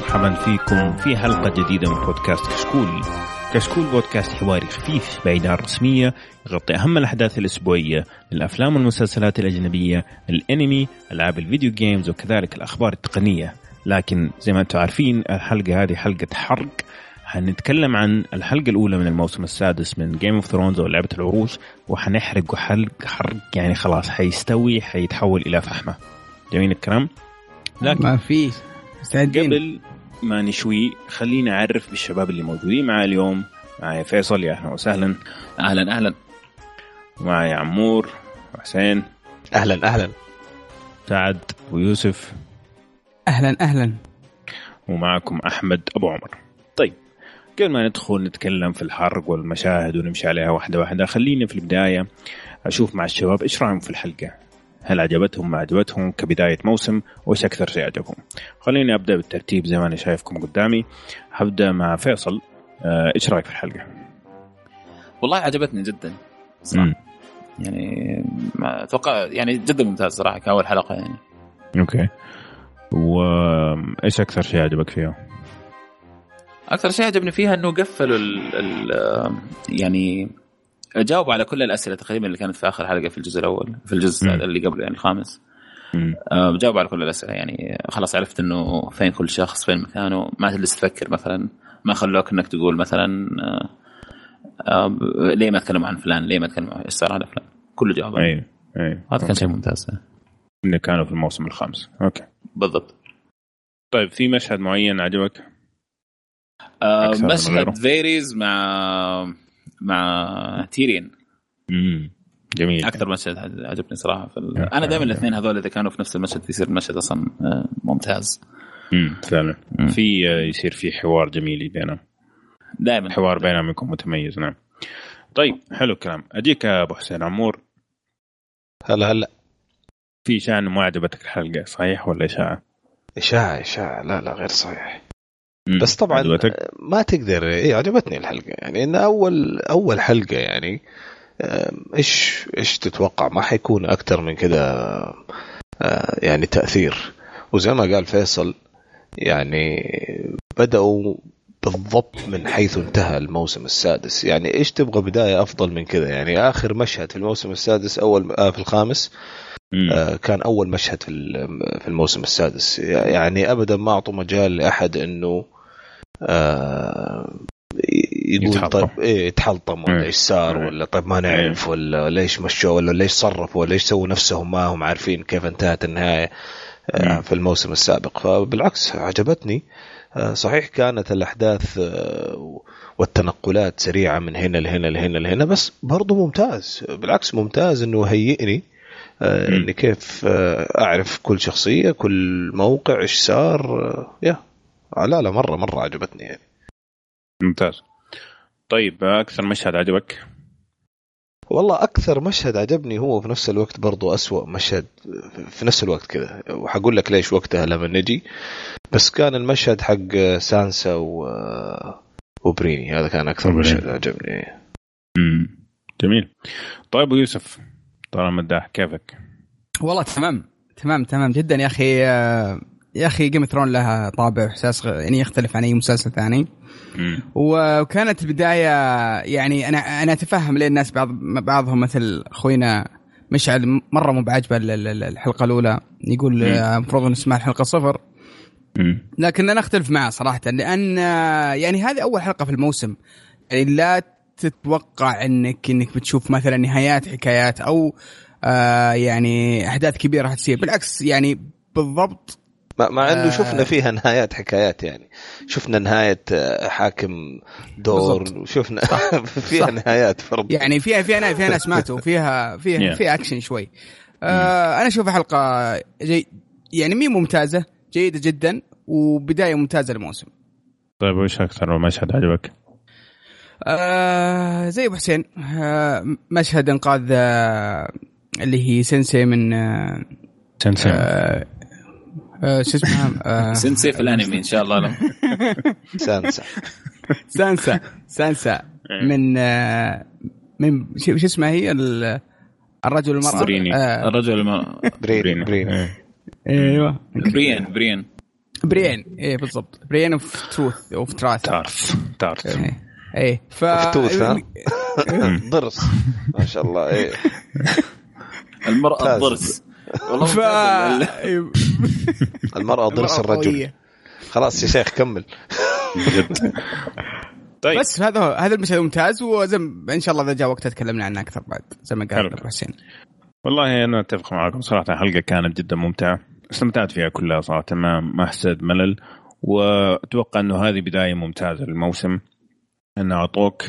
ومرحبا فيكم في حلقة جديدة من بودكاست كشكول. كشكول بودكاست حواري خفيف بعيد عن الرسمية يغطي أهم الأحداث الأسبوعية الافلام والمسلسلات الأجنبية، الأنمي، ألعاب ال video games وكذلك الأخبار التقنية. لكن زي ما أنتم عارفين الحلقة هذه حلقة حرق حنتكلم عن الحلقة الأولى من الموسم السادس من Game of Thrones أو لعبة العروش وحنحرق حلق حرق يعني خلاص حيستوي حيتحول إلى فحمة جميل الكلام؟ لكن ما في مستعدين قبل ما نشوي خليني أعرف بالشباب اللي موجودين معي اليوم. معي فيصل يا أهلا وسهلا. أهلا أهلا. معي عمور وحسين أهلا أهلا. سعد ويوسف. أهلا أهلا. ومعكم أحمد أبو عمر. طيب قبل ما ندخل نتكلم في الحرق والمشاهد ونمشي عليها واحدة واحدة خليني في البداية أشوف مع الشباب إيش رأيهم في الحلقة. هل عجبتهم ما عجبتهم كبداية موسم وإيش أكثر شيء عجبهم؟ خليني أبدأ بالترتيب زي ما أنا شايفكم قدامي. هبدأ مع فيصل. آه، إيش رأيك في الحلقة؟ والله عجبتني جدا صراحة. يعني ما أتوقع يعني جدا ممتاز صراحة كأول حلقة يعني. أوكي. وايش أكثر شيء عجبك فيها؟ أكثر شيء عجبني فيها إنه قفلوا ال ال يعني جاوبوا على كل الأسئلة تقريبا اللي كانت في آخر حلقة في الجزء الأول في الجزء م. اللي قبله يعني الخامس. آه جاوبوا على كل الأسئلة يعني خلاص عرفت إنه فين كل شخص فين مكانه. ما تجلس تفكر مثلا ما خلوك إنك تقول مثلا آه آه ليه ما تكلموا عن فلان؟ ليه ما تكلموا عن إيش صار على فلان. كله جواب أيوه أيوه هذا كان شيء ممتاز. انه كانوا في الموسم الخامس. أوكي. بالضبط. طيب في مشهد معين عجبك؟ آه مشهد فيريز مع مع تيرين. امم جميل. أكثر مشهد عجبني صراحة في ال... أنا دائما الاثنين هذول إذا كانوا في نفس المشهد يصير المشهد أصلا آه، ممتاز. امم فعلا. في آه، يصير في حوار جميل بينهم. دائما. الحوار بينهم يكون متميز نعم. طيب حلو الكلام. أجيك يا أبو حسين عمور. هلا هلا. في انه ما عجبتك الحلقة صحيح ولا إشاعة؟ إشاعة إشاعة. لا لا غير صحيح. بس طبعا عجبتك؟ ما تقدر اي عجبتني الحلقة. يعني إن أول أول حلقة يعني إيش إيش تتوقع؟ ما حيكون أكثر من كذا آه، يعني تأثير. وزي ما قال فيصل يعني بدأوا بالضبط من حيث انتهى الموسم السادس. يعني إيش تبغى بداية أفضل من كذا يعني آخر مشهد في الموسم السادس أول آه في الخامس آه كان أول مشهد في في الموسم السادس. يعني ابدا ما أعطوا مجال لأحد إنه آه يقول يتحلطم. طيب إيه يتحلطم ولا إيش صار ولا طيب ما نعرف ولا ليش مشوا ولا ليش صرفوا ولا ليش سووا نفسهم ما هم عارفين كيف انتهت النهاية آه في الموسم السابق. فبالعكس عجبتني. آه صحيح كانت الأحداث آه والتنقلات سريعة من هنا لهنا لهنا لهنا بس برضه ممتاز. بالعكس ممتاز إنه هيئني اني كيف آه أعرف كل شخصية كل موقع إيش صار آه يا. لا لا مرة مرة عجبتني يعني. ممتاز. طيب أكثر مشهد عجبك؟ والله أكثر مشهد عجبني هو في نفس الوقت برضو أسوأ مشهد في نفس الوقت كذا. وحقول لك ليش وقتها لما نجي. بس كان المشهد حق سانسا و... وبريني. هذا كان أكثر مشهد عجبني. امم جميل. طيب يوسف. طالما مداح كيفك؟ والله تمام. تمام تمام جدا يا أخي. يا أخي جيم ثرون لها طابع وإحساس يعني يختلف عن أي مسلسل ثاني. وكانت البداية يعني أنا أنا أتفهم ليه الناس بعض بعضهم مثل أخوينا مشعل مرة مو بعجبه الحلقة الأولى. يقول المفروض نسمع الحلقة صفر. لكن أنا أختلف معه صراحة لأن يعني هذه أول حلقة في الموسم. يعني لا تتوقع انك إنك بتشوف مثلا نهايات حكايات أو آه يعني أحداث كبيرة راح تصير؟ بالعكس يعني بالضبط مع إنه آه شفنا فيها نهايات حكايات يعني. شفنا نهاية آه، حاكم دورن وشفنا فيها صح. نهايات فرض. يعني فيها فيها فيها ناس ماتوا وفيها فيها فيها اكشن شوي. آه أنا أشوف حلقة جي يعني مي ممتازة جيدة جدا وبداية ممتازة للموسم. طيب وش أكثر؟ مشهد عجبك؟ آه زي أبو حسين. آه مشهد إنقاذ آه اللي هي سنسي من آه سنسي آه آه شو اسمها؟ آه سنسي في الأنمي إن شاء الله. سانسا. سانسا. سانسا. إيه. من آه من شو اسمها هي؟ الرجل المرأة؟ بريني. آه. الرجل المرأة برين برين أيوه. بريان بريان. بريان. إيه بالضبط. بريان اوف تروث اوف تراث تارث تارث إيه. ف ضرس. ما شاء الله إيه. المرأة ضرس. والله ف... المرأة ضرس الرجل. خلاص يا شيخ كمل. طيب. بس هذا هذا المشهد ممتاز وزي إن شاء الله إذا جاء وقت تكلمنا عنه أكثر بعد. زي ما قال أبو حسين. والله أنا أتفق معكم صراحة الحلقة كانت جدا ممتعة. استمتعت فيها كلها صراحة ما ما حسيت ملل. وأتوقع إنه هذه بداية ممتازة للموسم. انه أعطوك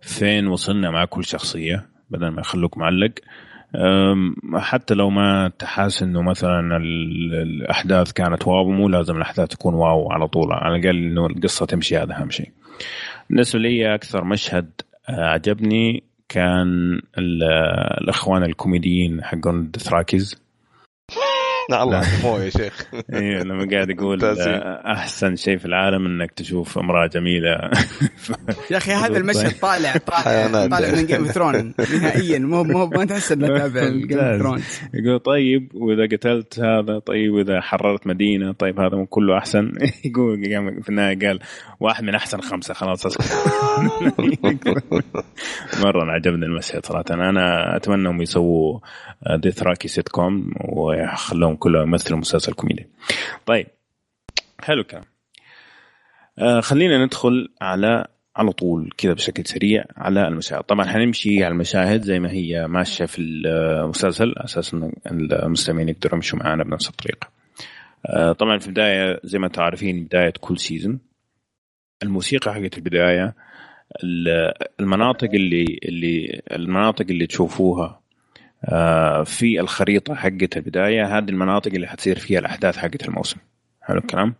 فين وصلنا مع كل شخصية بدل ما يخلوك معلق حتى لو ما تحاس إنه مثلا الأحداث كانت واو مو لازم الأحداث تكون واو على طول على الأقل إنه القصة تمشي هذا أهم شيء. بالنسبة لي أكثر مشهد عجبني كان الأخوان الكوميديين حقون الدوثراكيز الله مو يا شيخ. أيوه لما قاعد يقول أحسن شيء في العالم إنك تشوف امرأة جميلة. يا أخي هذا المشهد طالع طالع طالع من Game of Thrones نهائيا. مو مو ما تحس إنه تابع جيم اوف ثرون يقول طيب وإذا قتلت هذا طيب وإذا حررت مدينة طيب هذا كله أحسن؟ يقول في النهاية قال واحد من أحسن خمسة خلاص. اسكت مرة عجبني المشهد صراحة. أنا أتمنى انهم يسووا ديث راكي سيت كوم ويخلوهم كلهم يمثلوا مسلسل كوميدي. طيب حلو الكلام. آه خلينا ندخل على على طول كذا بشكل سريع على المشاهد. طبعا حنمشي على المشاهد زي ما هي ماشية في المسلسل أساس إن المستمعين يقدروا يمشوا معنا بنفس الطريقة. آه طبعا في البداية زي ما أنتم عارفين بداية كل سيزون الموسيقى حقت البداية المناطق اللي اللي المناطق اللي تشوفوها آه، في الخريطة حقت البداية هذه المناطق اللي حتصير فيها الأحداث حقت الموسم. حلو الكلام؟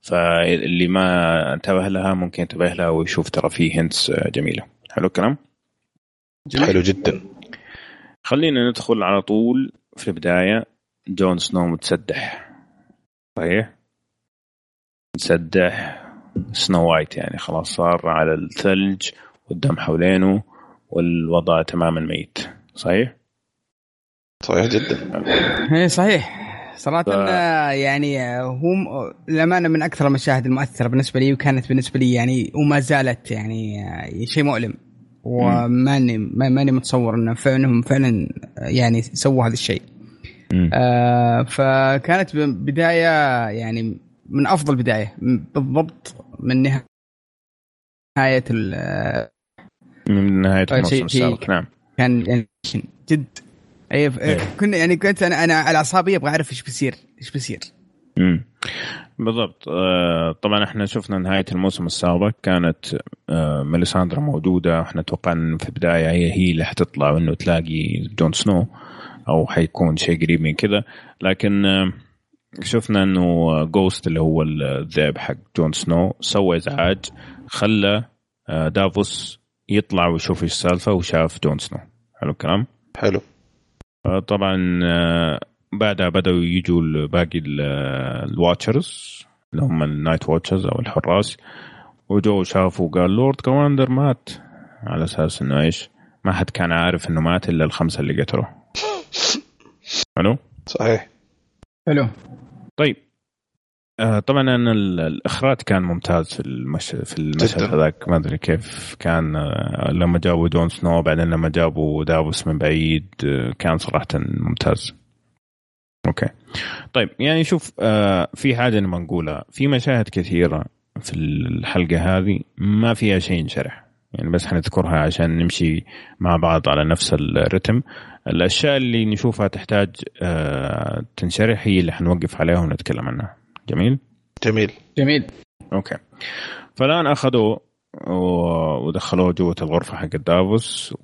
فاللي ما انتبه لها ممكن ينتبه لها ويشوف ترى في هنتس جميلة. حلو الكلام؟ حلو جدا. خلينا ندخل على طول في البداية. جون سنو متسدح. صحيح؟ متسدح. Snow White يعني خلاص صار على الثلج والدم حوالينه والوضع تماما ميت. صحيح؟ صحيح جدا. إيه صحيح. صراحة ف... يعني هو للأمانة من أكثر المشاهد المؤثرة بالنسبة لي وكانت بالنسبة لي يعني وما زالت يعني شيء مؤلم. وماني ماني متصور إنه فعلا فعلا يعني سووا هذا الشيء. آه فكانت بداية يعني من أفضل بداية. بالضبط من نهاية من نهاية الموسم السابق نعم. كان يعني جد أي أيه. كنا يعني كنت أنا أنا على أعصابي أبغى أعرف إيش بيصير إيش بيصير. امم بالضبط. آه طبعا إحنا شفنا نهاية الموسم السابق كانت آه ميليساندرا موجودة إحنا توقعنا في البداية هي هي اللي حتطلع وإنه تلاقي جون سنو أو حيكون شيء قريب من كذا لكن آه شفنا إنه جوست اللي هو الذئب حق جون سنو سوى إزعاج خلى دافوس يطلع ويشوف إيش السالفة وشاف جون سنو. حلو الكلام؟ حلو. طبعا آه، بعدها بدأوا يجوا باقي ال watchers اللي هم ال night watchers أو الحراس وجو شافوا قال lord commander مات على أساس إنه إيش؟ ما حد كان عارف إنه مات إلا الخمسة اللي قتلوه. حلو؟ صحيح. حلو. طيب آه طبعا أنا الإخراج كان ممتاز في المش... في المشهد هذاك. ما أدري كيف كان آه لما جابوا جون سنو بعدين لما جابوا دافوس من بعيد آه كان صراحة ممتاز. okay. طيب يعني شوف آه في حاجة نبغى نقولها. في مشاهد كثيرة في الحلقة هذه ما فيها شيء ينشرح. يعني بس حنذكرها عشان نمشي مع بعض على نفس الرتم. الأشياء اللي نشوفها تحتاج تنشرح هي اللي حنوقف عليها ونتكلم عنها. جميل؟ جميل. جميل. okay. فالآن اخذوه ودخلوه جوة الغرفة حق دافوس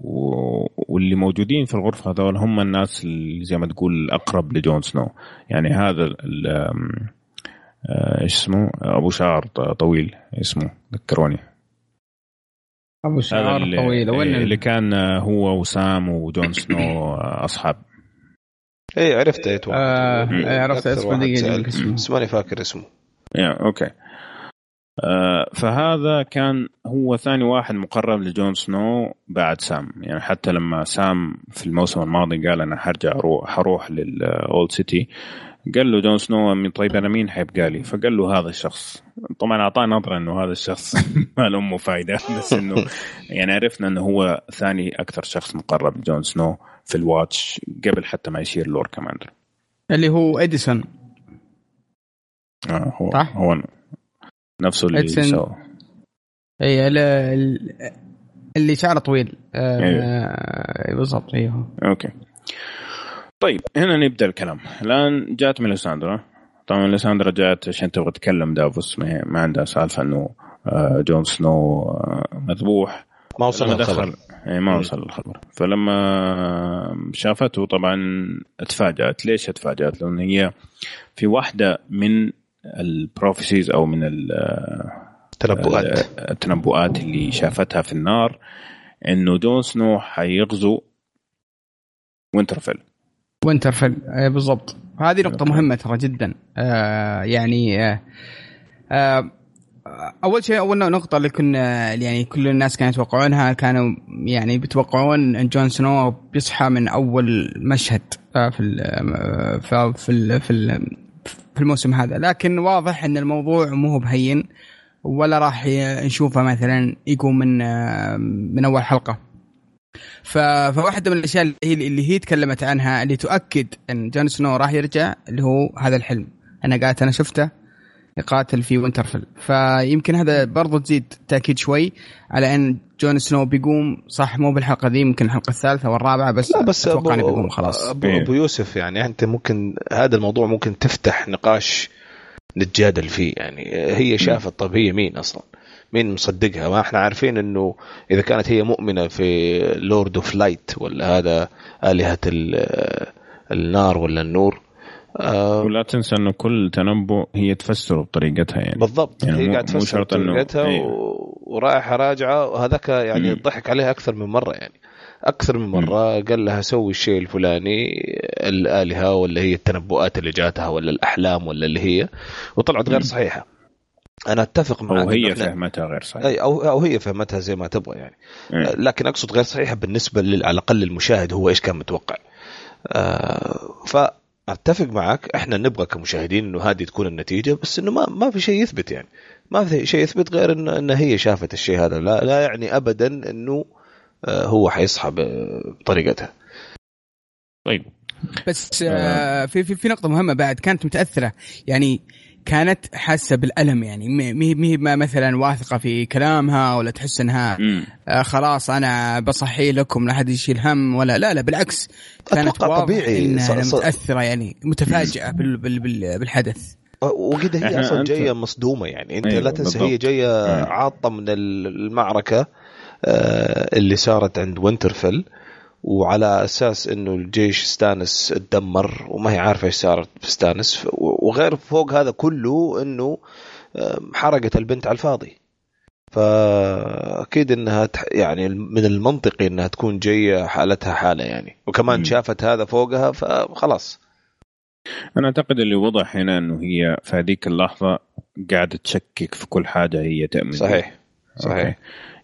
واللي موجودين في الغرفة هذول هم الناس اللي زي ما تقول الأقرب لجون سنو. يعني هذا آه، إيش اسمه؟ أبو شعر طويل اسمه ذكروني. أبو شعر طويل. وين اللي كان هو وسام وجون سنو أصحاب. إيه عرفته أتوقع آه إيه، عرفت إسمه دقيقة بس ماني فاكر اسمه. يا okay. آه فهذا كان هو ثاني واحد مقرب لجون سنو بعد سام. يعني حتى لما سام في الموسم الماضي قال أنا حرجع أروح حروح لل old city قال له جون سنو طيب أنا مين حيبقى لي؟ فقال له هذا الشخص. طبعا أعطاه نظرة إنه هذا الشخص ما له أمه فايدة بس إنه يعني عرفنا إنه هو ثاني أكثر شخص مقرب لجون سنو. في ال watch قبل حتى ما يصير lord commander اللي هو إديسون. آه هو صح؟ هو نفسه اللي سوى اي اللي شعره طويل. آه أيوه. بالضبط أيوه okay. طيب هنا نبدأ الكلام. الآن جات ميليساندرا طبعا ميليساندرا جات عشان تبغى تكلم دافوس. ما عندها سالفة إنه آه، جون سنو آه، مذبوح. ما وصل الخبر. اي ما وصل الخبر. فلما شافته طبعا تفاجأت. ليش تفاجأت؟ لأن هي في واحدة من ال prophecies أو من التنبؤات. التنبؤات اللي شافتها في النار إنه جون سنو حيغزو وينترفيل. وينترفيل. بالضبط. هذه نقطة مهمة ترى جدا. آه يعني آه آه أول شيء أول نقطة اللي كنا يعني كل الناس كانوا يتوقعونها كانوا يعني بيتوقعون إن جون سنو بيصحى من أول مشهد آه، في ال آه، في ال في ال في الموسم هذا. لكن واضح إن الموضوع مو بهين ولا راح نشوفه مثلا يقوم من آه، من أول حلقة. فواحدة من الأشياء اللي هي اللي هي تكلمت عنها اللي تؤكد إن جون سنو راح يرجع اللي هو هذا الحلم. أنا قالت أنا شفته يقاتل في وينترفيل فيمكن هذا برضو تزيد تأكيد شوي على أن جون سنو بيقوم صح مو بالحلقة ذي ممكن الحلقة الثالثة والرابعة بس لا بس أتوقع إنه بيقوم خلاص ابو, إيه. أبو يوسف يعني أنت ممكن هذا الموضوع ممكن تفتح نقاش نتجادل فيه يعني هي شافت طب هي مين أصلا؟ مين مصدقها؟ ما إحنا عارفين إنه إذا كانت هي مؤمنة في Lord of Light ولا هذا آلهة النار ولا النور آه ولا تنسى أنه كل تنبؤ هي تفسره بطريقتها يعني. بالضبط يعني هي قاعدة تفسر بطريقتها أيه. ورايحه راجعه وهذاك يعني ضحك عليها أكثر من مرة يعني. أكثر من مرة. قال لها سوي الشيء الفلاني الآلهة ولا هي التنبؤات اللي جاتها ولا الأحلام ولا اللي هي. وطلعت غير صحيحة. أنا أتفق معك أو هي فهمتها غير صحيحة. أي أو أو هي فهمتها زي ما تبغى يعني. مم. لكن أقصد غير صحيحة بالنسبة على الأقل للمشاهد هو إيش كان متوقع. آه ف أتفق معك إحنا نبغى كمشاهدين إنه هذه تكون النتيجة بس إنه ما ما في شيء يثبت يعني. ما في شيء يثبت غير انه إن هي شافت الشيء هذا. لا لا يعني ابدا إنه آه، هو حيصحى بطريقتها طيب. بس آه. في في في نقطة مهمة بعد كانت متأثرة. يعني كانت حاسة بالألم يعني. مي مي مثلا واثقة في كلامها ولا تحس إنها آه خلاص أنا بصحي لكم لا احد يشيل هم ولا لا لا بالعكس. كانت طبيعي. انها متأثرة يعني متفاجئة بال بال بال بالحدث. وكذا هي أصلا جاية مصدومة يعني. أنت أيوة لا تنسى هي جاية عاطة من المعركة آه، اللي صارت عند وينترفيل. وعلى أساس إنه الجيش ستانيس تدمر وما هي عارفة إيش صارت بستانيس وغير فوق هذا كله إنه حرقت البنت على الفاضي. فأكيد إنها يعني من المنطقي إنها تكون جاية حالتها حالة يعني. وكمان م. شافت هذا فوقها فخلاص. أنا أعتقد اللي وضح هنا إنه هي في هذيك اللحظة قاعدة تشكك في كل حاجة هي تأمن. صحيح. صحيح. okay.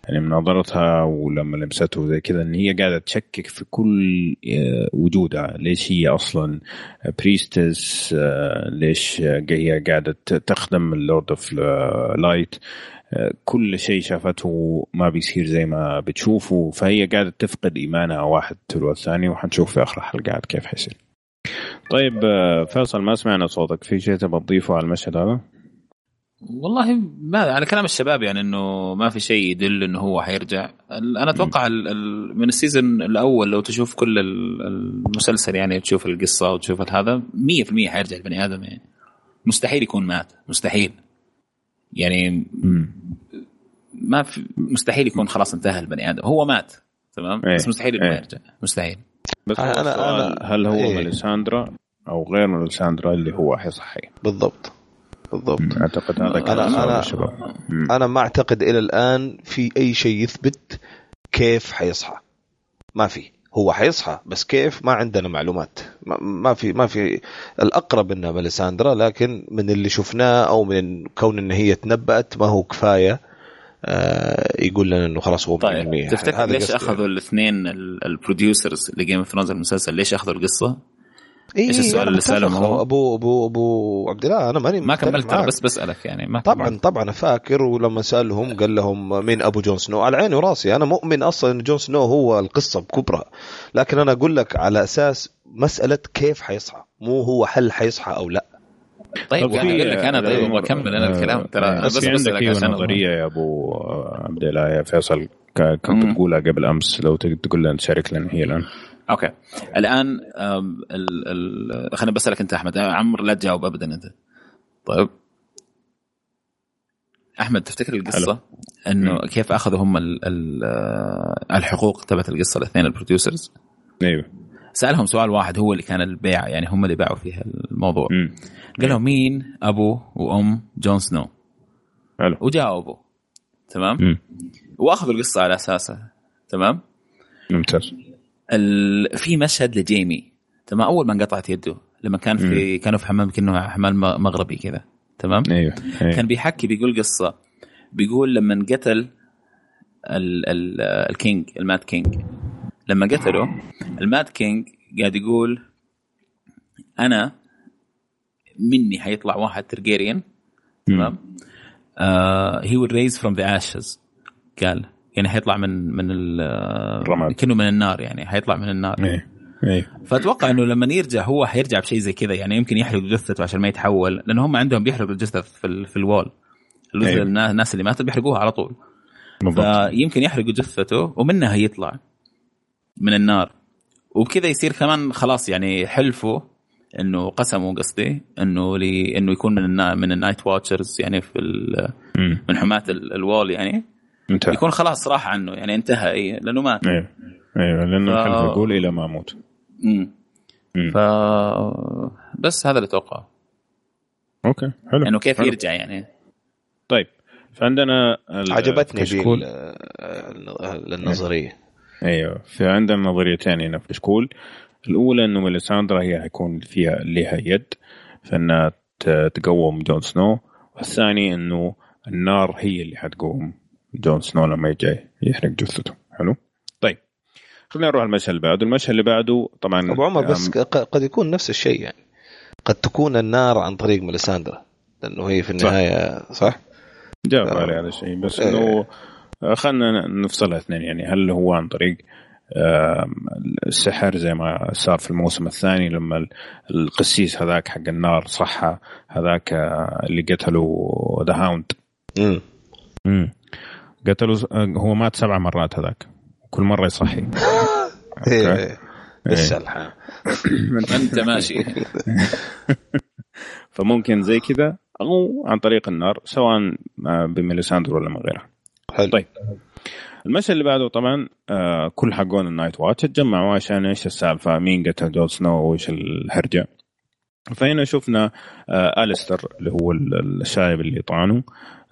يعني من نظرتها ولما لمسته زي كذا إن هي قاعدة تشكك في كل آه، وجودها. ليش هي أصلا priestess آه، ليش هي قاعدة تخدم ال Lord of Light كل شيء شافته ما بيصير زي ما بتشوفه. فهي قاعدة تفقد إيمانها واحد تلو الثاني وحنشوف في آخر الحلقات كيف حيصير. طيب آه، فيصل ما سمعنا صوتك. في شيء تبغى تضيفه على المشهد هذا؟ والله ما على كلام الشباب يعني إنه ما في شيء يدل إنه هو حيرجع. أنا أتوقع من السيزون الأول لو تشوف كل المسلسل يعني تشوف القصة وتشوف هذا 100% حيرجع البني آدم يعني. مستحيل يكون مات مستحيل. يعني ما في مستحيل يكون خلاص انتهى البني آدم. هو مات تمام؟ إيه. بس مستحيل انه إيه. يرجع. مستحيل. بس أنا, أنا هل هو إيه. ميليساندرا أو غير ميليساندرا اللي هو حيصحي بالضبط. بالضبط. أعتقد هذا كان أنا, أنا, الشباب. أنا ما أعتقد إلى الآن في أي شيء يثبت كيف حيصحى. ما في. هو حيصحى بس كيف؟ ما عندنا معلومات. ما في ما في. الأقرب إنها ميليساندرا لكن من اللي شفناه أو من كون إن هي تنبأت ما هو كفاية. آه يقول لنا إنه خلاص هو طيب تفتكر ليش أخذوا الاثنين ال producers ل Game of Thrones المسلسل؟ ليش أخذوا القصة؟ إيه إيش السؤال اللي سأله هو ابو ابو أبو عبد الله أنا ماني ما كملت بس بسألك يعني ما طبعا طبعا فاكر ولما سألهم قال لهم مين أبو جون سنو. على عيني وراسي أنا مؤمن أصلا إن جون سنو هو القصة بكبرها لكن أنا أقول لك على أساس مسألة كيف حيصحى مو هو هل حيصحى أو لا. طيب يعني أقول لك أنا طيب بكمل أنا الكلام. ترى بس, بس عندك عشان نظرية يا أبو عبد الله يا فيصل؟ كنت تقولها قبل أمس لو تقول لنا تشارك لنا هي الآن. okay. الآن ال ال خليني بسألك أنت أحمد. عمر لا تجاوب ابدا أنت. طيب. أحمد تفتكر القصة؟ إنه كيف أخذوا هم ال ال الحقوق تبعت القصة الاثنين ال producers؟ أيوه. سألهم سؤال واحد هو اللي كان البيع يعني هم اللي باعوا فيها الموضوع. مم. قال لهم مين؟ أبو وأم جون سنو. حلو. وجاوبوا. تمام؟ مم. وأخذوا القصة على اساسه تمام؟ ممتاز. في مشهد لجيمي. تمام؟ أول ما انقطعت يده لما كان في مم. كانوا في حمام كأنه حمام مغربي كذا. تمام؟ أيوه, أيوه. كان بيحكي بيقول قصة. بيقول لما قتل ال... ال... ال king ال Mad King. لما قتله ال Mad King قاعد يقول أنا مني حيطلع واحد تارجيريان تمام؟ he will rise from the ashes قال يعني حيطلع من من الرماد كأنه من النار يعني حيطلع من النار. إيه إيه. فأتوقع إنه لما يرجع هو حيرجع بشيء زي كذا يعني يمكن يحرق جثته عشان ما يتحول لأنه هم عندهم بيحرقوا الجثث في في ال Wall. أيه. الناس اللي ماتت بيحرقوها على طول. بالضبط. فيمكن يحرقوا جثته ومنها يطلع من النار. وبكذا يصير كمان خلاص يعني حلفه إنه قسموا قصدي إنه لي إنه يكون من النا من ال Night Watchers يعني في من حماة ال Wall يعني. انتهى. يكون خلاص راح عنه يعني انتهى اي لأنه مات. أيوه أيوه لأنه ف... الحلف يقول إلى ما أموت امم ف بس هذا اللي اتوقعه okay حلو. انه كيف حلو. يرجع يعني. طيب فعندنا عجبتني دي النظرية. أيوه في عندنا نظريتين هنا في الكشكول الأولى إنه ميليساندرا هي حيكون فيها لها يد في انها تقوم جون سنو. والثاني إنه النار هي اللي حتقوم. جون سنو لما يجي يحرق جثته. حلو؟ طيب. خلينا نروح المشهد اللي بعده. المشهد اللي بعده طبعا أبو عمر بس قد يكون نفس الشيء يعني. قد تكون النار عن طريق ميليساندرا لأنه هي في النهاية صح, صح؟ جاوب على هذا الشيء. بس إنه خلينا نفصلها اثنين يعني. هل هو عن طريق السحر زي ما صار في الموسم الثاني لما القسيس هذاك حق النار صحى هذاك اللي قتلوا The Hound قتلوا هو مات سبع مرات هذاك. كل مرة يصحي. إيه بالسلحة أنت ماشي. فممكن زي كذا أو عن طريق النار سواء بميليساندر ولا من غيرها حلو. طيب. المشهد اللي بعده طبعا آه كل حقون ال Night's Watch تجمعوا عشان إيش السالفة مين قتل جون سنو وإيش الهرجة. فهنا شفنا آه أليستر اللي هو الشايب اللي طعنه آه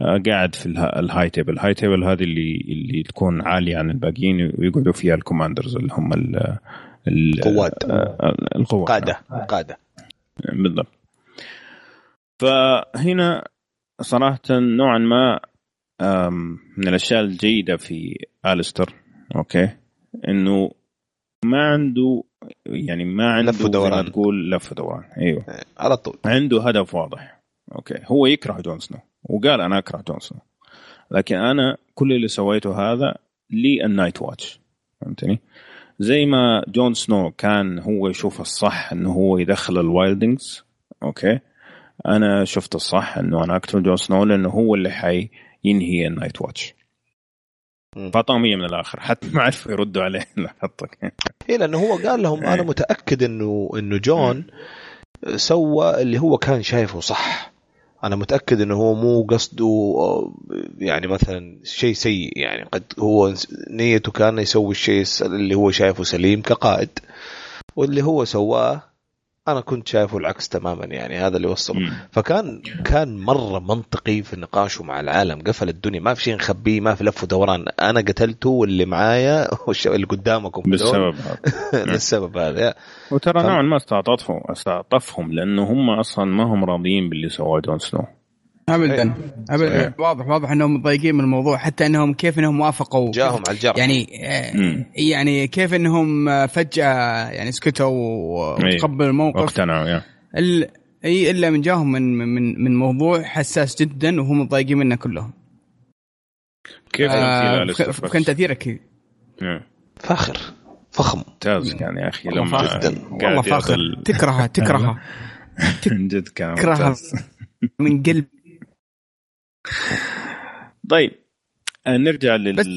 قاعد في ال high table. ال high table هذه اللي اللي تكون عالية عن الباقيين ويقعدوا فيها ال commanders اللي هم القوات. آه القوات. قادة. قادة. بالضبط. فهنا صراحة نوعا ما من الأشياء الجيدة في آلستر أوكي؟ إنه ما عنده يعني ما عنده لف ودوران. تقول لف ودوران. أيوه. إيه، على طول. عنده هدف واضح. أوكي. هو يكره جون سنو. وقال أنا أكره جون سنو لكن أنا كل اللي سويته هذا للنايت واتش فهمتني؟ زي ما جون سنو كان هو يشوف الصح إنه هو يدخل ال wildlings أوكي؟ أنا شفت الصح إنه أنا اقتل جون سنو لأنه هو اللي حي ينهي ال Night Watch فطامية من الآخر حتى ما عرفوا يردوا عليه حطك. اي لأنه هو قال لهم أنا إيه. متأكد انه إنه جون سوى اللي هو كان شايفه صح. أنا متأكد إنه هو مو قصده يعني مثلا شيء سيء يعني قد هو نيته كان يسوي الشيء اللي هو شايفه سليم كقائد واللي هو سواه أنا كنت شايفه العكس تماما يعني هذا اللي وصله فكان كان مرة منطقي في نقاشه مع العالم. قفل الدنيا ما في شيء نخبيه ما في لف ودوران أنا قتلته واللي معايا اللي قدامكم بالسبب هذا. للسبب هذا. وترى نوعا ما استعطفهم استعطفهم لأنه هم أصلا ما هم راضيين باللي سواه جون سنو. ابدا. ابدا. واضح واضح إنهم متضايقين من الموضوع حتى إنهم كيف إنهم وافقوا. جاهم على الجرح. يعني آه يعني كيف إنهم فجأة يعني سكتوا وتقبلوا الموقف. واقتنعوا إي إلا من جاهم من من من موضوع حساس جدا وهم متضايقين منه كلهم. كيف آه كان تاثيرك فاخر فخم. ممتاز كان يا أخي. لما جدا. والله فاخر تكرهها تكرهها من جد كان تكرهها من قلب. طيب آه، نرجع لل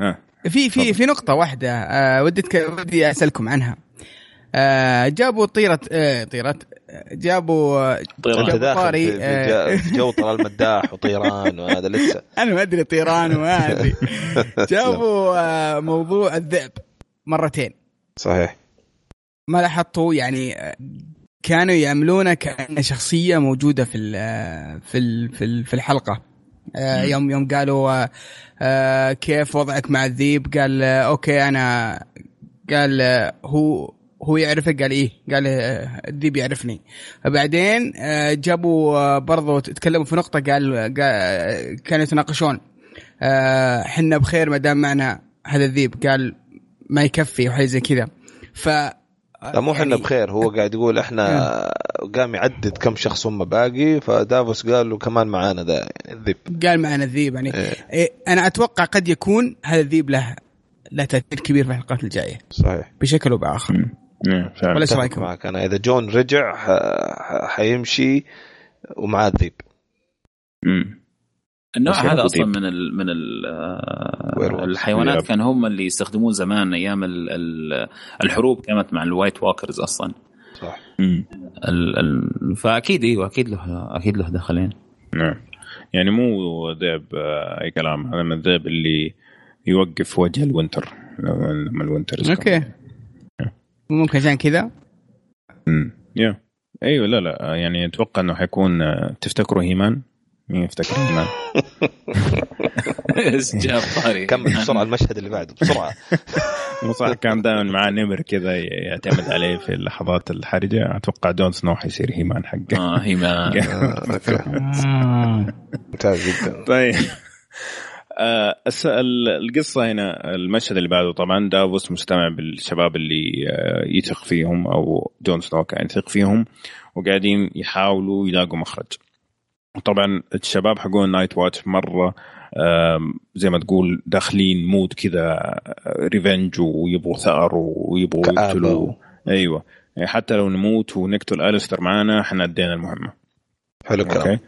ها. في في في نقطة واحدة آه ودي ودي أسألكم عنها. آه جابوا طيرة آه طيرة جابوا طيران طاري آه جو طلال المداح وطيران وهذا لسه. أنا ما أدري طيران وما أدري. جابوا آه موضوع الذئب مرتين. صحيح. ما لاحظتوا يعني كانوا يعملونه كأنه شخصية موجودة في في في في الحلقة. آه، يوم يوم قالوا آه، كيف وضعك مع الذيب؟ قال أوكي أنا قال هو هو يعرفك؟ قال إيه. قال الذيب يعرفني. بعدين آه، جابوا برضو تكلموا في نقطة قال, قال كانوا يتناقشون. حنا بخير ما دام معنا هذا الذيب. قال ما يكفي وحي زي كذا. ف لا مو إحنا يعني... بخير. هو قاعد يقول إحنا قام يعدد كم شخص هم باقي فدافوس قال له كمان معانا ذا يعني الذيب قال معنا الذيب يعني إيه. إيه أنا أتوقع قد يكون هذا الذيب له له تأثير كبير في الحلقات الجاية. صحيح. بشكل أو بآخر. إيه، ولا إيش رأيكم؟ معك. أنا إذا جون رجع حيمشي ومعاه الذيب النوع هذا أصلا من ال من ال آه، الحيوانات كان هم اللي يستخدموه زمان أيام الحروب كانت مع ال White Walkers أصلا. صح. ال ال فأكيد إيوه أكيد له أكيد له دخلين. نعم. يعني مو ذئب آه، أي كلام. هذا من الذئب اللي يوقف وجه ال winter لما ال winter أوكي. ممكن عشان كذا؟ امم يا إيوه لا لا. يعني أتوقع إنه حيكون آه، تفتكروا هيمان مين يفتكر؟ هيمان جاب طاري كمل بسرعة المشهد اللي بعده بسرعة. مو صح كان دائما معاه نمر كذا يعتمد عليه في اللحظات الحرجة. أتوقع جون سنو حيصير هيمان حقه. آه هيمان. آه، ممتاز جدا. طيب. آه القصة هنا المشهد اللي بعده طبعا دافوس مجتمع بالشباب اللي آه يثق فيهم أو جون سنو كان يثق فيهم وقاعدين يحاولوا يلاقوا مخرج. طبعا الشباب حقون Night Watch مرة زي ما تقول داخلين mood كذا revenge ويبغوا ثأر ويبغوا يقتلوا. أيوه. يعني حتى لو نموت ونقتل الستر معانا إحنا أدينا المهمة. حلو الكلام.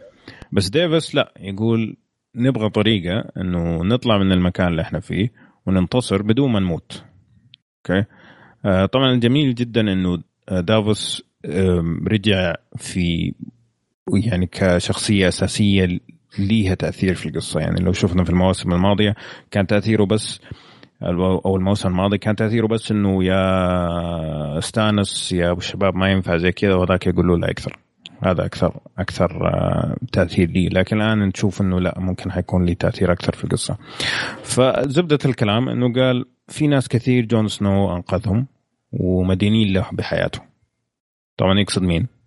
بس دافوس لا يقول نبغى طريقة إنه نطلع من المكان اللي إحنا فيه وننتصر بدون ما نموت. أوكي. آه طبعا الجميل جدا إنه دافوس رجع في يعني كشخصية أساسية ليها تأثير في القصة. يعني لو شفنا في المواسم الماضية كان تأثيره بس أو الموسم الماضي كان تأثيره بس إنه يا استانس يا أبو الشباب ما ينفع زي كذا وذاك يقول له لا أكثر. هذا أكثر أكثر آه، تأثير لي. لكن الآن نشوف إنه لا ممكن حيكون لي تأثير أكثر في القصة. فزبدة الكلام إنه قال في ناس كثير جون سنو أنقذهم ومدينين له بحياته. طبعا يقصد مين؟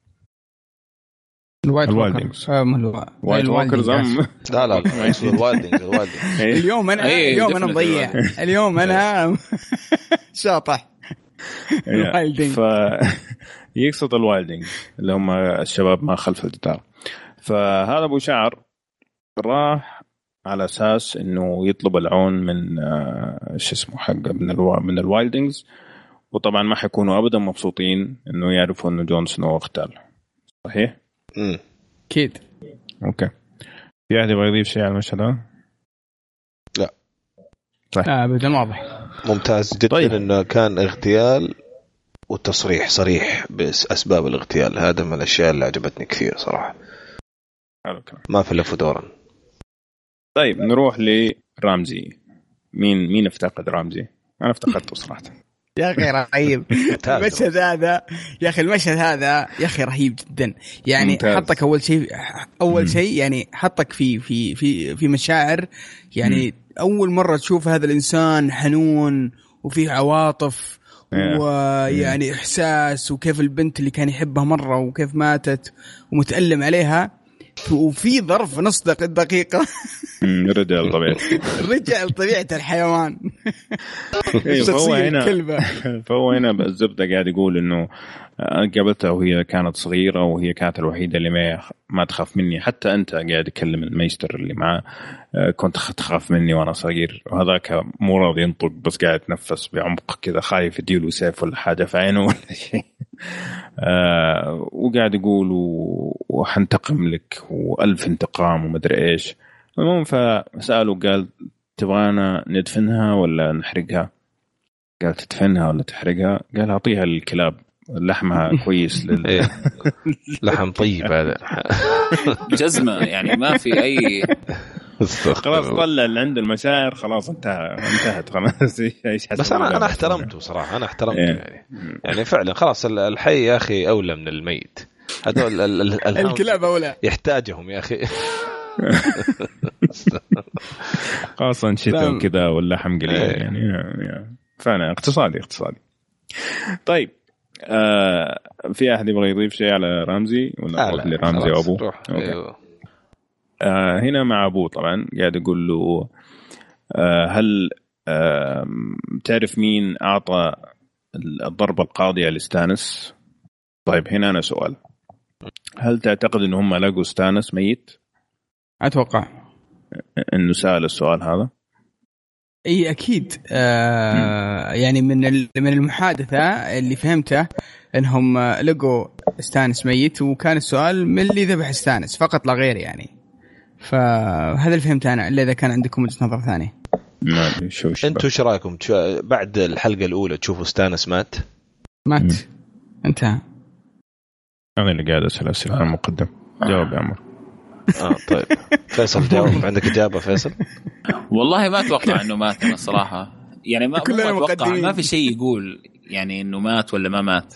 ال white ال wildlings White Walkers. لا لا ال wildlings اليوم أنا اليوم أنا مضيع. اليوم أنا شاطح. ال wildling ف يقصد ال wildling اللي هم الشباب ما خلف الجدار فهذا أبو شعر راح على أساس إنه يطلب العون من آه، شو اسمه حقه من الوا... من ال wildlings وطبعا ما حيكونوا ابدا مبسوطين إنه يعرفوا إنه جون سنو اختل صحيح؟ أكيد أوكي. في أحد يبغى يضيف شيء على المشهد هذا؟ لا. طيب آه، ابدا واضح. ممتاز جدا طيب. إنه كان اغتيال وتصريح صريح بأسباب الاغتيال. هذا من الأشياء اللي عجبتني كثير صراحة. ما في لف ودورا طيب نروح لرامزي. مين مين افتقد رامزي؟ أنا افتقدته صراحة. يا أخي رهيب. المشهد هذا يا أخي المشهد هذا يا أخي رهيب جدا. يعني ممتاز. حطك أول شيء أول شيء يعني حطك في في في في مشاعر. يعني مم. أول مرة تشوف هذا الإنسان حنون وفيه عواطف ويعني إحساس وكيف البنت اللي كان يحبها مرة وكيف ماتت ومتألم عليها. وفي ظرف نص دقيقة. رجع لطبيعته رجع لطبيعه الحيوان. إيه، فهو هنا فهو هنا الزبدة قاعد يقول إنه قابلتها وهي كانت صغيرة وهي كانت الوحيدة اللي ما ما تخاف مني. حتى أنت قاعد تكلم الميستر اللي معاه آه، كنت تخاف مني وأنا صغير. وهذاك مو راضي ينطق بس قاعد يتنفس بعمق كذا خايف يديله سيف ولا حاجة في عينه ولا شيء. آه وقاعد يقول وحنتقم لك وألف انتقام ومدري إيش المهم فسأله قال تبغانا ندفنها ولا نحرقها؟ قال تدفنها ولا تحرقها؟ قال أعطيها للكلاب لحمها كويس لل... إيه. لحم طيب هذا جزمه يعني ما في اي خلاص طلع اللي عنده المشاعر خلاص انتهى انتهت خلاص. بس أنا أنا احترمته صراحة أنا احترمته إيه. يعني. يعني فعلا خلاص الحي يا أخي أولى من الميت. هذول الكلاب أولى. يحتاجهم يا أخي. خاصة شتاء وكذا واللحم قليل إيه. يعني فعلا اقتصادي اقتصادي. طيب آه في أحد يبغى يضيف شيء على رمزي ولا آه رمزي وابوه؟ أيوه. آه هنا مع أبوه طبعا قاعد يقول له آه هل آه تعرف مين أعطى الضربة القاضية لستانس؟ طيب هنا أنا سؤال هل تعتقد إن هم لقوا ستانس ميت؟ أتوقع إنه سأل السؤال هذا؟ إي أكيد آه يعني من من المحادثة اللي فهمته إنهم لقوا ستانس ميت وكان السؤال من اللي ذبح ستانس فقط لا غير يعني فهذا اللي فهمته أنا إلا إذا كان عندكم وجهة نظر ثانية. ما شو أنتم إيش رأيكم؟ بعد الحلقة الأولى تشوفوا ستانس مات؟ مات. انتهى. أنا اللي قاعد أسأل أسئلة عن المقدم. جاوب يا عمر. آه طيب. فيصل جاوب. عندك إجابة فيصل؟ والله ما أتوقع إنه مات أنا الصراحه يعني ما كلنا أتوقع ما في شيء يقول يعني إنه مات ولا ما مات.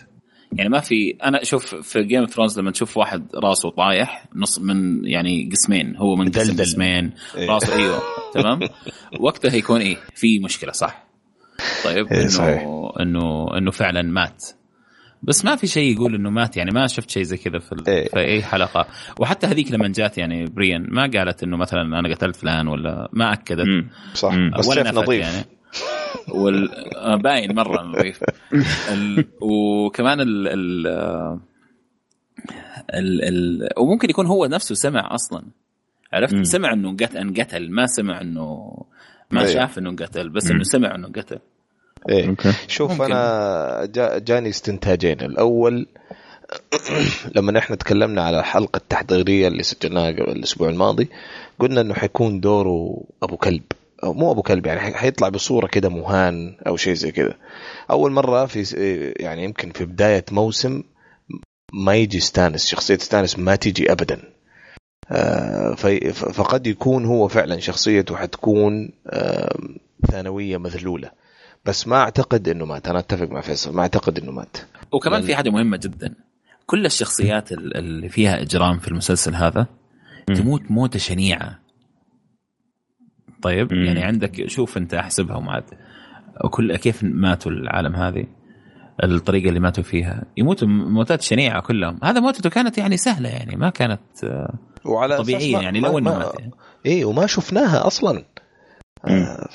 يعني ما في أنا شوف في Game of Thrones لما تشوف واحد راسه طايح نص من يعني قسمين هو من قسم قسمين إيه. راسه أيوه تمام؟ وقتها يكون إيه؟ في مشكلة صح. طيب إيه، إنه إنه إنه فعلا مات. بس ما في شيء يقول إنه مات يعني ما شفت شيء زي كذا في, إيه. في أي حلقة. وحتى هذيك لما جات يعني بريان ما قالت إنه مثلا أنا قتلت فلان ولا ما أكدت. مم. صح. مم. بس ولا نظيف. يعني. وال... آه، باين مرة نظيف ال... وكمان ال... ال... ال... ال... وممكن يكون هو نفسه سمع أصلا عرفت. سمع إنه انقتل ما سمع انه ما أيه. شاف إنه انقتل بس إنه سمع إنه انقتل إيه أوكي. شوف ممكن. أنا جا جاني استنتاجين الأول لما إحنا تكلمنا على الحلقة التحضيرية اللي سجلناها الأسبوع الماضي قلنا إنه حيكون دوره أبو كلب مو أبو كلب يعني حيطلع بصورة كده مهان أو شيء زي كده. أول مرة في يعني يمكن في بداية موسم ما يجي ستانس شخصية ستانس ما تيجي ابدا. آه، فقد يكون هو فعلا شخصيته حتكون ثانوية مذلولة. بس ما أعتقد إنه مات. أنا أتفق مع فيصل ما أعتقد إنه مات. وكمان في حاجة مهمة جدا. كل الشخصيات اللي فيها إجرام في المسلسل هذا تموت موتة شنيعة. طيب؟ يعني عندك شوف أنت أحسبها ومعد وكل كيف ماتوا العالم هذه؟ الطريقة اللي ماتوا فيها. يموتوا موتات شنيعة كلهم. هذا موتته كانت يعني سهلة يعني ما كانت وعلى طبيعية يعني لو انه مات يعني. إيه وما شفناها أصلا. آه،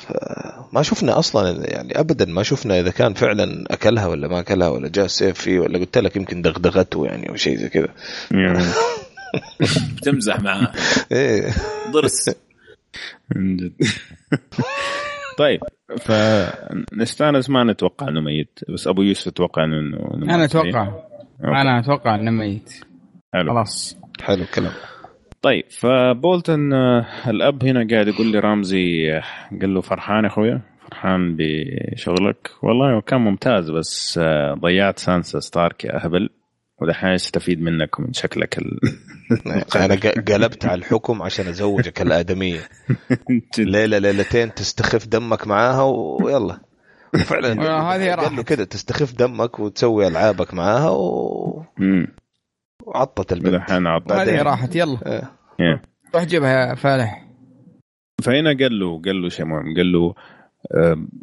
ما شفنا أصلا يعني ابدا ما شفنا إذا كان فعلا أكلها ولا ما أكلها ولا جاء سيف فيه ولا قلت لك يمكن دغدغته يعني أو شيء زي كذا. بتمزح معاه إيه. ضرس. من جد. طيب فنستأنس ما نتوقع إنه ميت بس أبو يوسف أتوقع إنه أنا أتوقع. أنا أتوقع إنه ميت. حلو. خلاص. حلو الكلام. طيب فبولتن آه، الأب هنا قاعد يقول لي رامزي آه، قال له فرحان يا أخويا فرحان بشغلك. والله كان ممتاز بس آه، ضيعت سانسا ستارك يا أهبل ودحين استفيد منك ومن شكلك ال... أنا قلبت على الحكم عشان أزوجك الآدمية. ليلة ليلتين تستخف دمك معاها ويلا. وفعلا هذه قال له كذا تستخف دمك وتسوي ألعابك معاها و... وعطت البنت. الحين عطت. هذه راحت يلا. إيه. روح جيبها يا فالح. فهنا قال له قال له شيء مهم قال له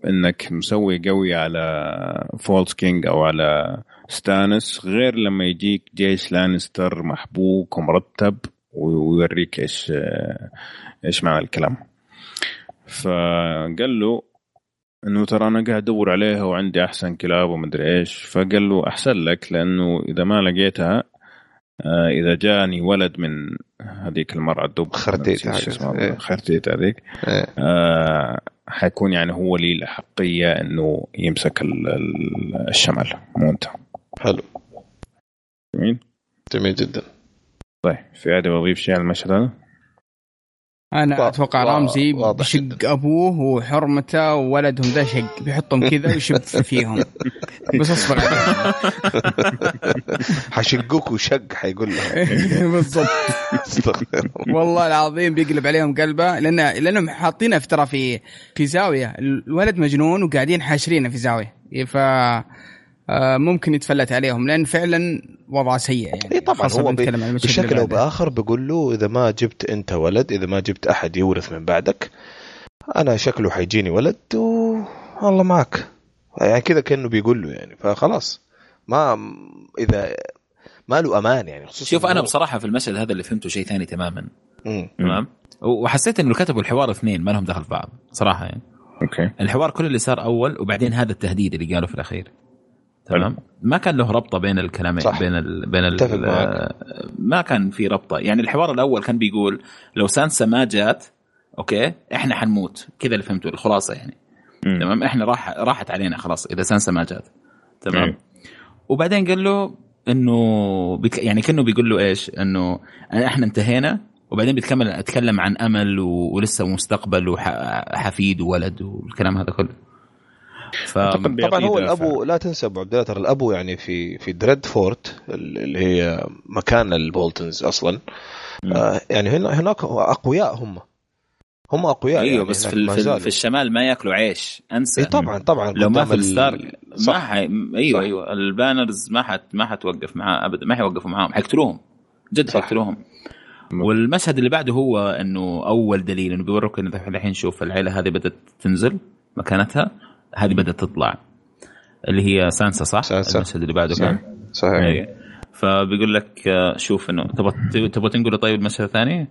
إنك مسوي قوي على false king أو على ستانس غير لما يجيك جيش لانستر محبوك ومرتب ويوريك إيش إيش معنى الكلام فقال له إنه ترى أنا قاعد أدور عليها وعندي أحسن كلاب ومدري إيش فقال له أحسن لك لأنه إذا ما لقيتها آه، إذا جاني ولد من هذيك المرأة الدب خرتيت إيه. خرتيت هذيك إيه. آه حيكون يعني هو لي الأحقية إنه يمسك الشمال مو أنت حلو. جميل. جميل جدا. طيب في عادي بضيف شيء على المشهد هذا؟ أنا. أتوقع. رامزي بشق أبوه وحرمته وولدهم ذا شق. بيحطهم كذا ويشب فيهم. بس أصبر. حشقوك وشق حيقول لهم. بالضبط. والله العظيم بيقلب عليهم قلبه لأن لأنهم حاطينه ترى في في زاوية. الولد مجنون وقاعدين حاشرينه في زاوية. ف ممكن يتفلت عليهم لأن فعلا وضعه سيء يعني إيه طبعا هو بشكل أو بآخر بقول له إذا ما جبت أنت ولد إذا ما جبت أحد يورث من بعدك أنا شكله حيجيني ولد والله معك. يعني كذا كأنه بيقول له يعني فخلاص. ما إذا ما له أمان يعني خصوصا شوف أنا بصراحة في المشهد هذا اللي فهمته شيء ثاني تماما. تمام؟ وحسيت إنه كتبوا الحوار اثنين ما لهم دخل في بعض صراحة يعني. Okay. الحوار كل اللي صار أول وبعدين هذا التهديد اللي قالوا في الأخير. تمام؟ ما كان له ربطة بين الكلامين صح. بين ال بين ال ما كان في ربطة. يعني الحوار الأول كان بيقول لو سانسا ما جات okay إحنا حنموت. كذا اللي فهمته الخلاصة يعني. م. تمام؟ إحنا راح راحت علينا خلاص إذا سانسا ما جات. تمام؟ م. وبعدين قال له إنه بك يعني كأنه بيقول له إيش؟ إنه إحنا انتهينا وبعدين بيتكمل أتكلم عن أمل ولسه مستقبل وحفيد وولد والكلام هذا كله. ف... طبعا هو الأبو لا تنسى أبو عبد ترى الأبو يعني في في Dreadfort اللي هي مكان ال Boltons أصلا. آه يعني هنا هناك أقوياء هم. هم أقوياء أيوه يعني بس في, في, في الشمال ما يأكلوا عيش. أنسى. إي طبعا طبعا لو ما في ال Stark ما ح... أيوه صح. أيوه. ال banners ما حت ما حتوقف معاه ابدا ما حيوقفوا معاهم حيقتلوهم. جد حيقتلوهم. والمشهد اللي بعده هو إنه أول دليل إنه بيورك إنه الحين شوف العيلة هذه بدأت تنزل مكانتها. هذه بدأت تطلع اللي هي سانسا صح؟ سانسا. المشهد اللي بعده كان؟ صحيح. أيه. فبيقول لك آه، شوف إنه تبغى تبغى تنقل طيب المشهد الثاني؟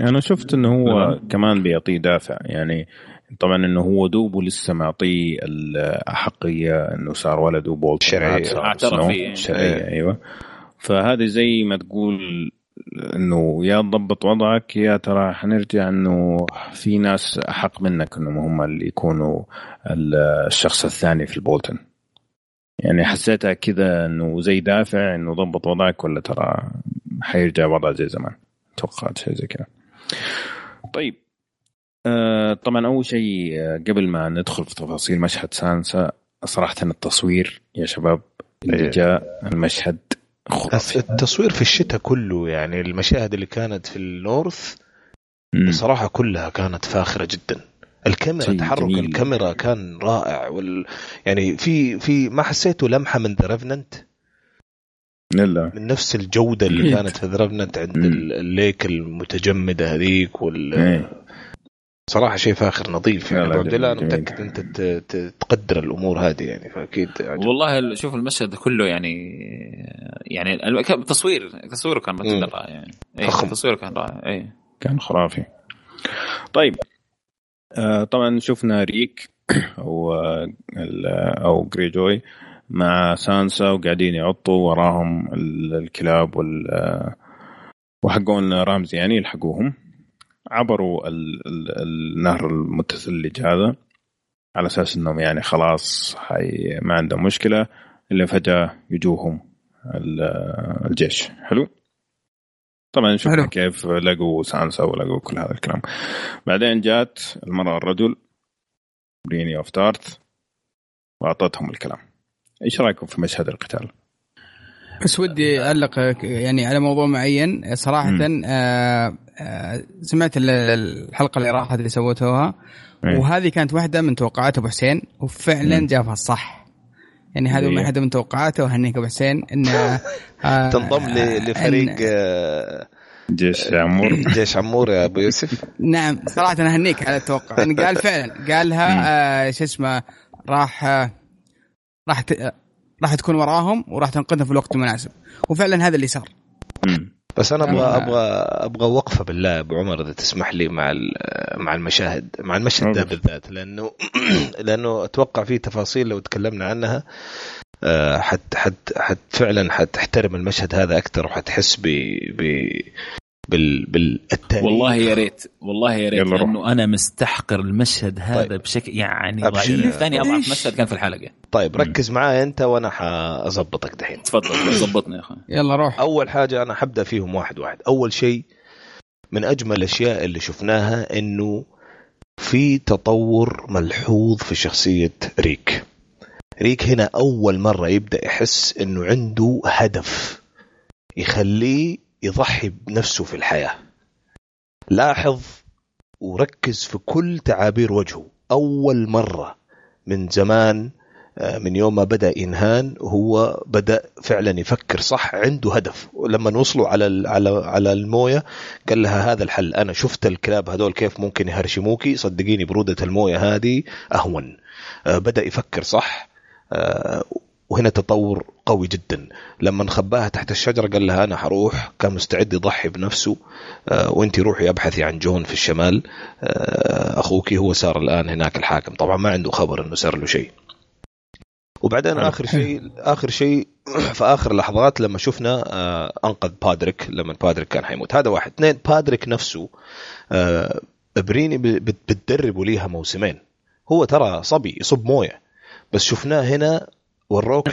أنا شفت إنه هو كمان بيعطيه دافع يعني طبعا إنه هو دوبه لسه معطيه الأحقية إنه صار ولده بولت شرعية. اعترف فيه. شرعية أيوه. فهذه زي ما تقول إنه يا تضبط وضعك يا ترى حنرجع إنه في ناس أحق منك انهم هم اللي يكونوا الشخص الثاني في البولتن. يعني حسيتها كذا إنه زي دافع إنه ضبط وضعك ولا ترى حيرجع وضع زي زمان؟ توقعت شيء زي كذا. طيب آه طبعا أول شيء آه، قبل ما ندخل في تفاصيل مشهد سانسا صراحة التصوير يا شباب اللي. جاء المشهد. خرافي. التصوير في الشتاء كله يعني المشاهد اللي كانت في ال North مم. بصراحة كلها كانت فاخرة جدا الكاميرا تحرك جميل. الكاميرا كان رائع وال... يعني في في ما حسيته لمحة من The Revenant لا من نفس الجودة اللي كانت في The Revenant عند. ال lake المتجمدة هذيك وال مم. صراحة شيء فاخر نظيف يعني. عبد الله أنا متأكد أنت تقدر الأمور هذه يعني فأكيد عجب. والله شوف المشهد كله يعني يعني التصوير تصويره كان جدا رائع يعني. أي تصويره كان رائع اي كان خرافي. طيب آه طبعا شفنا ريك أو أو جريجوي مع سانسا وقاعدين يعطوا وراهم الكلاب وال وحقون رامزي يعني يلحقوهم. عبروا ال ال النهر المتثلج هذا على أساس إنهم يعني خلاص حي ما عندهم مشكلة إلا فجأة يجوهم الجيش. حلو؟ طبعا شفنا كيف لقوا سانسا ولقوا كل هذا الكلام. بعدين جات المرأة الرجل بريني أوف تارث وأعطتهم الكلام. إيش رأيكم في مشهد القتال؟ بس ودي اعلق يعني على موضوع معين. صراحة آه آه سمعت الحلقة اللي راحت اللي سويتوها. وهذه كانت واحدة من توقعات أبو حسين وفعلا جابها الصح. يعني هذا من واحدة من توقعاته وهنيك أبو حسين انه آه تنضم لفريق إن آه جيش عمور. جيش عمور يا أبو يوسف. نعم صراحة أنا اهنيك على التوقع. يعني قال فعلا قالها آه شو اسمه راح آه راح راح تكون وراهم وراح تنقذهم في الوقت المناسب. وفعلا هذا اللي صار. بس أنا أبغى أبغى أبغى وقفة بالله أبو عمر إذا تسمح لي مع مع المشاهد مع المشهد ده بالذات لأنه لأنه أتوقع في تفاصيل لو تكلمنا عنها. آه، حت حت حت فعلا حتحترم المشهد هذا أكثر وحتحس ب ب بال بالتاريخ والله يا ريت والله يا ريت لأنه أنا مستحقر المشهد هذا طيب. بشكل يعني ضعيف ثاني أضعف مشهد كان في الحلقة. طيب ركز معاي أنت وأنا حأظبطك دحين. تفضل ظبطني يا أخوي. يلا روح. أول حاجة أنا حبدأ فيهم واحد واحد. أول شيء من أجمل الأشياء اللي شفناها إنه في تطور ملحوظ في شخصية ريك. ريك هنا أول مرة يبدأ يحس إنه عنده هدف يخليه يضحي بنفسه في الحياة. لاحظ وركز في كل تعابير وجهه. أول مرة من زمان آه، من يوم ما بدأ ينهان هو بدأ فعلا يفكر صح عنده هدف. ولما وصلوا على على على الموية قال لها هذا الحل. أنا شفت الكلاب هذول كيف ممكن يهرشموكي. صدقيني برودة الموية هذه أهون. آه، بدأ يفكر صح. آه، وهنا تطور قوي جدا. لما خباها تحت الشجرة قال لها أنا حروح. كان مستعد يضحي بنفسه. آه، وانت روحي أبحثي عن جون في الشمال. آه، أخوك هو صار الآن هناك الحاكم. طبعا ما عنده خبر إنه صار له شيء. وبعدين آخر شيء آخر شيي في آخر لحظات لما شفنا أنقذ بادريك. لما بادريك كان حيموت. هذا واحد. اثنين بادريك نفسه بريني بتدربوا ليها موسمين. هو ترى صبي يصب موية. بس شفناه هنا وروك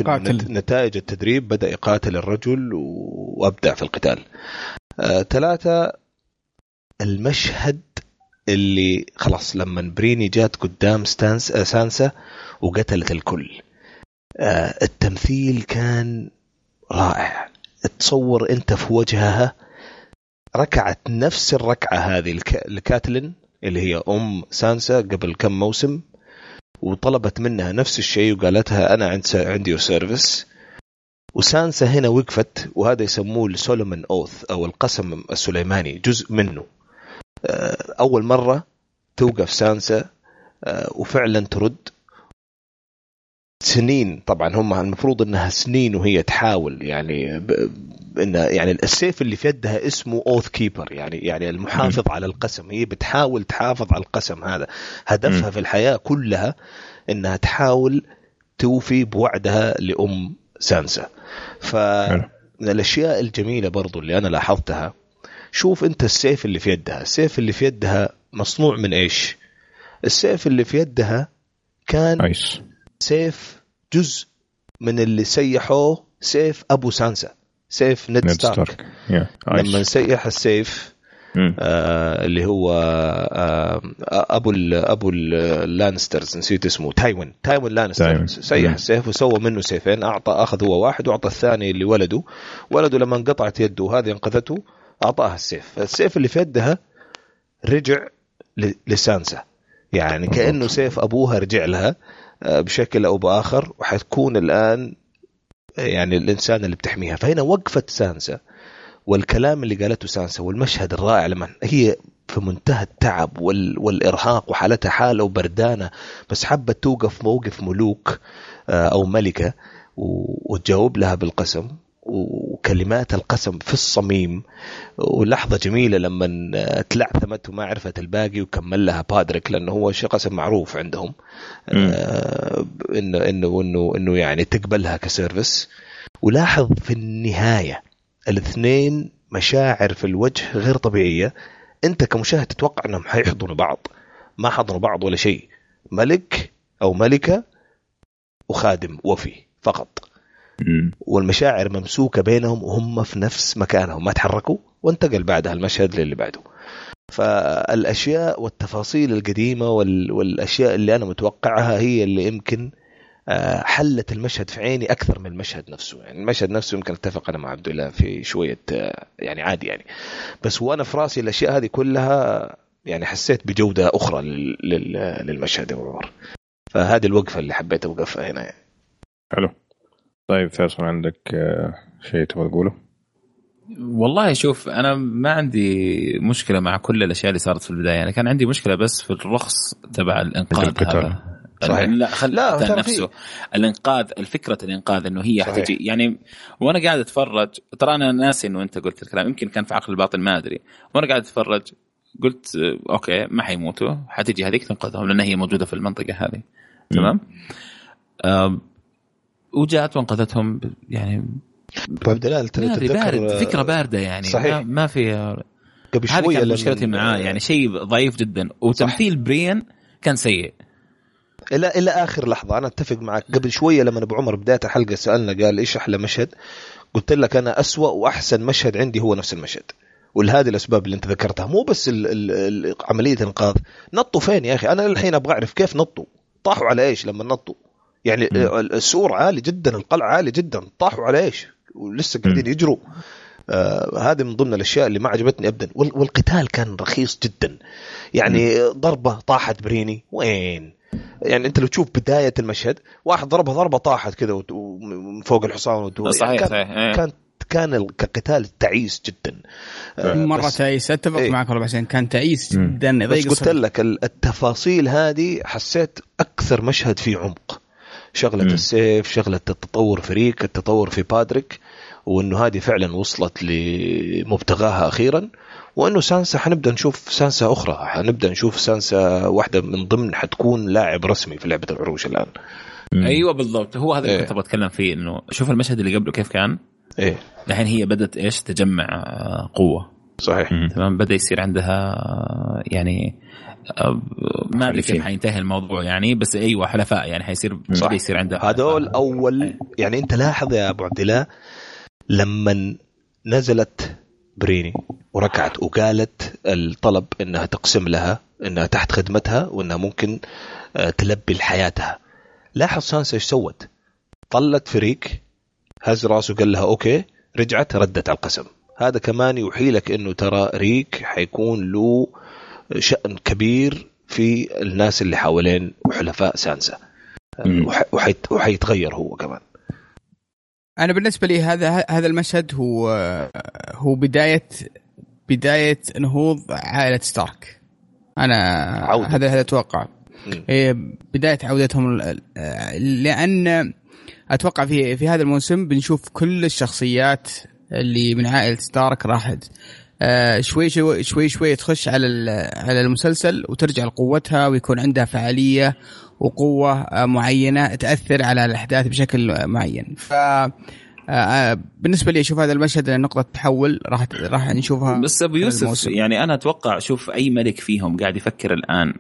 نتائج التدريب بدأ يقاتل الرجل وأبدع في القتال. آه، ثلاثة المشهد اللي خلاص لما بريني جات قدام ستانس آه، سانسا وقتلت الكل. آه، التمثيل كان رائع. تصور أنت في وجهها ركعت نفس الركعة هذه لكاتلين اللي هي أم سانسا قبل كم موسم. وطلبت منها نفس الشيء وقالتها أنا عند عندي service وسانسا هنا وقفت وهذا يسموه ال Solomon oath أو القسم السليماني جزء منه. آه، أول مرة توقف سانسا آه، وفعلا ترد. سنين طبعا هم المفروض إنها سنين وهي تحاول يعني إن يعني السيف اللي في يدها اسمه Oathkeeper يعني يعني المحافظ على القسم. هي بتحاول تحافظ على القسم هذا. هدفها في الحياة كلها إنها تحاول توفي بوعدها لأم سانسا. فمن الأشياء الجميلة برضو اللي أنا لاحظتها شوف أنت السيف اللي في يدها. السيف اللي في يدها مصنوع من إيش؟ السيف اللي في يدها كان أيش. سيف جزء من اللي سيحوه سيف أبو سانسا سيف نيد, ستارك. Yeah. لما سيح السيف آه اللي هو آه أبو ال أبو ال Lannisters نسيت اسمه تايوين تايوين لانستر. سيح السيف وسوى منه سيفين أعطى أخذ هو واحد وأعطى الثاني لولده ولده. لما انقطعت يده وهذه انقذته أعطاها السيف. السيف اللي في يدها رجع لسانسا. يعني كأنه سيف أبوها رجع لها. آه، بشكل أو بآخر وحتكون الآن آه، يعني الإنسان اللي بتحميها. فهنا وقفت سانسا والكلام اللي قالته سانسا والمشهد الرائع لما هي في منتهى التعب والإرهاق وحالتها حالة وبردانة بس حبت توقف موقف ملوك آه، أو ملكة وتجاوب لها بالقسم. وكلمات القسم في الصميم ولحظة جميلة لما تلعثمت وما عرفت الباقي وكمل لها بادريك لأنه هو شيء قسم معروف عندهم. آه إنه إنه إنه إنه يعني تقبلها كسيرفس ولاحظ في النهاية الاثنين مشاعر في الوجه غير طبيعية. أنت كمشاهد تتوقع أنهم حيحضنوا بعض. ما حضنوا بعض ولا شيء. ملك أو ملكة وخادم وفي فقط. والمشاعر ممسوكة بينهم وهم في نفس مكانهم. ما تحركوا وانتقل بعدها المشهد للي بعده. فالأشياء والتفاصيل القديمة والأشياء اللي أنا متوقعها هي اللي يمكن آه، حلت المشهد في عيني أكثر من المشهد نفسه. يعني المشهد نفسه يمكن اتفق أنا مع عبد الله في شوية آه، يعني عادي يعني. بس وأنا في رأسي الأشياء هذه كلها يعني حسيت بجودة أخرى للمشهد يا فهذه الوقفة اللي حبيت أوقفها هنا يعني. حلو. طيب فيصل عندك آه، شيء تبغى تقوله؟ والله شوف أنا ما عندي مشكلة مع كل الأشياء اللي صارت في البداية. أنا كان عندي مشكلة بس في الرخص تبع الإنقاذ هذا. صحيح. لا خل لا نفسه. الإنقاذ الفكرة الإنقاذ إنه هي صحيح. حتجي. يعني وأنا قاعد أتفرج ترى أنا ناسي إنه أنت قلت الكلام. يمكن كان في عقل الباطن ما أدري. وأنا قاعد أتفرج قلت okay ما حيموتوا. حتجي هذيك تنقذهم لأن هي موجودة في المنطقة هذه. تمام؟ وجاءت وانقذتهم يعني طيب دلال بارد فكرة باردة يعني صحيح. ما, في قبل شوية هذه مشكلتي معاه يعني شيء ضعيف جدا. وتمثيل بريان كان سيء. إلى إلى آخر لحظة أنا أتفق معك. قبل شوية لما أبو عمر بداية الحلقة سألنا قال إيش أحلى مشهد؟ قلت لك أنا أسوأ وأحسن مشهد عندي هو نفس المشهد. ولهذه الأسباب اللي أنت ذكرتها. مو بس ال ال ال عملية الانقاذ نطوا فين يا أخي؟ أنا الحين أبغى أعرف كيف نطوا. طاحوا على إيش لما نطوا؟ يعني م. السور عالي جدا القلعة عالي جدا طاحوا على إيش؟ ولسه قاعدين يجروا. آه هذه من ضمن الأشياء اللي ما عجبتني ابدا. والقتال كان رخيص جدا. يعني م. ضربة طاحت بريني. وين؟ يعني أنت لو تشوف بداية المشهد واحد ضربها ضربة طاحت كذا من فوق الحصان صحيح كان صحيح إيه. كان كان كقتال تعيس جدا. آه، مرة تعيس. أتفق إيه. معك والله حسين كان تعيس جدا. بس قلت لك التفاصيل هذه حسيت أكثر مشهد فيه عمق. شغلة م. السيف شغلة التطور في ريك التطور في بادريك وإنه هذه فعلا وصلت لمبتغاها أخيرا وإنه سانسا حنبدأ نشوف سانسا أخرى. حنبدأ نشوف سانسا واحدة من ضمن حتكون لاعب رسمي في لعبة العروش الآن. مم. أيوه بالضبط. هو هذا اللي إيه. كنت بتكلم فيه إنه شوف المشهد اللي قبله كيف كان؟ إيه. الحين هي بدأت إيش؟ تجمع قوة. صحيح. تمام؟ بدأ يصير عندها يعني ما ادري كيف حينتهي الموضوع يعني بس أيوه حلفاء يعني حيصير بدا يصير عندها هذول اول يعني أنت لاحظ يا أبو عبد الله لما نزلت بريني وركعت وقالت الطلب إنها تقسم لها إنها تحت خدمتها وإنها ممكن آه، تلبي لحياتها. لاحظ سانسا إيش سوت؟ طلت في ريك هز راسه قال لها okay رجعت ردت على القسم. هذا كمان يوحي لك إنه ترى ريك حيكون له شأن كبير في الناس اللي حوالين وحلفاء سانسا. وحيتغير هو كمان. أنا بالنسبة لي هذا هذا المشهد هو هو بداية بداية نهوض عائلة ستارك. أنا عودة. هذا هذا أتوقع. إيه، بداية عودتهم لأن أتوقع في في هذا الموسم بنشوف كل الشخصيات اللي من عائلة ستارك راحت آه، شوي شوي شوي شوي تخش على على المسلسل وترجع لقوتها ويكون عندها فعالية وقوة آه، معينة تأثر على الأحداث بشكل معين. ف آه، بالنسبة لي أشوف هذا المشهد نقطة تحول راح راح نشوفها بس أبو يوسف يعني أنا أتوقع شوف أي ملك فيهم قاعد يفكر الآن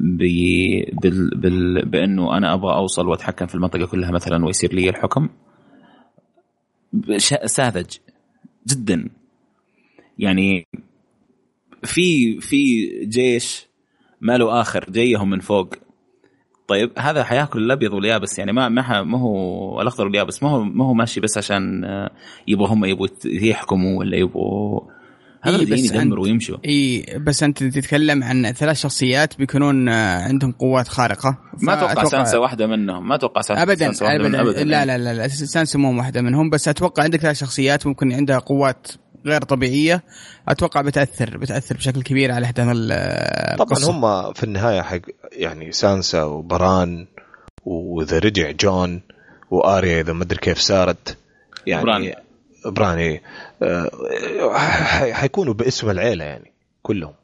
بال بال بأنه أنا أبغى أوصل وأتحكم في المنطقة كلها مثلا ويصير لي الحكم. ساذج جدا. يعني في في جيش ما له آخر جايهم من فوق. طيب هذا حياكل الأبيض واليابس. يعني ما ما ما هو الأخضر واليابس. ما هو ما هو ماشي بس عشان يبغوا هم يبغوا يحكموا ولا يبغوا هذا إيه بس يدمروا ويمشوا. اي بس أنت تتكلم عن ثلاث شخصيات بيكونون آه، عندهم قوات خارقة. ما أتوقع سانسا واحدة منهم. ما أتوقع سانسا ابدا سانسا ابدا, أبداً. لا لا لا, لا سانسا مو واحدة منهم بس أتوقع عندك ثلاث شخصيات ممكن عندها قوات غير طبيعية أتوقع بتأثر بتأثر بشكل كبير على إحداث القصة. طبعا هم في النهاية حق يعني سانسا وبران وإذا رجع جون وآريا إذا ما أدري كيف صارت يعني بران. بران إيه. آه، حيكونوا باسم العيلة يعني كلهم.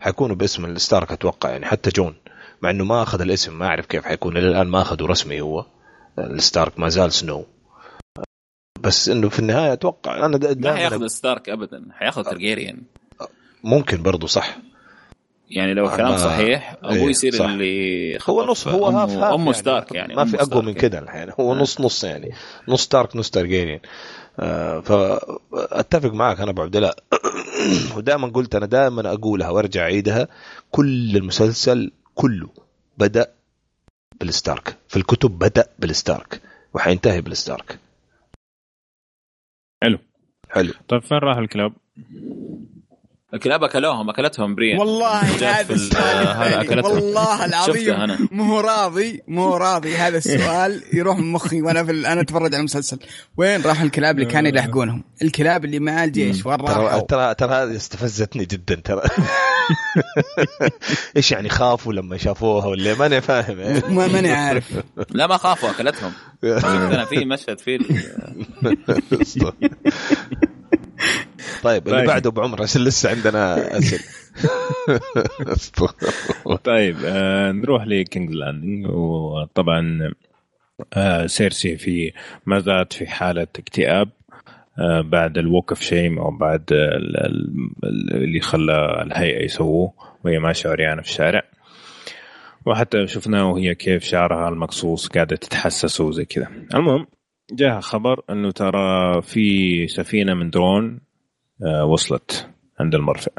حيكونوا باسم الستارك أتوقع يعني حتى جون مع إنه ما أخذ الاسم ما أعرف كيف حيكون إلى الآن ما اخذه رسمي هو. الستارك ما زال سنو. بس إنه في النهاية أتوقع أنا ما حياخذ ستارك ابدا حياخذ ترجيريان. ممكن برضو صح. يعني لو كلام صحيح ابوه إيه، يصير صح. اللي هو نص هو هاف هاف أمه يعني. ستارك يعني ما في أقوى من كذا الحين. هو نص نص يعني. نص ستارك نص ترجيريان. آه فأتفق معك أنا ابو عبد الله. ودائما قلت أنا دائما أقولها وأرجع أعيدها. كل المسلسل كله بدأ بالستارك. في الكتب بدأ بالستارك. وحينتهي بالستارك. حلو حلو طيب فين راح الكلاب؟ الكلاب أكلوهم أكلتهم بريا والله هذا السؤال. والله العظيم مو راضي مو راضي. هذا السؤال يروح من مخي وأنا في أنا أتفرج على المسلسل. وين راح الكلاب اللي كانوا يلحقونهم؟ الكلاب اللي مع الجيش وين راحوا؟ ترى ترى ترى هذه استفزتني جدا ترى. إيش يعني خافوا لما شافوها ولا ماني فاهم. ما ماني عارف. لا ما خافوا أكلتهم. أنا في مشهد فيه طيب اللي طيب. بعده بعمر عشان لسه عندنا أسئلة. طيب آه نروح لكينج لاندنج وطبعا آه سيرسي في ما زالت في حالة اكتئاب آه بعد ال walk of shame أو بعد اللي خلى الهيئة يسووه وهي ماشيه عريانه في الشارع. وحتى شفناه وهي كيف شعرها المقصوص قاعدة تتحسس وزي كذا. المهم جاء خبر إنه ترى في سفينة من درون وصلت عند المرفأ.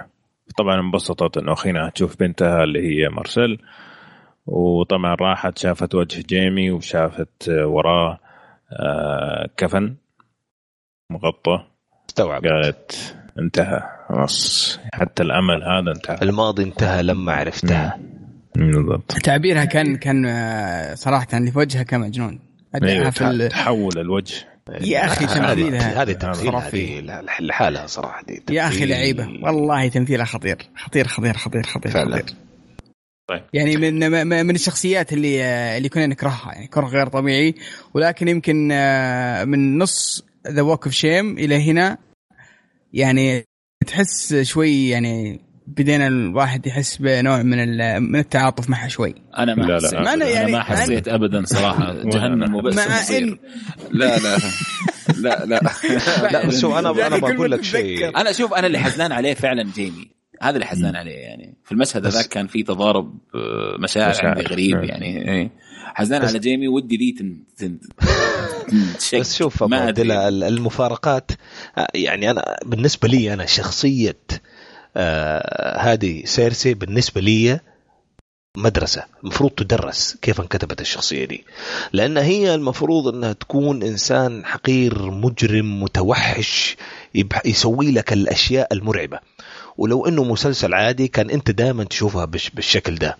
طبعا انبسطت إنه أخينا تشوف بنتها اللي هي مارسيل. وطبعا راحت شافت وجه جيمي وشافت وراه آه، كفن مغطى. استوعبت. قالت انتهى. خلاص حتى الأمل هذا انتهى. الماضي انتهى لما عرفتها بالضبط. تعبيرها كان كان آه، صراحة اللي في وجهها كان مجنون أيوة في تحول الوجه. يا أخي تمثيلها هذه تمثيل هذه لحالها صراحة دي يا أخي لعيبة والله تمثيلها خطير خطير خطير خطير خطير فعلا خطير. طيب. يعني من من الشخصيات اللي اللي كنا نكرهها يعني كره غير طبيعي ولكن يمكن آه، من نص the walk of shame إلى هنا يعني تحس شوي يعني بدينا الواحد يحس بنوع من من التعاطف معها شوي. أنا ما لا لا ما أنا, يعني أنا ما حسيت ابدا صراحة. جهنم وبس مع إن... لا لا. لا لا. لا بس شوف أنا أنا بقول لك شيء. أنا شوف أنا اللي حزنان عليه فعلا جيمي. هذا اللي حزنان عليه يعني. في المشهد هذاك كان في تضارب آه، مشاعر, مشاعر عندي غريب يعني. إيه. حزنان على جيمي ودي ذي تن... تن... بس شوف المفارقات آه، يعني أنا بالنسبة لي أنا شخصية آه هذه سيرسي بالنسبة لي مدرسة المفروض تدرس كيف انكتبت الشخصية دي. لأن هي المفروض إنها تكون إنسان حقير مجرم متوحش يسوي لك الأشياء المرعبة. ولو إنه مسلسل عادي كان أنت دائما تشوفها بالشكل ده.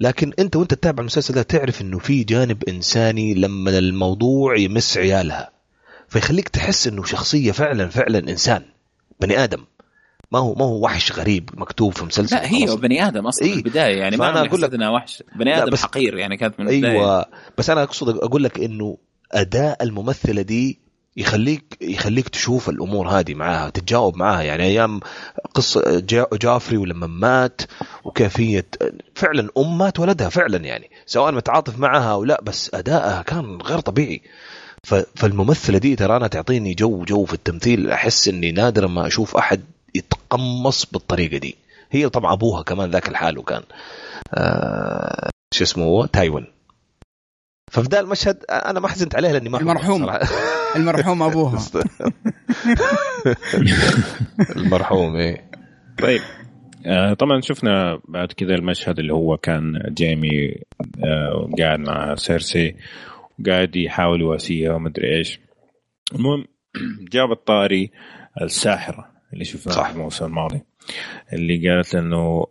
لكن أنت وأنت تتابع المسلسل ده تعرف إنه في جانب إنساني لما الموضوع يمس عيالها. فيخليك تحس إنه شخصية فعلا فعلا إنسان بني آدم. ما هو ما هو وحش غريب مكتوب في مسلسل لا هي بني آدم أصلا إيه؟ البداية يعني ما أنا أقول لك انها وحش. بني آدم بس حقير يعني كانت من البداية. أيوه بس أنا أقصد أقول لك إنه أداء الممثلة دي يخليك يخليك تشوف الأمور هذه معاها تتجاوب معاها. يعني أيام قصة جافري ولما مات وكيفية فعلا أم مات ولدها فعلا يعني. سواء متعاطف معها أو لا بس ادائها كان غير طبيعي. فالممثلة دي ترى أنا تعطيني جو جو في التمثيل أحس إني نادرا ما أشوف أحد يتقمص بالطريقة دي. هي طبعا أبوها كمان ذاك الحال وكان آه شو اسمه هو تايوين. ففي ذا المشهد أنا ما حزنت عليه لأني ما المرحوم. المرحوم أبوها. المرحوم إيه. طيب. آه طبعا شفنا بعد كذا المشهد اللي هو كان جيمي آه قاعد مع سيرسي وقاعد يحاول يواسيها ومدري إيش. المهم جاب الطاري الساحرة. اللي شفناها في الموسم الماضي. اللي قالت إنه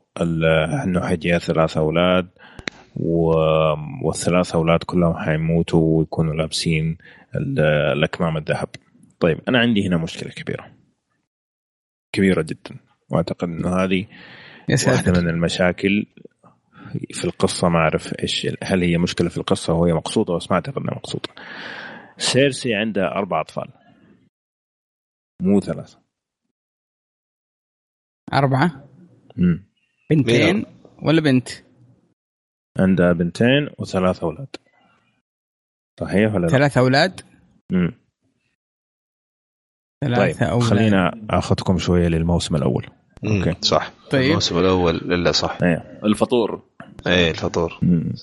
إنه حيجيها ثلاث أولاد والثلاث أولاد كلهم حيموتوا ويكونوا لابسين الأكمام الذهب. طيب أنا عندي هنا مشكلة كبيرة. كبيرة جدا. وأعتقد إنه هذه واحدة من المشاكل في القصة ما أعرف إيش هل هي مشكلة في القصة وهي مقصودة بس ما أعتقد إنها مقصودة. سيرسي عندها أربع أطفال. مو ثلاثة. أربعة. مم. بنتين ولا بنت؟ عندها بنتين وثلاث أولاد. صحيح ولا ثلاث أولاد؟ امم ثلاثة طيب أولاد. خلينا آخذكم شوية للموسم الأول. okay. صح. طيب. الموسم الأول إلا صح. إيه. الفطور. إيه الفطور. مم.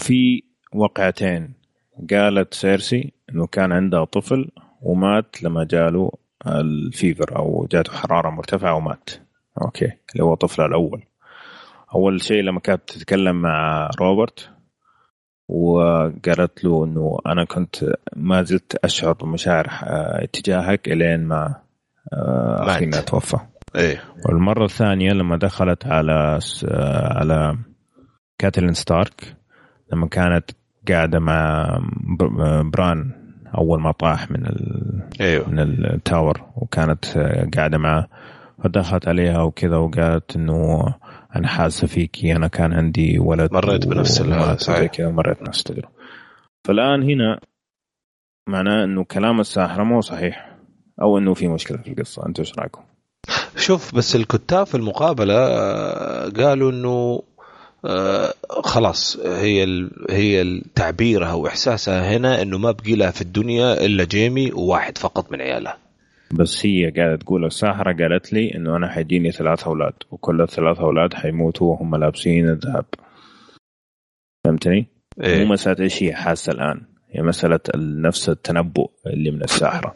في وقعتين قالت سيرسي إنه كان عندها طفل ومات لما جاله ال fever أو جاته حرارة مرتفعة ومات. okay. اللي هو طفلها الأول. أول شيء لما كانت تتكلم مع روبرت وقالت له إنه أنا كنت ما زلت أشعر بمشاعر آه، اتجاهك إلين ما آه، اخينا توفى إيه. والمرة الثانية لما دخلت على آه، على كاتلين ستارك لما كانت قاعدة مع بران أول ما طاح من ال... أيوه. من ال tower وكانت قاعدة معه فدخلت عليها وكذا وقالت إنه أنا حاسة فيكي أنا كان عندي ولد مريت بنفس صحيح كذا مريت نفس التجربة فالآن هنا معناه إنه كلام الساحرة مو صحيح أو إنه في مشكلة في القصة أنتم إيش رأيكم؟ شوف بس الكتاب في المقابلة آه، قالوا إنه خلاص هي هي تعبيرها واحساسها هنا إنه ما بقي لها في الدنيا إلا جيمي وواحد فقط من عيالها. بس هي قاعدة تقول الساحره قالت لي إنه أنا حيجيني ثلاث أولاد وكل الثلاث أولاد حيموتوا وهم لابسين الذهب. فهمتني؟ إيه؟ مو مسألة إيش هي حاسة الآن. هي مسألة نفس التنبؤ اللي من الساحره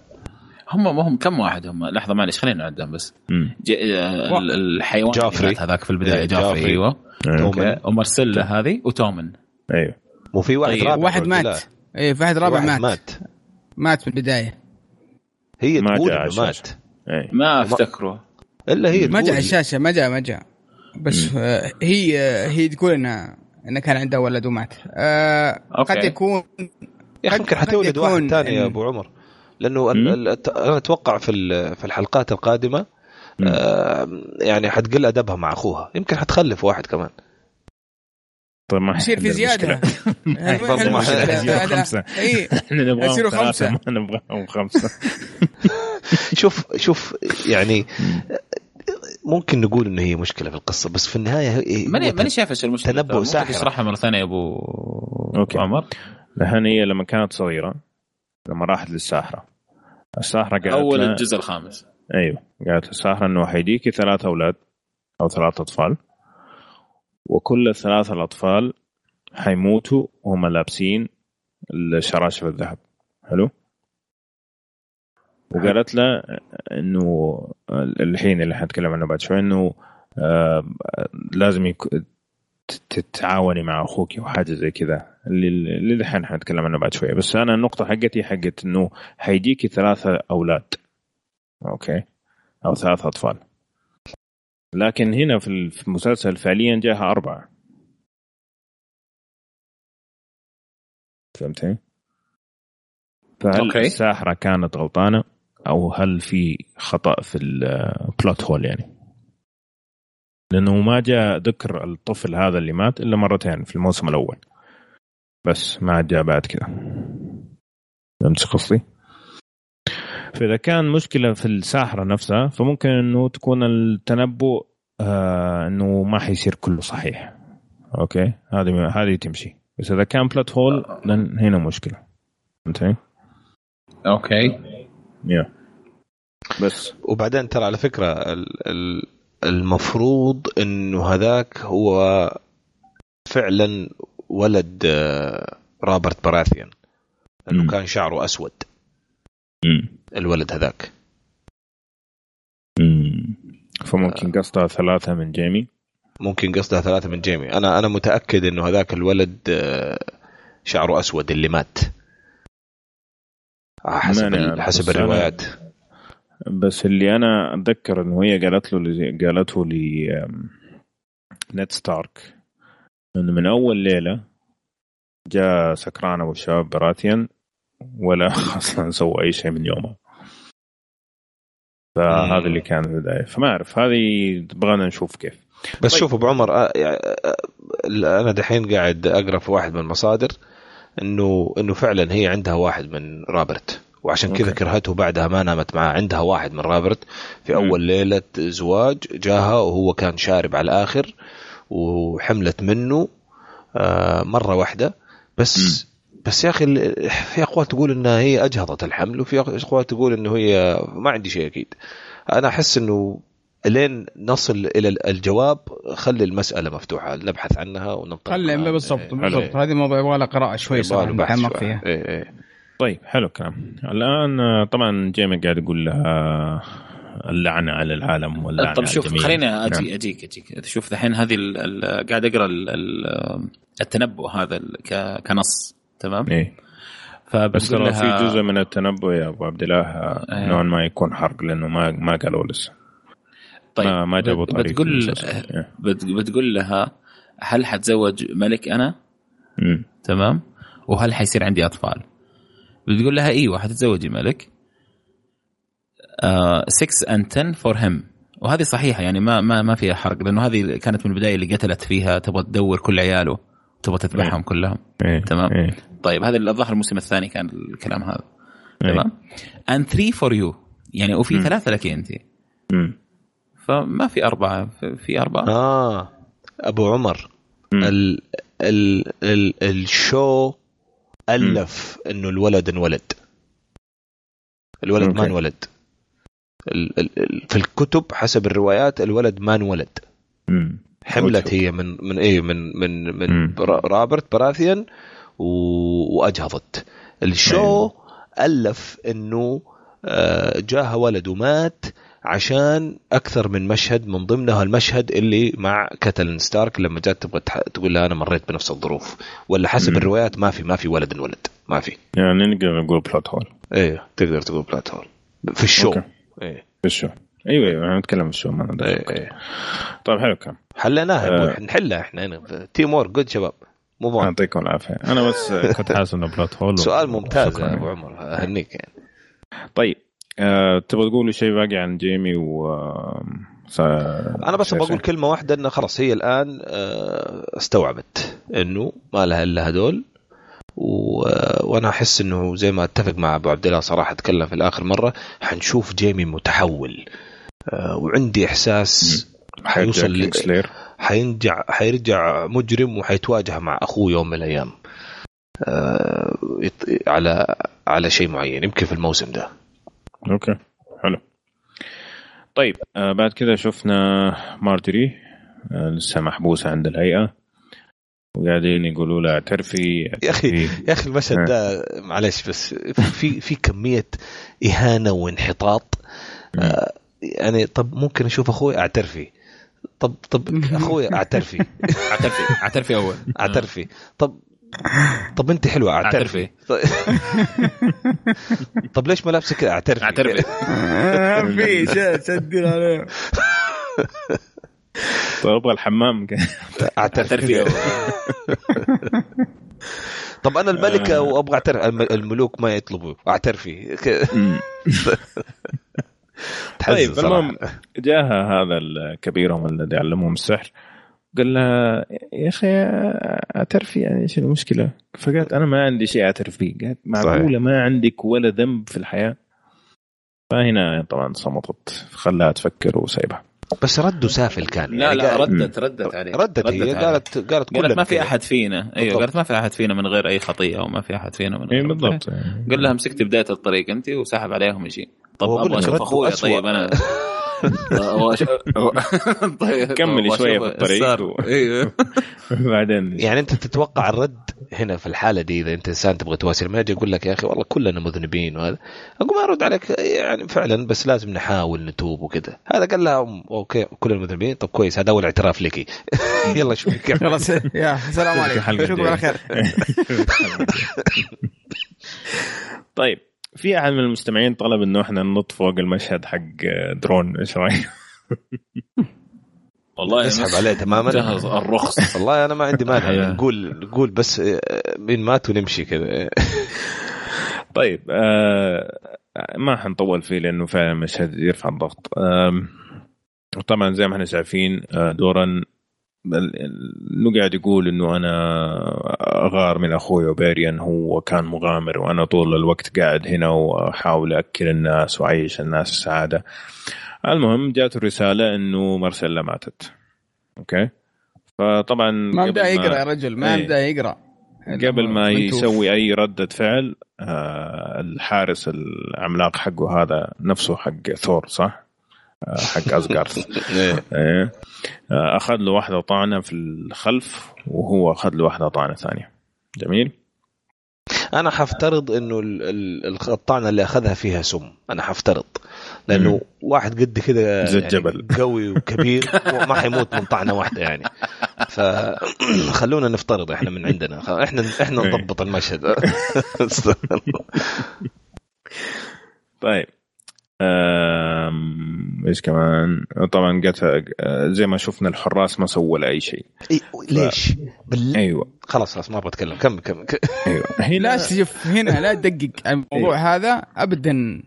هم ما هم كم واحد هم؟ لحظة معلش خلينا نعدهم بس. آه، الحيوان جافري هذاك في البداية إيه، جافري, جافري. أيوه. okay. ومارسيلا هذه وتومن. أيوه. وفي واحد طيب. رابع واحد مات. اي في واحد رابع مات. مات. مات في البداية. هي ما تقول مات. ما أفتكره. إلا هي ما جاء الشاشة ما جاء ما جاء. بس هي هي تقول انها انه كان عندها ولد ومات. آه قد يكون يا أخي يمكن حتولد واحد ثاني يا أبو عمر. لأنه أنا أتوقع في في الحلقات القادمة آه يعني حتقل أدبها مع أخوها. يمكن حتخلف واحد كمان. طيب ما يصير في زيادة. برضه ما خمسة. إحنا نبغى خمسه ما نبغاهم خمسة. شوف شوف يعني ممكن نقول إنه هي مشكلة في القصة بس في النهاية ماني ماني شايف إيش المشكلة. تنبؤ ساحر تشرحها مرة ثانية يا أبو أوكي. عمر. الحين هي لما كانت صغيرة لما راحت للساحرة. الساحرة قالت أول الجزء الخامس. أيوه. قالت الساحره أنه حيديكي ثلاث أولاد أو ثلاث أطفال. وكل الثلاثة الأطفال حيموتوا وهم لابسين الشراشف الذهب. حلو؟ وقالت له إنه الحين اللي حنتكلم عنه بعد شوي إنه آه لازم تتعاوني مع أخوك وحاجة زي كذا. اللي الحين حنتكلم عنه بعد شوية بس أنا النقطة حقتي حقت إنه حيجيكي ثلاثة أولاد. okay أو ثلاثة أطفال لكن هنا في المسلسل فعليا جاها أربعة فهمتني؟ فهل okay. الساحرة كانت غلطانة أو هل في خطأ في ال plot hole يعني؟ لأنه ما جاء ذكر الطفل هذا اللي مات إلا مرتين في الموسم الأول بس ما جاء بعد كذا فهمت قصدي؟ فاذا كان مشكلة في الساحرة نفسها فممكن إنه تكون التنبؤ آه إنه ما حيصير كله صحيح. okay؟ هذه هذه تمشي. بس إذا كان plot hole هنا مشكلة. فهمتني؟ okay. يا بس. وبعدين ترى على فكرة المفروض إنه هذاك هو فعلا ولد آه، روبرت براثيان انه كان شعره أسود. الولد هذاك. فممكن قصدها ثلاثة من جيمي. ممكن قصدها ثلاثة من جيمي. أنا أنا متأكد إنه هذاك الولد آه، شعره أسود اللي مات. آه، حسب حسب الروايات. بس اللي أنا أتذكر إنه هي قالت له قالته لي نت ستارك إنه من أول ليلة جاء سكران أبو الشباب براثيان ولا أصلا سوى أي شيء من يومه. فهذا اللي كان البداية. فما أعرف هذه بغينا نشوف كيف. بس طيب. شوف ابو عمر آه، يعني، آه، أنا دحين قاعد أقرأ في واحد من المصادر إنه إنه فعلا هي عندها واحد من رابرت. وعشان كذا كرهته بعدها ما نامت معاه. عندها واحد من رابرت في أول م. ليلة زواج جاها وهو كان شارب على الآخر وحملت منه آه، مرة واحدة. بس م. بس يا أخي في أقوال تقول إنها هي اجهضت الحمل وفي أقوال تقول إنه هي ما عندي شيء أكيد. أنا أحس إنه لين نصل إلى الجواب خلي المسألة مفتوحة نبحث عنها وننطق خلي بالضبط إيه. بالضبط. هذه موضوع يبغى لها قراءة شوي صراحة نتعمق فيها. إيه إيه. طيب حلو الكلام. الآن طبعا جيمي قاعد يقول لها اللعنة على العالم واللعنة طيب شوف خليني أجي نعم. أجيك أجيك. شوف الحين هذه قاعد أقرأ التنبؤ هذا كنص. تمام إيه بس ترى لها... في جزء من التنبؤ يا أبو عبد الله إيه. نوعا ما يكون حرق لأنه ما ما قالوا لسه طيب ما, ما جابوا طريق بتقول إيه. بتقول لها هل حتزوج ملك أنا؟ م. تمام؟ وهل حيصير عندي أطفال؟ بتقول لها إيوه حتتزوجي ملك 6 and 10 for him وهذه صحيحة يعني ما ما ما فيها حرق لأنه هذه كانت من البداية اللي قتلت فيها تبغى تدور كل عياله تبغى تذبحهم إيه. كلهم إيه. تمام إيه. طيب هذا الظاهر الموسم الثاني كان الكلام هذا إيه. تمام and three for you يعني وفي مم. ثلاثة لك أنت مم. فما في أربعة في- في أربعة آه أبو عمر مم. ال ال ال ال show ألف إنه الولد انولد الولد ما okay. انولد ال ال ال في الكتب حسب الروايات الولد ما انولد مم. حملت. هي من من إيه من من من مم. روبرت براثيون وأجهضت ال show أيوه. ألف إنه آه، جاها ولد ومات عشان أكثر من مشهد من ضمنها المشهد اللي مع كاتلين ستارك لما جات تبغى تقول لها أنا مريت بنفس الظروف ولا حسب مم. الروايات ما في ما في ولد انولد ما في يعني نقدر نقول plot hole إيه تقدر تقول plot hole في ال show okay. إيه في ال show أيوه أيوه أنا نتكلم في ال show ما إيه, إيه. طيب حلو كان حليناها آه. أبوي، نحلها إحنا teamwork good شباب. مو يعطيكم العافية. أنا بس كنت حاسس إنه plot hole سؤال ممتاز. يا أبو عمر أهنيك يعني. طيب أه تبغى تقولوا شيء باقي عن جيمي و س... أنا بس بقول كلمة واحدة إنه خلاص هي الآن آه، استوعبت إنه ما لها إلا هذول و... وأنا أحس إنه زي ما أتفق مع أبو عبد الله صراحة تكلم في الآخر مرة حنشوف جيمي متحول. آه، وعندي إحساس حيوصل حينجع حيرجع مجرم وحيتواجه مع أخوه يوم من الأيام. آه، على على شيء معين يمكن في الموسم ده. أوكي حلو. طيب آه بعد كذا شفنا مارجري آه لسه محبوسه عند الهيئة. وقاعدين يقولوا لها اعترفي يا أخي. يا أخي المشهد آه. ده معلش بس في في كمية إهانة وانحطاط. آه، يعني طب ممكن أشوف أخوي اعترفي. طب طب أخوي اعترفي. اعترفي. اعترفي أول. اعترفي. طب طب أنت حلوة اعترفي. اعترفي. طب ليش ملابسك اعترفي؟ اعترفي. في شيء سدل عليه. طيب أبغى الحمام. اعترفي. أول. طب أنا الملكة. وأبغى أعترف الم- الملوك ما يطلبوا. اعترفي. طيب. المهم جاها هذا الكبيرهم الذي علمهم السحر قال لها يا أخي اعترفي يعني إيش المشكلة؟ فقالت أنا ما عندي شيء أعترف به، قالت معقولة ما عندك ولا ذنب في الحياة؟ فهنا طبعا صمتت خلاها تفكر وسايبها بس رده سافل كان لا يعني لا ردت ردت عليه ردت هي عليه. قالت قالت قالت كلنا ما في. أحد فينا أيوه. قالت ما في أحد فينا من غير أي خطيه وما في أحد فينا من اي غير بالضبط قال لها مسكت بداية الطريق أنت وسحب عليهم شيء طب أبغى أشوف أسوأ. طيب أنا طيب شوية أشوف في الطريق. و- أيوه بعدين. يعني أنت تتوقع الرد هنا في الحالة دي إذا أنت إنسان تبغى تواسي ما يجي يقول لك يا أخي والله كلنا مذنبين وهذا. أقول ما أرد عليك يعني فعلا بس لازم نحاول نتوب وكذا. هذا قال لها أوكي كلنا مذنبين طب كويس هذا أول اعتراف لك. يلا شوفي كيف خلاص. يا السلام عليكم. أشوفكم على خير. طيب. في أحد من المستمعين طلب إنه إحنا ننط فوق المشهد حق درون إيش رايك؟ والله اسحب عليه تماما جهز الرخص والله أنا ما عندي مانع. نقول نقول بس آه، مين مات ونمشي كذا طيب آه ما حنطول فيه لأنه فعلا مشهد يرفع الضغط آم، طبعا زي ما إحنا شايفين آه، دوران بل- انه قاعد يقول إنه أنا اغار من أخوي وبيريان هو كان مغامر وأنا طول الوقت قاعد هنا وأحاول أكل الناس وأعيش الناس السعادة. المهم جاته الرسالة إنه مارسيلا ماتت. أوكي؟ فطبعا ما بدأ يقرأ يا رجل ما إيه. بدأ يقرأ. قبل ما يسوي أي رده فعل آه الحارس العملاق حقه هذا نفسه حق ثور صح؟ آه حق أزغارث. إيه. آه أخذ له واحدة طعنة في الخلف وهو أخذ له واحدة طعنة ثانية جميل؟ أنا حفترض إنه ال- ال- الطعنة اللي أخذها فيها سم أنا حفترض لأنه. واحد قد زي يعني. قوي وكبير ما حيموت من طعنة واحدة يعني فخلونا نفترض إحنا من عندنا إحنا إحنا. نضبط المشهد طيب إيش كمان؟ طبعا قتل آه، زي ما شفنا الحراس ما سووا ولا أي شيء. إيه، ليش؟ بال... أيوه. خلاص خلاص ما أبغى أتكلم. كمل كمل ك- أيوه. هنا لا شوف هنا لا تدقق الموضوع هذا ابدا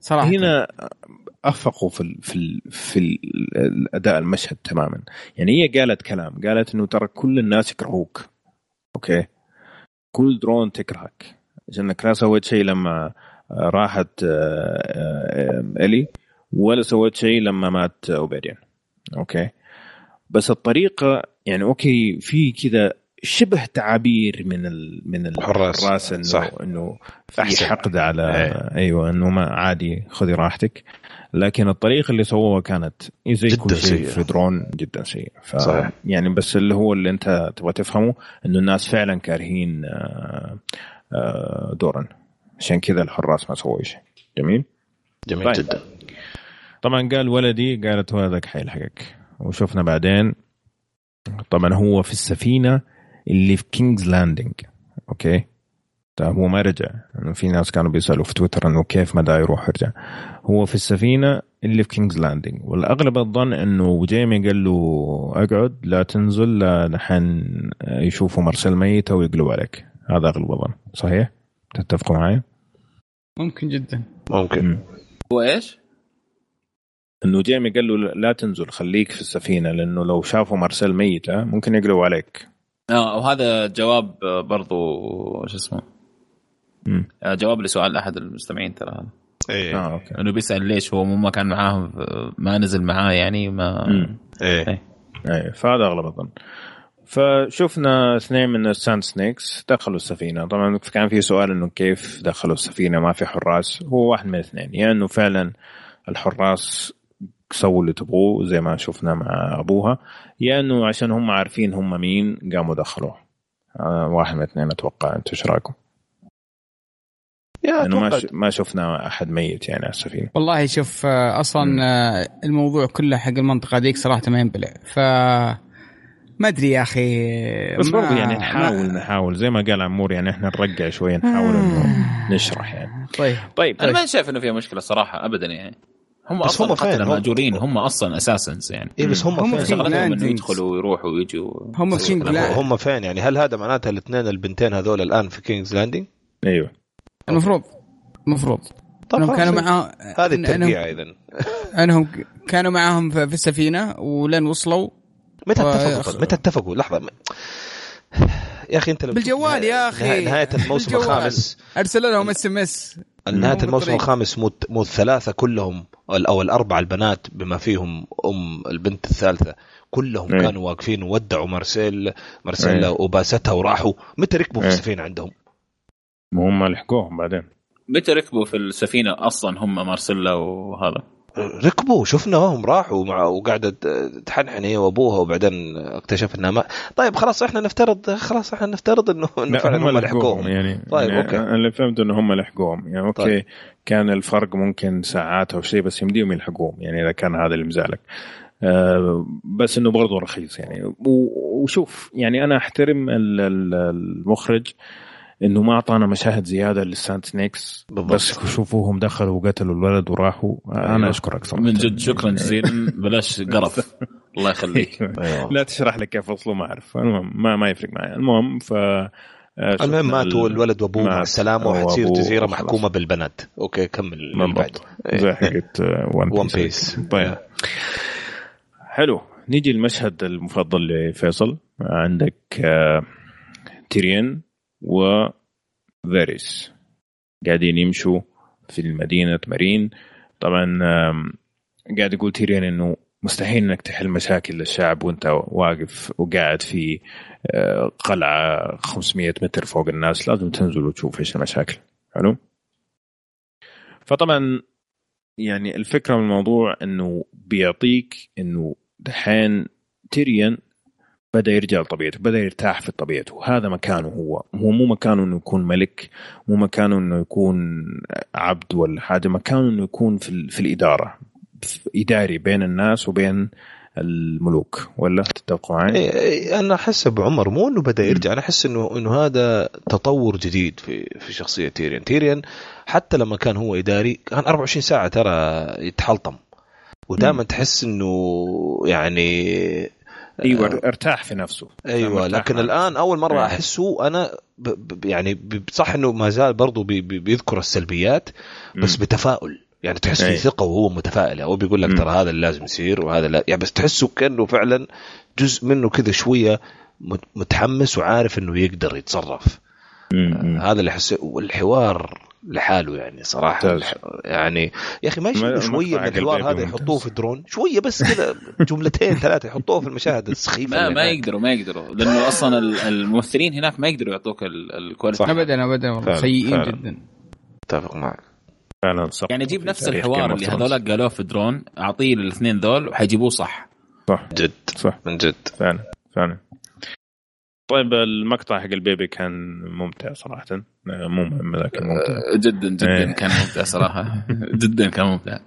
صراحة. هنا أخفقوا في ال في ال في الاداء المشهد تماما. يعني هي قالت كلام قالت إنه ترى كل الناس يكرهوك. okay؟ كل دورن تكرهك. عشانك لا سويت شيء لما راحت إلي ولا سويت شيء لما مات اوبيريان أوكي. بس الطريقة يعني أوكي في كذا شبه تعابير من ال من الحراس. إنه صح. إنه في حقد على إيه. أيوه إنه ما عادي خذي راحتك. لكن الطريقة اللي سووها كانت زي كل شيء في دورن جدا سيء ف صحيح. يعني بس اللي هو اللي أنت تبغى تفهمه إنه الناس فعلا كارهين آه، آه، دورن. عشان كذا الحراس ما سووا شيء جميل؟ جميل طيب. جدا. طبعا قال ولدي قالت هذاك حيلحقك وشفنا بعدين طبعا هو في السفينة اللي في كينجز لاندنج أوكي؟ طيب هو ما رجع. يعني في ناس كانوا بيسألوا في تويتر إنه كيف ما دا يروح يرجع. هو في السفينة اللي في كينجز لاندنج والأغلب الظن إنه جيمي قال له أقعد لا تنزل لا نحن يشوفوا مرسل ميتة ويقلبوا عليك. هذا أغلب الظن. صحيح؟ تتفقوا معي؟ ممكن جدا. ممكن. هو إيش؟ إنه جيمي قال له لا تنزل خليك في السفينة لأنه لو شافوا مارسيل ميته ممكن يقلبوا عليك. آه وهذا جواب برضو شو اسمه؟ مم. آه، جواب لسؤال أحد المستمعين ترى. هذا إيه. آه أوكي. إنه بيسأل ليش هو مو ما كان معاهم ما نزل معاه يعني ما إيه. إيه, إيه. فهذا أغلب الظن. فشفنا اثنين من الساند سنيكس دخلوا السفينة. طبعا كان في سؤال إنه كيف دخلوا السفينة؟ ما في حراس. هو واحد من الاثنين. يا يعني إنه فعلا الحراس سووا اللي تبغوه زي ما شفنا مع أبوها يا إنه عشان هم عارفين هم مين قاموا دخلوه. آه واحد من الاثنين أتوقع. أنتم إيش رأيكم؟ يعني ما ما شفنا أحد ميت يعني على السفينة. والله شوف آه، أصلا م. آه، الموضوع كله حق المنطقة ذيك صراحة ما ينبلع. ف ما أدري يا أخي. بس برضه يعني نحاول ما... نحاول. زي ما قال عمور يعني إحنا نرجع شوية نحاول إنه آه. نشرح يعني. طيب. طيب أنا ما شايف إنه فيها مشكلة صراحة ابدا يعني. هم بس أصلا هم حتى الماجورين هم أصلا assassins يعني. اي بس هم, هم فين؟ شغلتهم انه يدخلوا ويروحوا ويجوا. هم في كينجز هم فين يعني؟ هل هذا معناته الاثنين البنتين هذول الآن في كينجز لاندنج؟ أيوه. المفروض المفروض. إنهم كانوا معاهم هذه الترقيعه اذا إنهم كانوا معاهم في السفينة ولين وصلوا. متى اتفقوا؟ متى اتفقوا؟ لحظة. يا أخي أنت بالجوال يا أخي. نهايه الموسم الخامس. أرسل لهم SMS نهاية الموسم الخامس مو مو الثلاثة كلهم أو الأربعة البنات بما فيهم أم البنت الثالثة. كلهم إيه. كانوا واقفين وودعوا مارسيل. مارسيلا إيه. وباستها وراحوا. متى ركبوا في إيه. السفينة عندهم؟ هم لحقوهم بعدين. متى ركبوا في السفينة أصلا هم مارسيلا وهذا؟ ركبوا شفناهم راحوا مع وقاعدة تحنحن هي وأبوها وبعدين اكتشف انها ما. طيب خلاص إحنا نفترض خلاص إحنا نفترض إنه إنه فعلا هم لحقوهم يعني. طيب يعني أوكي. أنا اللي فهمت إنه هم لحقوهم. يعني أوكي طيب. كان الفرق ممكن ساعات أو شيء بس يمديهم يلحقوهم يعني إذا كان هذا اللي مزعلك. أه بس إنه برضه رخيص يعني. وشوف يعني أنا أحترم المخرج إنه ما أعطانا مشاهد زيادة لل Sand Snakes. بالضبط. بس شوفوهم دخلوا وقتلوا الولد وراحوا. أنا أيوه. أشكرك صراحة. من جد شكرا جزيلا. بلاش قرف. الله يخليك. أيوه. لا تشرح لك كيف وصلوا ما أعرف. المهم ما, ما يفرق معي. المهم ف آه، المهم ماتوا الولد وأبوه. مع السلامه وحتصير جزيرة محكومة بالبنات. أوكي كمل بالضبط. زي حقت ون بيس طيب. حلو. نيجي المشهد المفضل لفيصل. عندك آه، تيريون وفيريس قاعدين يمشوا في المدينة مارين. طبعا قاعد يقول تيريون إنه مستحيل إنك تحل مشاكل للشعب وأنت واقف وقاعد في آه، قلعة 500 متر فوق الناس. لازم تنزل وتشوف إيش المشاكل. حلو؟ فطبعا يعني الفكرة من الموضوع إنه بيعطيك إنه دحين تيريون بدأ يرجع لطبيعته بدأ يرتاح في طبيعته. وهذا مكانه هو. هو مو مكانه إنه يكون ملك مو مكانه إنه يكون عبد ولا حاجة مكانه إنه يكون في, في الإدارة إداري بين الناس وبين الملوك. ولا تتفقوا معي؟ إيه، إيه، أنا أحس أبو عمر مو إنه بدأ يرجع أنا أحس انه إنه هذا تطور جديد في في شخصية تيريون، تيريون حتى لما كان هو إداري كان 24 ساعة ترى يتحلطم. ودائما تحس إنه يعني إيوه آه. ارتاح في نفسه. أيوه لكن الآن أول مرة أيوة. أحسه أنا ب ب يعني صح إنه ما زال برضه بي بي بيذكر السلبيات بس م. بتفاؤل. يعني تحس في ثقة وهو متفائل. هو بيقول لك ترى هذا اللي لازم يصير وهذا لا. يعني بس تحسه كأنه فعلا جزء منه كذا شوية متحمس وعارف إنه يقدر يتصرف. آه هذا اللي حس والحوار لحاله يعني صراحة. يعني يا أخي ما يشوفوا شوية من الحوار هذا يحطوه في دورن. شوية بس كذا جملتين ثلاثة يحطوه في المشاهد السخيفة ما ما يقدروا ما يقدروا. لأنه أصلا الممثلين هناك ما يقدروا يعطوك ال quality ابدا ابدا سيئين جدا. أتفق معك. فعلا صح. يعني جيب نفس الحوار اللي هذول قالوه في دورن أعطيه الاثنين ذول وحيجيبوه صح. صح. جد صح. من جد. فعلا فعلا. طيب المقطع حق البيبي كان ممتع صراحة. مو مهم لكن ممتع. أه، جدا جدا إيه. كان ممتع صراحة. جدا كان ممتع.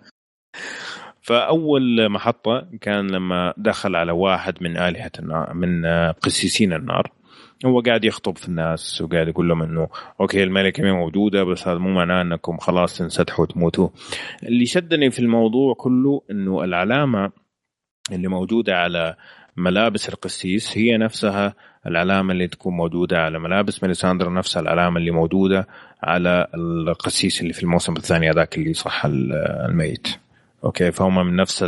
فأول محطة كان لما دخل على واحد من آلهة النار من قسيسين النار. هو قاعد يخطب في الناس وقاعد يقول لهم إنه أوكي الملكه موجودة بس هذا مو معناه إنكم خلاص تنسدحوا وتموتوا. اللي شدني في الموضوع كله إنه العلامة اللي موجودة على ملابس القسيس هي نفسها العلامة اللي تكون موجودة على ملابس. ميليساندر نفس العلامة اللي موجودة على القسيس اللي في الموسم الثاني هذاك اللي صح الميت. أوكي فهم من نفس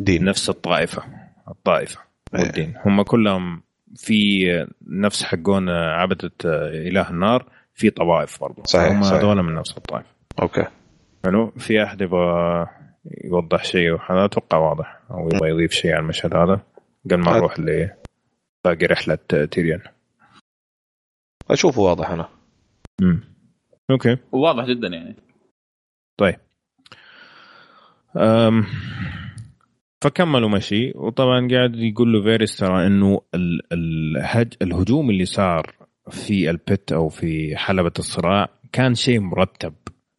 الدين. نفس الطائفة الطائفة إيه. والدين هم كلهم في نفس حقون عبدة إله النار في طوائف برضه صحيح هم هذول من نفس الطائفة. أوكي. حلو؟ في أحد يبغى يوضح شيء هذا أتوقع واضح. أو يبغى يضيف شيء على المشهد هذا قبل ما نروح ل باقي رحلة تيريون أشوفه واضح أنا. امم أوكي. واضح جدا يعني. طيب. أم فكملوا مشي. وطبعا قاعد يقول له فيريس ترى إنه الهج الهجوم اللي صار في البت أو في حلبة الصراع كان شيء مرتب.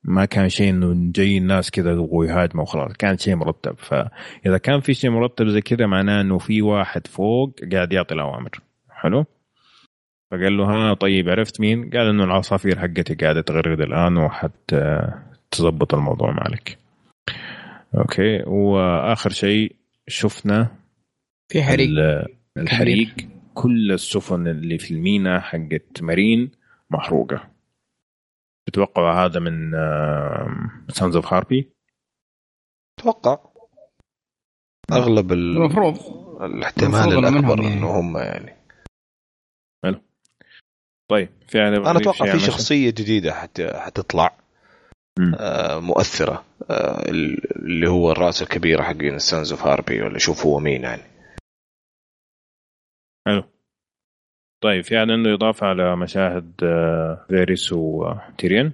ما كان شيء إنه جاي الناس كذا يبغوا يهاجموا وخلاص كان شيء مرتب. فإذا كان في شيء مرتب زي كذا معناه إنه في واحد فوق قاعد يعطي الأوامر. حلو؟ فقال له ها طيب عرفت مين؟ قال إنه العصافير حقتي قاعدة تغرد الآن وحتى تظبط الموضوع معك أوكي وآخر شيء شفنا في حريق. الحريق كل السفن اللي في المينا حقت مارين محروقة. تتوقع هذا من Sons of Harpy؟ أتوقع. أغلب المفروض. الاحتمال الأكبر يعني. انه هم يعني. حلو. طيب في أنا أتوقع في شخصية جديدة حت... حتطلع آه مؤثرة آه اللي هو الرأس الكبيره حقين Sons of Harpy ولا شوف هو مين يعني. حلو. طيب في عنده اضافه على مشاهد آه، فاريس وتيريون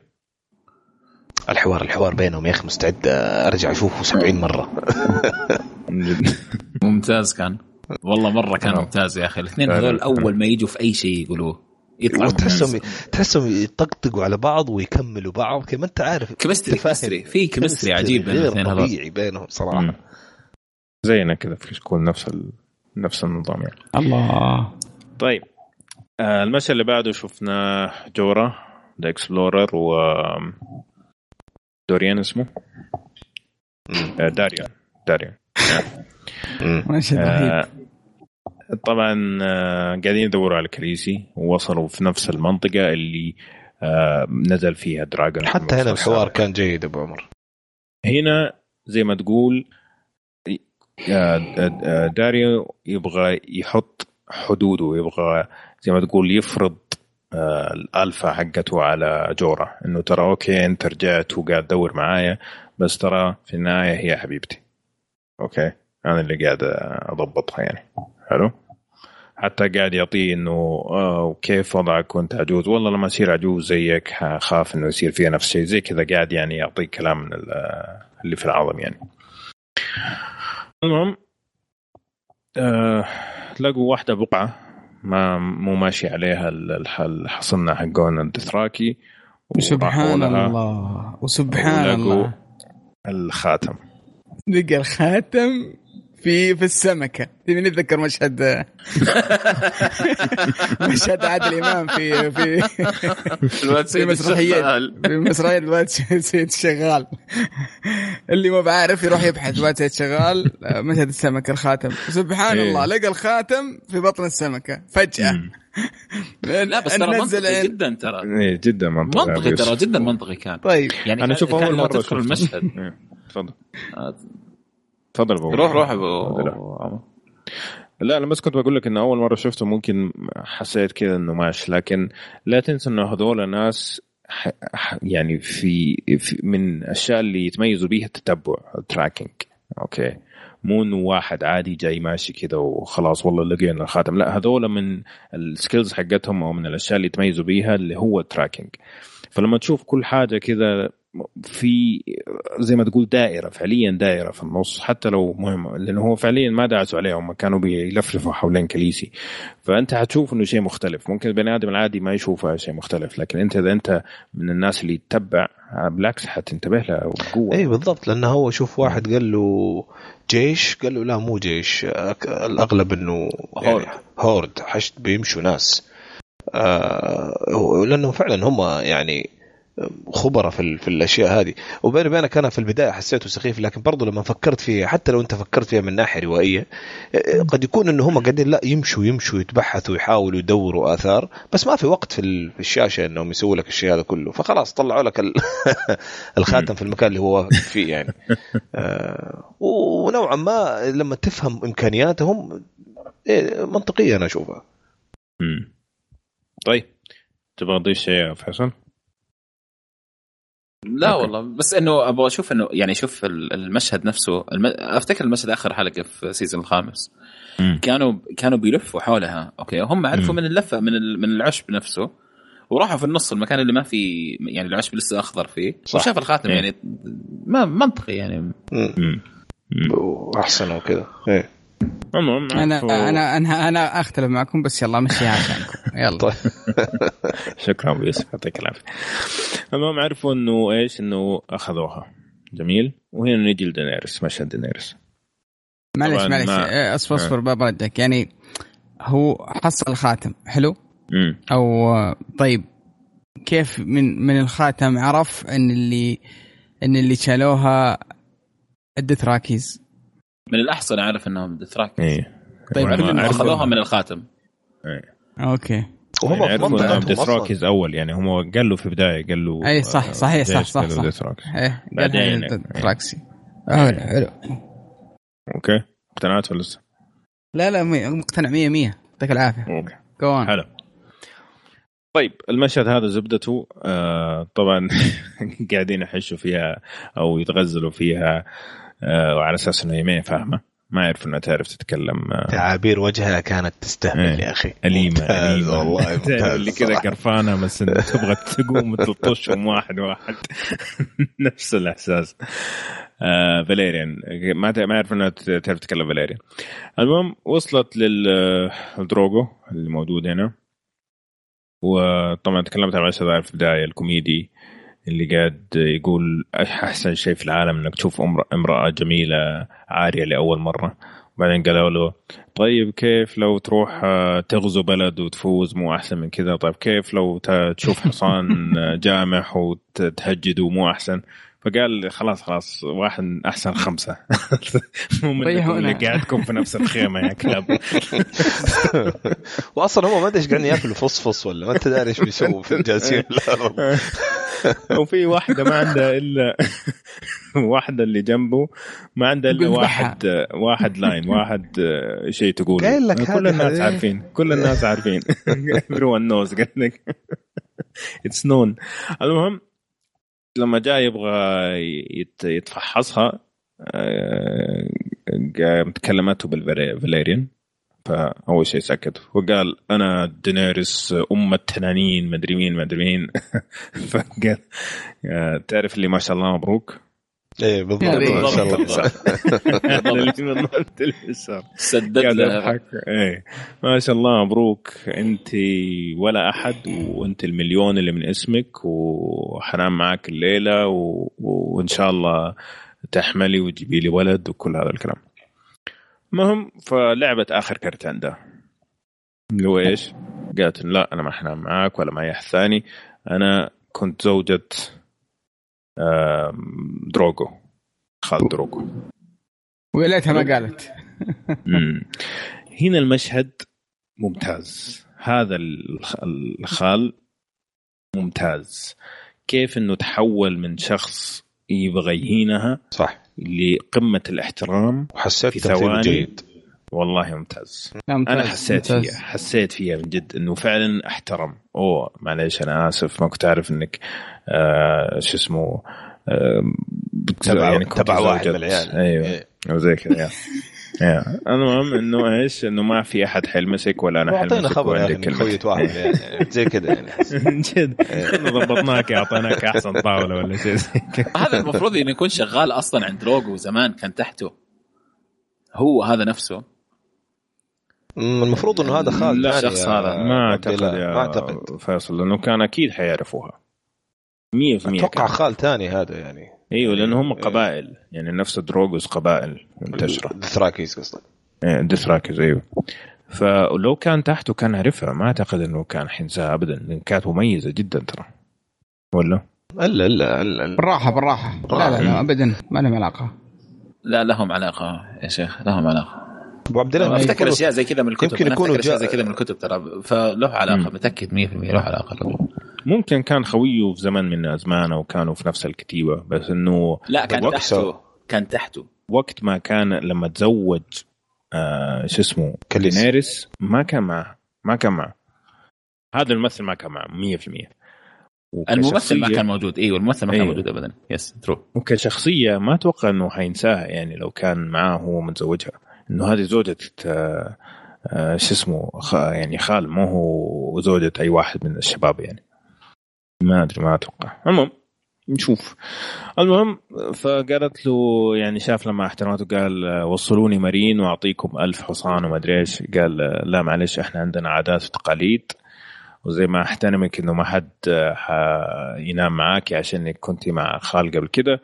الحوار الحوار بينهم يا أخي مستعد أرجع أشوفه 70 مرة. ممتاز كان. والله مرة كان ممتاز يا أخي. الاثنين هذول أول ما يجوا في أي شيء يقولوه. يطلعوا تحسهم تحسهم يطقطقوا على بعض ويكملوا بعض. كما أنت عارف chemistry chemistry في chemistry عجيب بين الاثنين هذول. طبيعي بينهم صراحة. زينا كذا في school نفس ال... نفس النظام يعني. الله. طيب آه، المشهد اللي بعده شفنا جورا the explorer و دوريان اسمه؟ آه، داريو داريو. مشهد آه طبعا آه قاعدين يدوروا على كليسي ووصلوا في نفس المنطقة اللي آه نزل فيها dragon حتى هنا الحوار كان جيد أبو عمر. هنا زي ما تقول داريو يبغى يحط حدوده يبغى زي ما تقول يفرض آه، الالفا حقته على جورا إنه ترى okay أنت رجعت وقاعد تدور معايا بس ترى في النهاية هي حبيبتي. okay؟ أنا اللي قاعد أضبطها يعني. حلو؟ حتى قاعد يعطيه إنه آه كيف وضعك وأنت عجوز؟ والله لما أصير عجوز زيك خاف إنه يصير فيها نفس الشيء زي كذا قاعد يعني يعطيك كلام من اللي في العظم يعني. المهم آه لقوا واحدة بقعة. ما مو ماشي عليها الحصنة حقون الدثراكي وسبحان الله. وسبحان الله. الخاتم. لقى الخاتم. في في السمكة. تبي نتذكر مشهد مشهد عادل إمام في في في مسرحيه في مسرحية الواد سيد شغال اللي ما بعرف يروح يبحث. الواد سيد شغال مشهد السمكة الخاتم. سبحان إيه. الله لقى الخاتم في بطن السمكة. فجأة. لا بس ترى منطقي جدا ترى. إيه جدا منطقي. منطقي ترى جدا منطقي كان. طيب. يعني أنا أشوف أول مرة تدخل المشهد. إيه، تفضل. تفضل ابو روح روح ابو لا أنا بس كنت بقول لك إن أول مرة شفته ممكن حسيت كذا إنه ماشي لكن لا تنسى إنه هذول ناس يعني في, في من الأشياء اللي يتميزوا بيها التتبع ال tracking okay. مو إنه واحد عادي جاي ماشي كذا وخلاص والله لقينا الخاتم. لا هذول من ال skills حقتهم أو من الأشياء اللي يتميزوا بيها اللي هو ال tracking فلما تشوف كل حاجة كذا في زي ما تقول دائرة فعليا دائرة في النص حتى لو مهمه لأنه هو فعليا ما دعسوا عليهم كانوا بيلفلفوا حوالين كليسي. فأنت حتشوف إنه شيء مختلف. ممكن البني آدم العادي ما يشوفها شيء مختلف لكن أنت إذا أنت من الناس اللي تتبع بالعكس حتنتبه له بقوة. اي بالضبط. لأنه هو شوف واحد قال له جيش قال له لا مو جيش. الأغلب إنه يعني هورد. حشد بيمشوا ناس. آه لأنه فعلا هم يعني خبراء في, في الأشياء هذه. وبيني وبينك أنا في البداية حسيته سخيف لكن برضو لما فكرت فيها حتى لو أنت فكرت فيها من ناحية روائية قد يكون إنه هم قاعدين لا يمشوا يمشوا يتبحثوا يحاولوا يدوروا آثار بس ما في وقت في الشاشة إنهم يسووا لك الشيء هذا كله. فخلاص طلعوا لك الخاتم في المكان اللي هو فيه يعني. آه، ونوعا ما لما تفهم إمكانياتهم إيه، منطقية أنا أشوفها. طيب. تبغى تضيف شيء يا فيصل؟ لا okay. والله بس إنه أبغى أشوف إنه يعني شوف المشهد نفسه الم... أفتكر المشهد آخر حلقة في ال season الخامس م. كانوا كانوا بيلفوا حولها okay هم عرفوا م. من اللفة من من العشب نفسه وراحوا في النص المكان اللي ما في يعني العشب لسه أخضر فيه صح. وشاف الخاتم م. يعني ما منطقي يعني واحسن وكذا إيه أنا أنا أنا أنا أختلف معكم بس يلا مشيها عشانكم. يلا. طيب. شكرا أبو يوسف يعطيك العافية. المهم عرفوا إنه إيش؟ إنه أخذوها. جميل. وهنا نجي لدينيرس مشهد دينيرس. معلش معلش. ما... أصبر أصبر آه. بردك يعني هو حصل الخاتم حلو؟ مم. أو طيب كيف من من الخاتم عرف إن اللي إن اللي شالوها الدوثراكيز من الأحسن أعرف إنهم دوثراكيز إيه. طيب أخذوها من الخاتم. إيه. okay. وهم يعني عرفوا دوثراكيز أول يعني هم قال له في البداية قال له أي صح صحيح صح صح, صح, صح. إيه بعدين دوثراكي حلو حلو. okay. اقتنعت ولا لسه؟ لا لا مقتنع 100 100 يعطيك العافية. okay. كوان حلو. طيب المشهد هذا زبدته آه طبعا قاعدين يحشوا فيها أو يتغزلوا فيها. آه وعلى أساس إنه هي ما فاهمة؟ ما يعرف انها تعرف تتكلم آه. تعابير وجهها كانت تستهبل إيه. يا أخي. أليمة أليمة. والله اللي كذا قرفانة بس تبغى تقوم وتلطشهم واحد واحد. نفس الإحساس. آه فاليريان. ما ما يعرف انها تعرف تتكلم فاليريان. المهم وصلت للدروغو اللي موجود هنا. وطبعا تكلمت عن المشهد في البدايه الكوميدي اللي قاعد يقول أحسن شيء في العالم إنك تشوف امرأة جميلة عارية لأول مرة. بعدين قالوا له طيب كيف لو تروح آه، تغزو بلد وتفوز مو أحسن من كذا؟ طيب كيف لو تشوف حصان جامح وتهجده مو أحسن؟ فقال خلاص خلاص واحد أحسن خمسة. مو منكم اللي قاعدكم في نفس الخيمة يا كلاب. واصلا هم ما أدري إيش قاعدين ياكلوا فصفص ولا ما أنت داري إيش بيسووا في جالسين وفي واحدة ما عندها إلا واحدة اللي جنبه ما عندها إلا واحد واحد لاين واحد شيء تقول كل الناس عارفين كل الناس عارفين. Everyone knows قال لك. It's known المهم لما جاء يبغى يتفحصها آه، تكلمته بالفاليريان فأول شيء سكت وقال أنا دينيرس ام التنانين مدري مين مدري مين. فقال تعرف اللي ما شاء الله مبروك؟ إيه بالضبط ما شاء الله. سدد إيه. ما شاء الله مبروك. أنت ولا أحد وأنت المليون اللي من اسمك وحنام معك الليلة و... وإن شاء الله تحملي وتجيبي لي ولد وكل هذا الكلام. المهم فلعبت آخر كرت عندها اللي هو إيش؟ قالت لا أنا ما حنام معاك ولا معي احد ثاني أنا كنت زوجة دروجو خال دروجو وليتها ما قالت. هنا المشهد ممتاز. هذا الخال ممتاز. كيف إنه تحول من شخص يبغى يهينها؟ صح. لقمة الاحترام وحسيت في ثواني جيد والله ممتاز. ممتاز أنا حسيت ممتاز. فيها حسيت فيها من جد إنه فعلا أحترم أوه معليش أنا آسف ما كنت أعرف إنك آه شو اسمه آه تبع يعني تبع واحد من العيال أيوه إيه. وزي كذا المهم إنه إيش؟ إنه ما في أحد حيلمسك ولا أنا حيلمسك اعطينا خبر يا أخي خوية واحد يعني زي كذا يعني. من جد ضبطناك أعطيناك أحسن طاولة ولا شيء هذا المفروض إنه يكون شغال أصلا عند روجو زمان كان تحته. هو هذا نفسه. المفروض إنه هذا خالد لا شخص هذا. ما أعتقد ما أعتقد. فيصل لأنه كان أكيد حيعرفوها. 100% أتوقع خال ثاني هذا يعني. أيوه لأنه هم قبائل. يعني نفس دروغوس قبائل منتشرة. دثراكيز قصدك. إيه دثراكيز أيوه. فلو كان تحته كان عرفها ما أعتقد إنه كان حينساها ابدا. لأن كانت مميزة جدا ترى. ولا؟ الا الا الا بالراحة بالراحة. لا لا لا ابدا. ما لهم علاقة. لا لهم علاقة يا شيخ. لهم علاقة. أبو عبد الله أفتكر أشياء زي كذا من الكتب. يمكن يكونوا أشياء زي كذا من الكتب ترى. فله علاقة متأكد 100% له علاقة ممكن كان خويه في زمن من الازمان أو كانوا في نفس الكتيبة بس إنه لا كان تحته. كان تحته. وقت ما كان لما تزوج آه شو اسمه كال دينيريس ما كان معه ما كان معه. هذا الممثل ما كان معه 100% الممثل ما كان موجود. أيوه الممثل ما كان أيوه. موجود ابدا. yes true وكشخصية ما أتوقع إنه حينساها يعني لو كان معاه هو متزوجها. إنه هذه زوجة آه آه شو اسمه يعني خال مو هو زوجة أي واحد من الشباب يعني. ما أدري ما أتوقع. المهم نشوف. المهم فقالت له يعني شاف لما احترمته قال وصلوني مارين وأعطيكم ألف حصان وما أدري إيش. قال لا معلش إحنا عندنا عادات وتقاليد وزي ما أحترمك إنه ما حد ينام معاك عشان كنت مع خال قبل كده.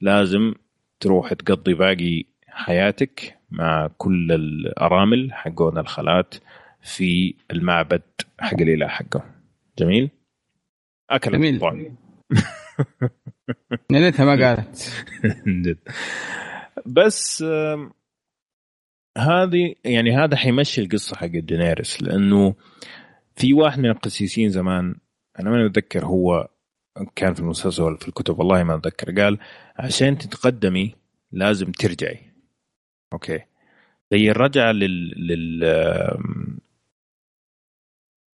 لازم تروح تقضي باقي حياتك مع كل الأرامل حقون الخالات في المعبد حق الإله حقه جميل؟ أكل جميل. يا ريتها ما قالت. جد. بس هذه يعني هذا حيمشي القصة حق دينيرس لأنه في واحد من القسيسين زمان أنا ما اتذكر هو كان في المسلسل ولا في الكتب والله ما اتذكر قال عشان تتقدمي لازم ترجعي. okay. هي الرجعة لل لل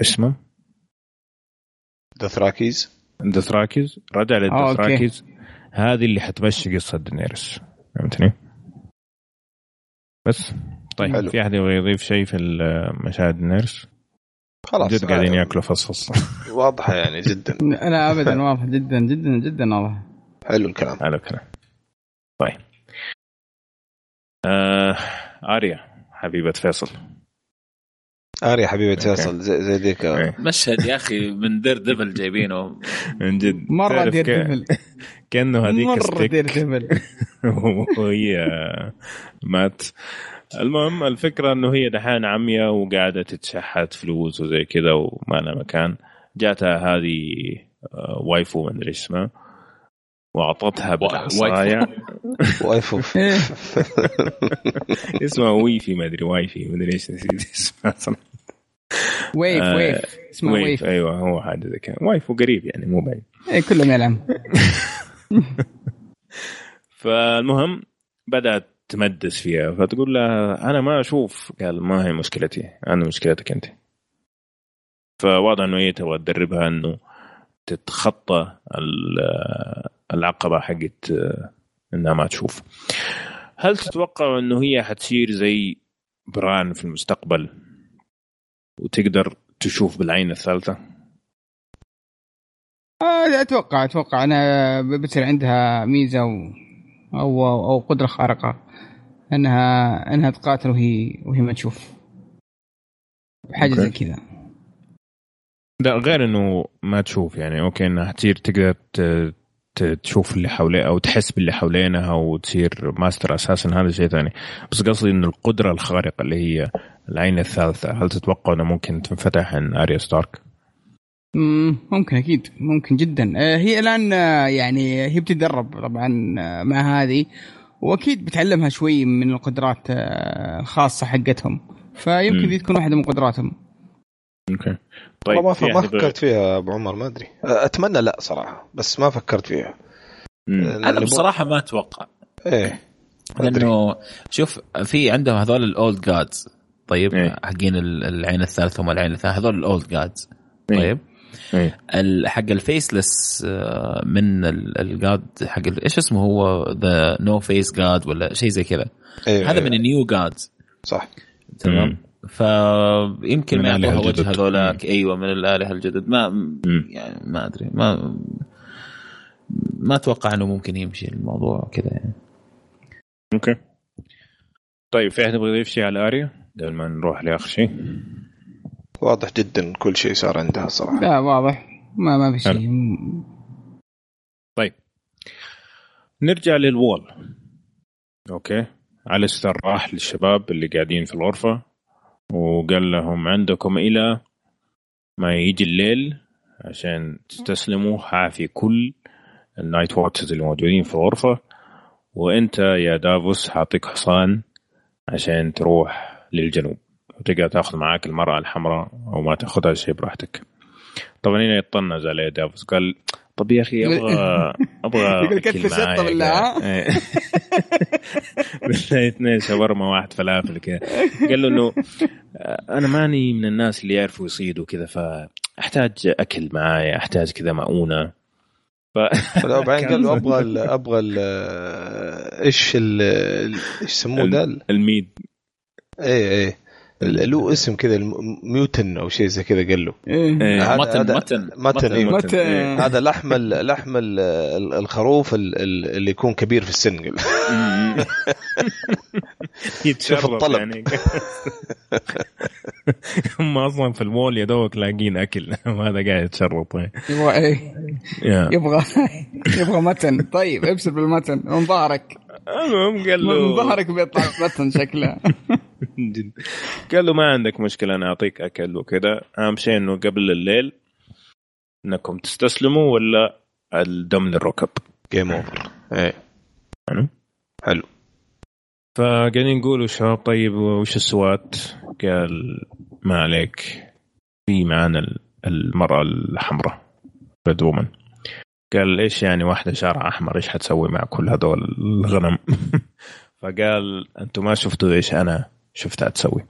اسمه؟ دوثراكيز؟ دوثراكيز؟ رجع للدوثراكيز. هذه اللي حتمشي قصة دينيرس فهمتني؟ بس. طيب حلو. في أحد يبغى يضيف شيء في مشاهد دينيرس؟ خلاص جد قاعدين ياكلوا فص واضحة يعني جدا. لا ابدا واضحة جدا جدا جدا واضحة. حلو الكلام. حلو الكلام. طيب. آه آريا حبيبة فيصل. اريا حبيبه فيصل زي, زي ذيك. مشهد يا أخي من دير ديفل جايبينه. من جد. مرة Daredevil كأنه هذيك مرة Daredevil وهي مات. المهم الفكرة إنه هي دحين عمية وقاعدة تتشحت فلوس وزي كذا وما لها مكان. جاتها هذه آه، وايفو ما أدري اسمها. وأعطتها بالعصاية. وايفو اسمها ويفي ما أدري وايفي ما أدري إيش نسيت اسمها ويف آه ويف اسمه ويف, ويف أيوه هو حاجة زي كذا. وايفو قريب يعني مو بعيد. اي كلهم يلعب فالمهم بدأت تمدس فيها فتقول لها أنا ما أشوف. قال ما هي مشكلتي أنا مشكلتك أنت. فواضح إنه هي تبغى تدربها إنه تتخطى العقبة حقت إنها ما تشوف. هل تتوقع إنه هي حتصير زي بران في المستقبل؟ وتقدر تشوف بالعين الثالثة؟ آه أتوقع أتوقع أنا بتصير عندها ميزة و... أو أو قدرة خارقة إنها إنها تقاتل وهي وهي ما تشوف. حاجة زي كذا. لا غير إنه ما تشوف يعني. أوكي إنها تصير تقدر تشوف اللي حواليه أو تحس باللي حوالينها وتصير ماستر أساسا هذا شيء ثاني. بس قصدي انه القدرة الخارقة اللي هي العين الثالثة هل تتوقع إنه ممكن تنفتح عن أريا ستارك؟ ممكن أكيد ممكن جدا. آه، هي الآن آه، يعني هي بتتدرب طبعا آه، مع هذه وأكيد بتعلمها شوي من القدرات الخاصة حقتهم. فيمكن دي تكون واحدة من قدراتهم. أوكي. طيب ما, ما فكرت فيها أبو عمر ما أدري. أتمنى لا صراحة بس ما فكرت فيها. أنا بصراحة ما أتوقع. إيه لأنه شوف في عندهم هذول الأولد جادز طيب إيه؟ حقين العين الثالثة هم العين الثالثه هذول ال Old Gods إيه. طيب. إيه؟ حق ال Faceless آه، من ال God حق إيش اسمه هو؟ the no face god ولا شيء زي كذا. إيه هذا إيه. من ال New Gods صح. تمام. فيمكن ما يعطوها وجه هذولاك. أيوه من الآلهة الجدد. ما مم. يعني ما أدري. ما ما أتوقع إنه ممكن يمشي الموضوع كذا يعني. أوكي. طيب في أحد يبغى يضيف شيء على آريا؟ قبل ما نروح لآخر شيء. واضح جدا كل شيء صار عندها صراحة. لا واضح. ما ما في شيء. طيب. نرجع لل Wall. أوكي. على راح للشباب اللي قاعدين في الغرفة. وقال لهم عندكم إلى ما يجي الليل عشان تستسلموا. حاعفي كل ال Night Watches اللي موجودين في الغرفة. وأنت يا دافوس حاطيك حصان عشان تروح للجنوب. وتقدر تأخذ معاك المرأة الحمراء أو ما تأخذها شيء براحتك. طبعا هنا يطنز عليه دافوس. قال طب يا أخي أبغى أبغى يقول كتف شطه بالله بالله اثنين شاورما واحد فلافل كذا. قال له إنه أنا ماني من الناس اللي يعرفوا يصيدوا كذا فأحتاج أكل معايا أحتاج كذا مؤونة. ف... بعدين قال له أبغى أبغى إيش إيش يسموه ده الميد. إيه إيه. له اسم كذا ميوتن أو شيء زي كذا قال له. إيه. متن متن. متن إيه. متن. إيه. هذا لحم لحم الخروف اللي يكون كبير في السن. قال يتشرف الطلب. يعني. هم أصلا في المول يا دوبك لاقين أكل. وهذا قاعد يتشرط يبغى إيه. يبغى يبغى mutton. طيب ابشر بال mutton. من ظهرك المهم قال له من ظهرك بيطلع mutton شكله. قال له ما عندك مشكلة أنا أعطيك أكل وكذا. أهم شيء إنه قبل الليل إنكم تستسلموا ولا الدم للركب game over إيه. حلو. فقاعدين نقولوا شباب طيب وش السوات؟ قال ما عليك. في معانا المرأة الحمراء ريد وومن قال إيش يعني واحدة شعرها أحمر إيش حتسوي مع كل هذول الغنم؟ فقال أنتم ما شفتوا إيش أنا شفتها تسوي.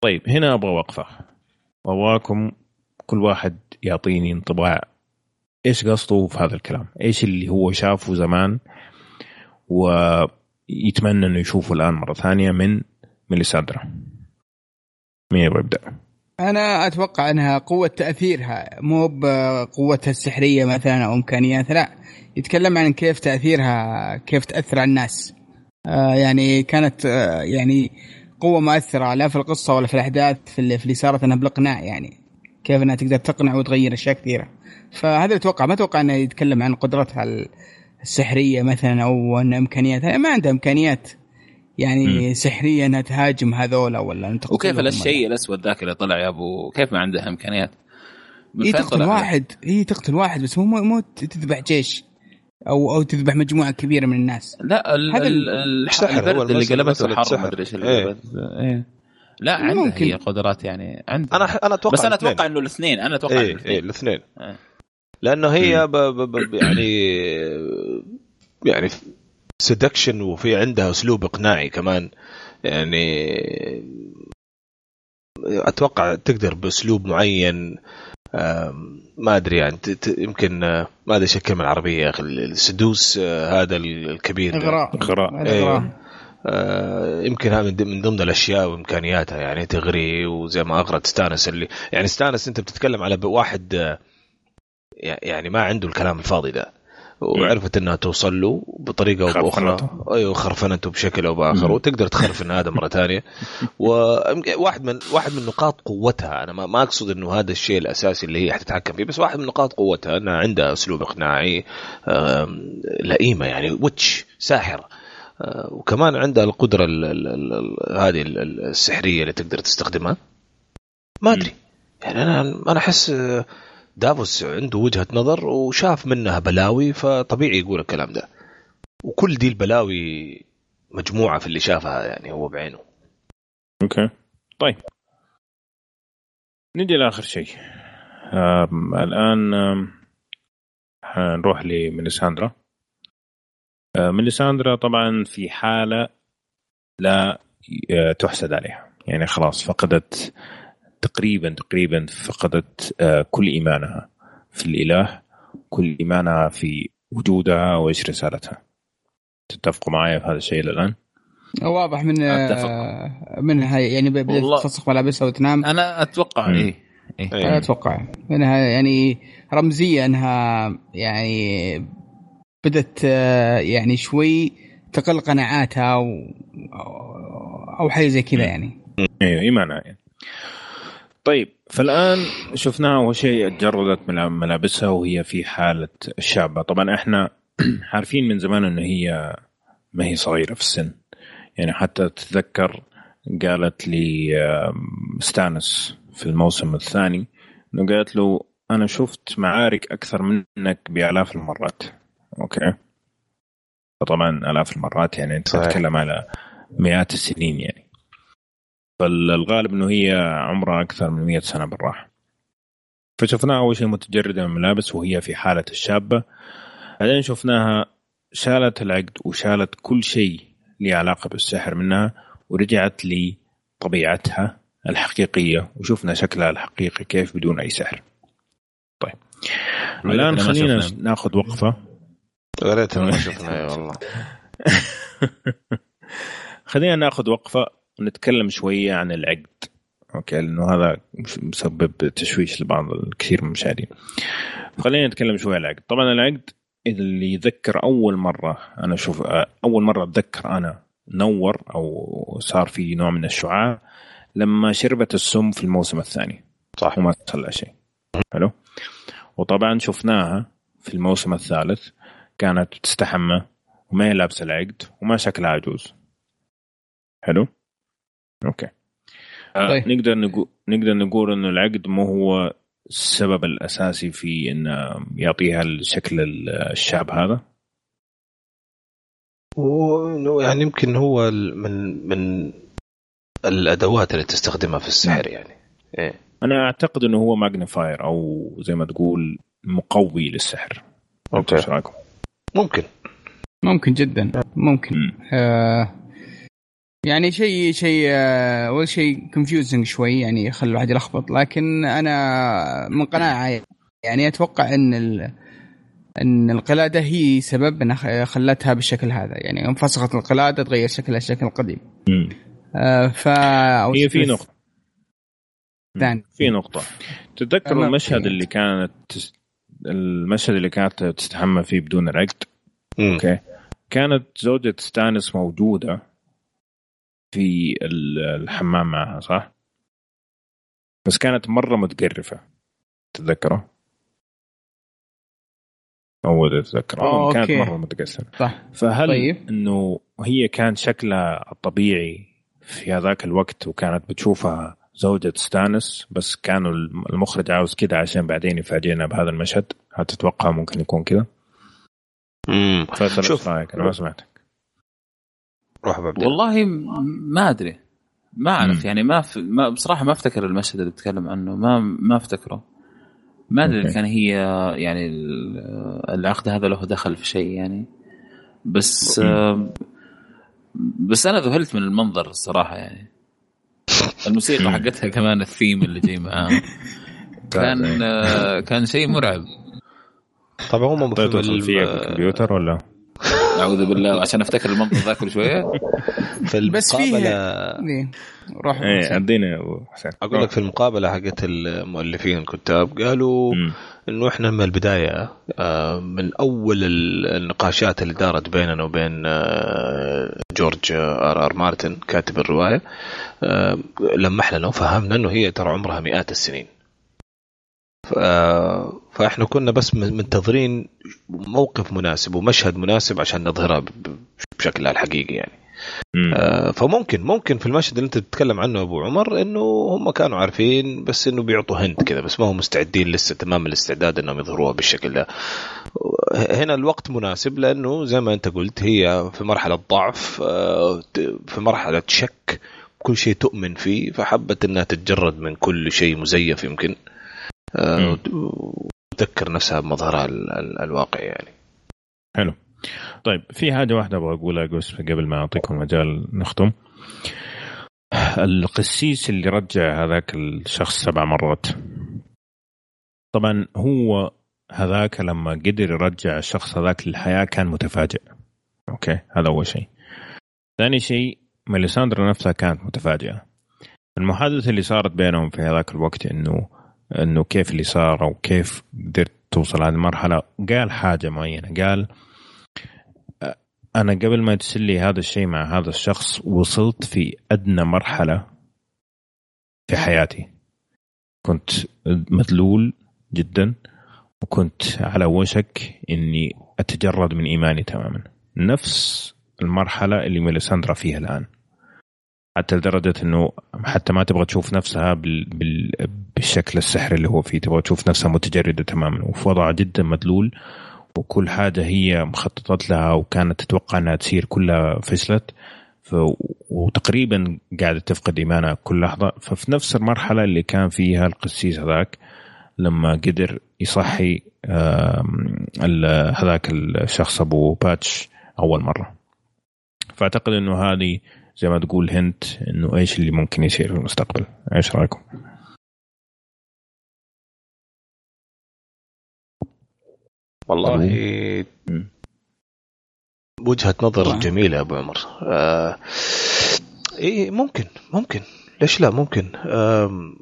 طيب هنا أبغى وقفة وابغاكم كل واحد يعطيني انطباع إيش قصده في هذا الكلام؟ إيش اللي هو شافه زمان و يتمنى إنه يشوفه الآن مرة ثانية من ميليساندرا مين يبغى يبدأ؟ أنا أتوقع أنها قوة تأثيرها مو بقوتها السحرية مثلا أو امكانياتها لا. يتكلم عن كيف تأثيرها كيف تأثر على الناس. آه يعني كانت آه يعني قوة مؤثرة لا في القصة ولا في الأحداث في اللي, في اللي صارت إنها بالاقناع يعني كيف إنها تقدر تقنع وتغير أشياء كثيرة. فهذا أتوقع ما أتوقع إنه يتكلم عن قدرتها السحرية مثلا أو ان امكانيات ما عندها إمكانيات. يعني م. سحريه انها تهاجم هذولا ولا وكيف الشيء الأسود ذاك اللي طلع يا أبو كيف ما عندها إمكانيات؟ هي تقتل واحد هي تقتل واحد بس مو مو تذبح جيش أو أو تذبح مجموعة كبيرة من الناس لا هذا البرد اللي قلبته الحر ما أدري إيش اللي إيه. إيه. لا عندها ممكن. هي قدرات يعني عندها أنا أنا أتوقع بس أنا أتوقع إنه الاثنين أنا أتوقع إيه الاثنين إيه الاثنين. لأنه هي ب ب ب يعني يعني seduction وفي عندها أسلوب إقناعي كمان. يعني أتوقع تقدر بأسلوب معين. ما أدري يعني يمكن ما أدري إيش كلمة العربية يا أخي ال seduce هذا الكبير. إغراء. إغراء. إيه. آه يمكن هذا من ضمن الأشياء وإمكانياتها يعني تغري وزي ما اغرت ستانس اللي يعني ستانس أنت بتتكلم على واحد يعني ما عنده الكلام الفاضي ده. وعرفت إنها توصل له بطريقة أو بأخرى. أيوه خرفنته بشكل أو بآخر. وتقدر تخرفن هذا مرة ثانية. وواحد من واحد من نقاط قوتها. أنا ما أقصد إنه هذا الشيء الأساسي اللي هي حتتحكم فيه بس واحد من نقاط قوتها إنها عندها أسلوب إقناعي لئيمة يعني ويتش ساحره آه، وكمان عندها القدرة هذه السحرية اللي تقدر تستخدمها. ما أدري. يعني أنا أنا أحس دافوس عنده وجهة نظر وشاف منها بلاوي فطبيعي يقول الكلام ده. وكل دي البلاوي مجموعة في اللي شافها يعني هو بعينه. أوكي. طيب. نجي لآخر شيء. الآن حنروح لميليساندرا. ميليساندرا طبعا في حالة لا آه، تحسد عليها. يعني خلاص فقدت تقريبا تقريبا فقدت آه، كل إيمانها في الإله كل إيمانها في وجودها وايش رسالتها تتفقوا معي في هذا الشيء إلى الآن؟ واضح من أتفق. آه، منها يعني بدأت تلصق ملابسها وتنام أنا أتوقع اي إيه. أتوقع انها يعني رمزية أنها يعني بدت يعني شوي تقل قناعاتها أو أو حاجة زي كذا يعني أيوه إيمانها يعني. طيب. فالآن شفناها أول شيء تجردت من ملابسها وهي في حالة الشابه طبعا إحنا عارفين من زمان انه هي ما هي صغيرة في السن. يعني حتى تتذكر قالت لي ستانس في الموسم الثاني إنه قالت له أنا شفت معارك أكثر منك بآلاف المرات. أوكي. فطبعا آلاف المرات يعني أنت تتكلم على مئات السنين يعني. فالغالب إنه هي عمرها أكثر من 100 سنة بالراحة. فشفناها أول شيء متجردة من الملابس وهي في حالة الشابة. بعدين شفناها شالت العقد وشالت كل شيء له علاقة بالسحر منها ورجعت لطبيعتها الحقيقية وشفنا شكلها الحقيقي كيف بدون أي سحر. طيب. الآن خلينا ناخذ وقفة. يا ريت ما شفنا والله. خلينا ناخذ وقفة. ونتكلم شوية عن العقد. أوكي؟ لأنه هذا مسبب تشويش لبعض الكثير من المشاهدين. خلينا نتكلم شوية عن العقد. طبعا العقد اللي يذكر أول مرة أنا أشوف أول مرة أتذكر أنا نور أو صار في نوع من الشعاع لما شربت السم في الموسم الثاني. صح. وما صار شيء. حلو؟ وطبعا شفناها في الموسم الثالث كانت تستحمى وما هي لابسة العقد وما شكلها عجوز. حلو؟ أوكي. آه، طيب. نقدر نقول نقدر نقول إنه العقد مو هو السبب الأساسي في إنه يعطيها الشكل الشاب هذا؟ يعني يمكن هو من من الأدوات اللي تستخدمها في السحر نعم. يعني. إيه؟ أنا أعتقد إنه هو magnifier أو زي ما تقول مقوي للسحر. أوكي. إيش رأيكم؟ ممكن. ممكن جدا. ممكن. آه يعني شيء شيء آه، أول شيء confusing شوي يعني يخلي الواحد يلخبط. لكن أنا من قناعة يعني أتوقع إن ال... إن القلادة هي سبب إنها خلتها بالشكل هذا. يعني انفسخت القلادة تغير شكلها الشكل القديم. آه ف هي في نقطة. ثاني. في نقطة. تتذكر المشهد اللي كانت المشهد اللي كانت تستحمى فيه بدون العقد أوكي. كانت زوجة ستانس موجودة. في الحمام معها صح؟ بس كانت مرة متقرفة تتذكره؟ أول تتذكره كانت مرة متقرفة صح فهل طيب. إنه هي كان شكلها الطبيعي في هذاك الوقت وكانت بتشوفها زوجة ستانس بس كانوا المخرج عاوز كده عشان بعدين يفاجئنا بهذا المشهد هل تتوقع ممكن يكون كذا؟ امم شوف رأيك أنا ما سمعتك روح ببدأ. والله ما أدري. ما أعرف. يعني ما, في ما بصراحة ما أفتكر المشهد اللي بتتكلم عنه. ما ما أفتكره. ما أدري كان هي يعني العقد هذا له دخل في شيء يعني. بس بس أنا ذهلت من المنظر الصراحة يعني. الموسيقى حقتها كمان الثيم اللي جاي معاه كان كان شيء مرعب. طبعا هم مفروض خلفيه بالكمبيوتر ولا؟ أعوذ بالله. عشان أفتكر المنطق ذاك كل شوية. في المقابله إيه. روح إيه ادينا حسين. أقول لك في المقابلة حقت المؤلفين الكتاب قالوا إنه إحنا من البداية آه، من أول النقاشات اللي دارت بيننا وبين آه، جورج آر آر مارتن كاتب الرواية آه، لمح لنا وفهمنا إنه هي ترى عمرها مئات السنين. فاحنا كنا بس منتظرين موقف مناسب ومشهد مناسب عشان نظهرها بشكلها الحقيقي يعني. آه فممكن ممكن في المشهد اللي انت بتتكلم عنه أبو عمر إنه هم كانوا عارفين بس إنه بيعطوا هند كذا بس ما هم مستعدين لسه تمام الاستعداد إنهم يظهروها بالشكل ده. هنا الوقت مناسب لأنه زي ما أنت قلت هي في مرحلة ضعف آه في مرحلة شك كل شيء تؤمن فيه فحبت إنها تتجرد من كل شيء مزيف يمكن. آه وتذكر نفسها بمظهرها الواقعي يعني. حلو. طيب في حاجة واحدة أبغى أقولها بس قبل ما أعطيكم مجال نختم. القسيس اللي رجع هذاك الشخص سبع مرات. طبعا هو هذاك لما قدر يرجع الشخص هذاك للحياة كان متفاجئ. أوكي؟ هذا أول شيء. ثاني شيء ميليساندرا نفسها كانت متفاجئة. المحادثة اللي صارت بينهم في هذاك الوقت إنه إنه كيف اللي صار أو كيف قدرت توصل هذه المرحلة. قال حاجة معينة. قال أنا قبل ما يرسل لي هذا الشيء مع هذا الشخص وصلت في أدنى مرحلة في حياتي. كنت مذلول جدا وكنت على وشك إني أتجرد من إيماني تماما. نفس المرحلة اللي ميليساندرا فيها الآن. حتى لدرجة إنه حتى ما تبغى تشوف نفسها بال... بال... بالشكل السحري اللي هو فيه. تبغى تشوف نفسها متجردة تماما. وفي وضع جدا مدلول وكل حاجة هي مخططت لها وكانت تتوقع إنها تصير كلها فشلت. ف... وتقريبا قاعدة تفقد إيمانها كل لحظة. ففي نفس المرحلة اللي كان فيها القسيس هذاك لما قدر يصحي هذاك الشخص أبو باتش أول مرة. فأعتقد إنه هذه زي ما تقول هنت إنه إيش اللي ممكن يصير في المستقبل. إيش رأيكم؟ والله. وجهة نظر جميلة أبو عمر. آه إيه ممكن ممكن. ليش لا؟ ممكن. آه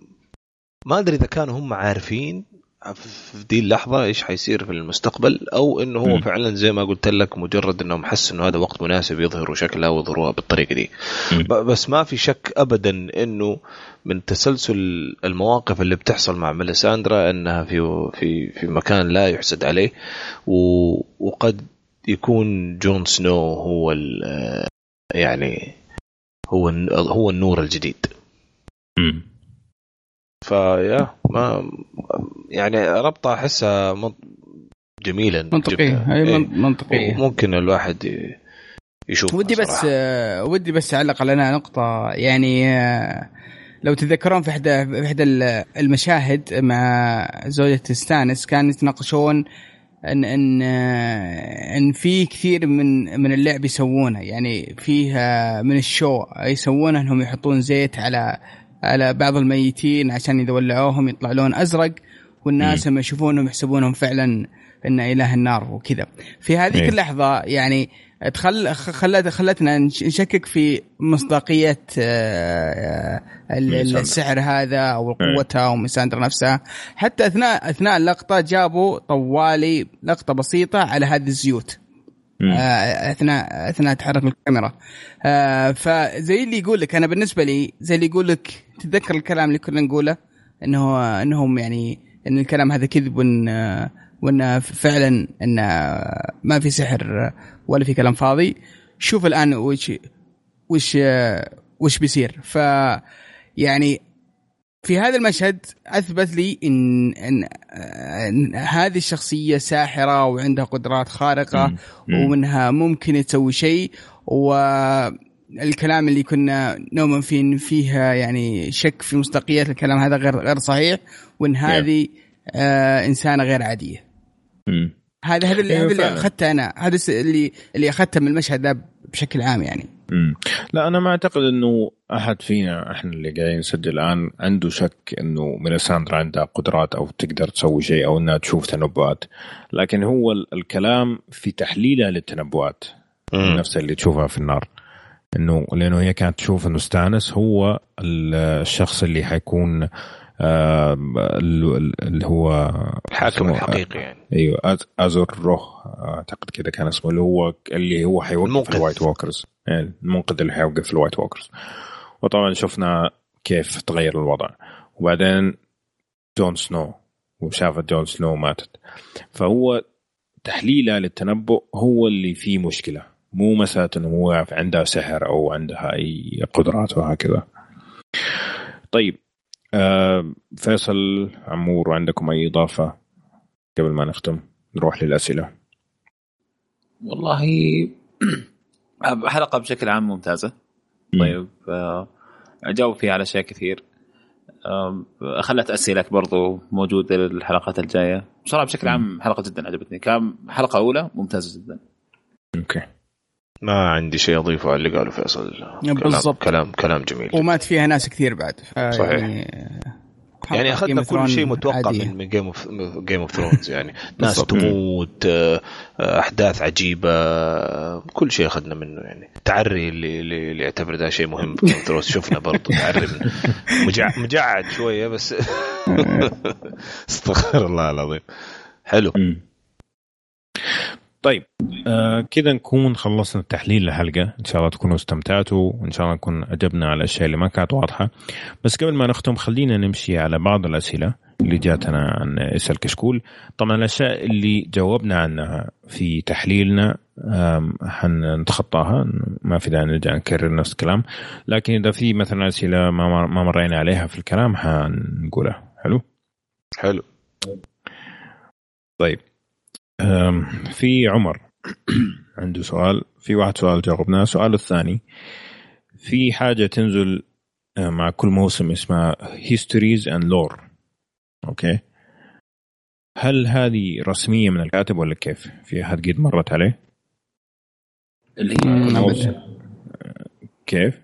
ما أدري إذا كانوا هم عارفين في دي اللحظة إيش حيصير في المستقبل أو إنه هو م. فعلا زي ما قلت لك مجرد إنهم حس انه هذا وقت مناسب يظهروا شكلها ويظهروها بالطريقة دي م. بس ما في شك ابدا إنه من تسلسل المواقف اللي بتحصل مع ميليساندرا إنها في في في مكان لا يحسد عليه وقد يكون جون سنو هو يعني هو هو النور الجديد م. فيا ما يعني ربطه أحسها جميله منطقية. اي منطقية. ممكن الواحد يشوف ودي بس ودي بس أعلق على نقطة. يعني لو تتذكرون في احدى في إحدى المشاهد مع زوجة ستانس كانوا يتناقشون ان إن إن في كثير من من اللعب يسوونه. يعني فيها من ال show يسوونه إنهم يحطون زيت على على بعض الميتين عشان إذا ولعوهم يطلع لون أزرق والناس لما يشوفونهم يحسبونهم فعلا إن إله النار وكذا. في هذيك إيه. اللحظة يعني تخل خلت خلتنا نشكك في مصداقية آه، السحر هذا أو إيه. قوتها أو مساندر نفسها حتى اثناء أثناء اللقطة جابوا طوالي لقطة بسيطة على هذه الزيوت. آه، أثناء أثناء تحرك الكاميرا. آه فزي اللي يقول لك أنا بالنسبة لي زي اللي يقول لك تتذكر الكلام اللي كنا نقوله؟ إنه إنهم يعني إن الكلام هذا كذب وإن وإن فعلا إن ما في سحر ولا في كلام فاضي. شوف الآن وش وش وش بيصير. ف يعني في هذا المشهد أثبت لي ان إن, إن هذه الشخصية ساحرة وعندها قدرات خارقة مم. مم. ومنها ممكن تسوي شيء والكلام اللي كنا نؤمن فيه إن فيها يعني شك في مصداقية الكلام هذا غير غير صحيح وإن هذه آه إنسانة غير عادية. هذا هذا اللي, اللي أخذته أنا هذا اللي اللي أخذته من المشهد ذا بشكل عام يعني. مم. لا أنا ما أعتقد إنه أحد فينا إحنا اللي قاعدين نسجل الآن عنده شك إنه ميليساندرا عندها قدرات أو تقدر تسوي شيء أو إنها تشوف تنبؤات. لكن هو الكلام في تحليلها للتنبؤات نفس اللي تشوفها في النار. إنه لأنه هي كانت تشوف إنه ستانس هو الشخص اللي حيكون اللي هو الحاكم الحقيقي يعني. أيوه أزور أهاي أعتقد كذا كان اسمه اللي هو اللي هو حيوقف ال White Walkers يعني المنقذ اللي حيوقف ال White Walkers. وطبعا شفنا كيف تغير الوضع. وبعدين جون سنو وشافت جون سنو ماتت. فهو تحليله للتنبؤ هو اللي فيه مشكلة. مو مسألة إنه هو عندها سحر أو عندها أي قدرات وهكذا طيب آه فيصل عمور عندكم أي إضافة قبل ما نختم؟ نروح للأسئلة. والله حلقة بشكل عام ممتازة. طيب آه أجاوب فيها على أشياء كثير. خلت أسئلة برضو موجوده للحلقات الجاية. بصراحة بشكل عام حلقة جدا عجبتني. كان حلقة أولى ممتازة جدا. okay. ما عندي شيء أضيفه على اللي قاله فيصل. بالضبط. كلام كلام جميل ومات فيها ناس كثير بعد صحيح. يعني يعني أخذنا كل شيء متوقع عادية. من Game of Game of Thrones يعني. ناس تموت آه، أحداث عجيبة كل شيء أخذنا منه يعني. تعري اللي اللي يعتبر ده شيء مهم في Game of Thrones شفنا برضه تعري مجع مجعد شوية بس. استغفر الله العظيم. حلو. طيب آه كذا نكون خلصنا التحليل للحلقة. إن شاء الله تكونوا استمتعتوا وإن شاء الله نكون أجبنا على الأشياء اللي ما كانت واضحة. بس قبل ما نختم خلينا نمشي على بعض الأسئلة اللي جاتنا عن إسأل كشكول. طبعا الأشياء اللي جاوبنا عنها في تحليلنا حنتخطاها ما في داعي نرجع نكرر نفس الكلام. لكن إذا في مثلا أسئلة ما ما مرينا عليها في الكلام حنقولها. حلو؟ حلو. طيب. في عمر. عنده سؤال. في واحد سؤال جاوبناه. السؤال الثاني في حاجة تنزل مع كل موسم اسمها Histories and Lore okay. هل هذه رسمية من الكاتب ولا كيف؟ في أحد قد مرت عليه؟ اللي هي كيف؟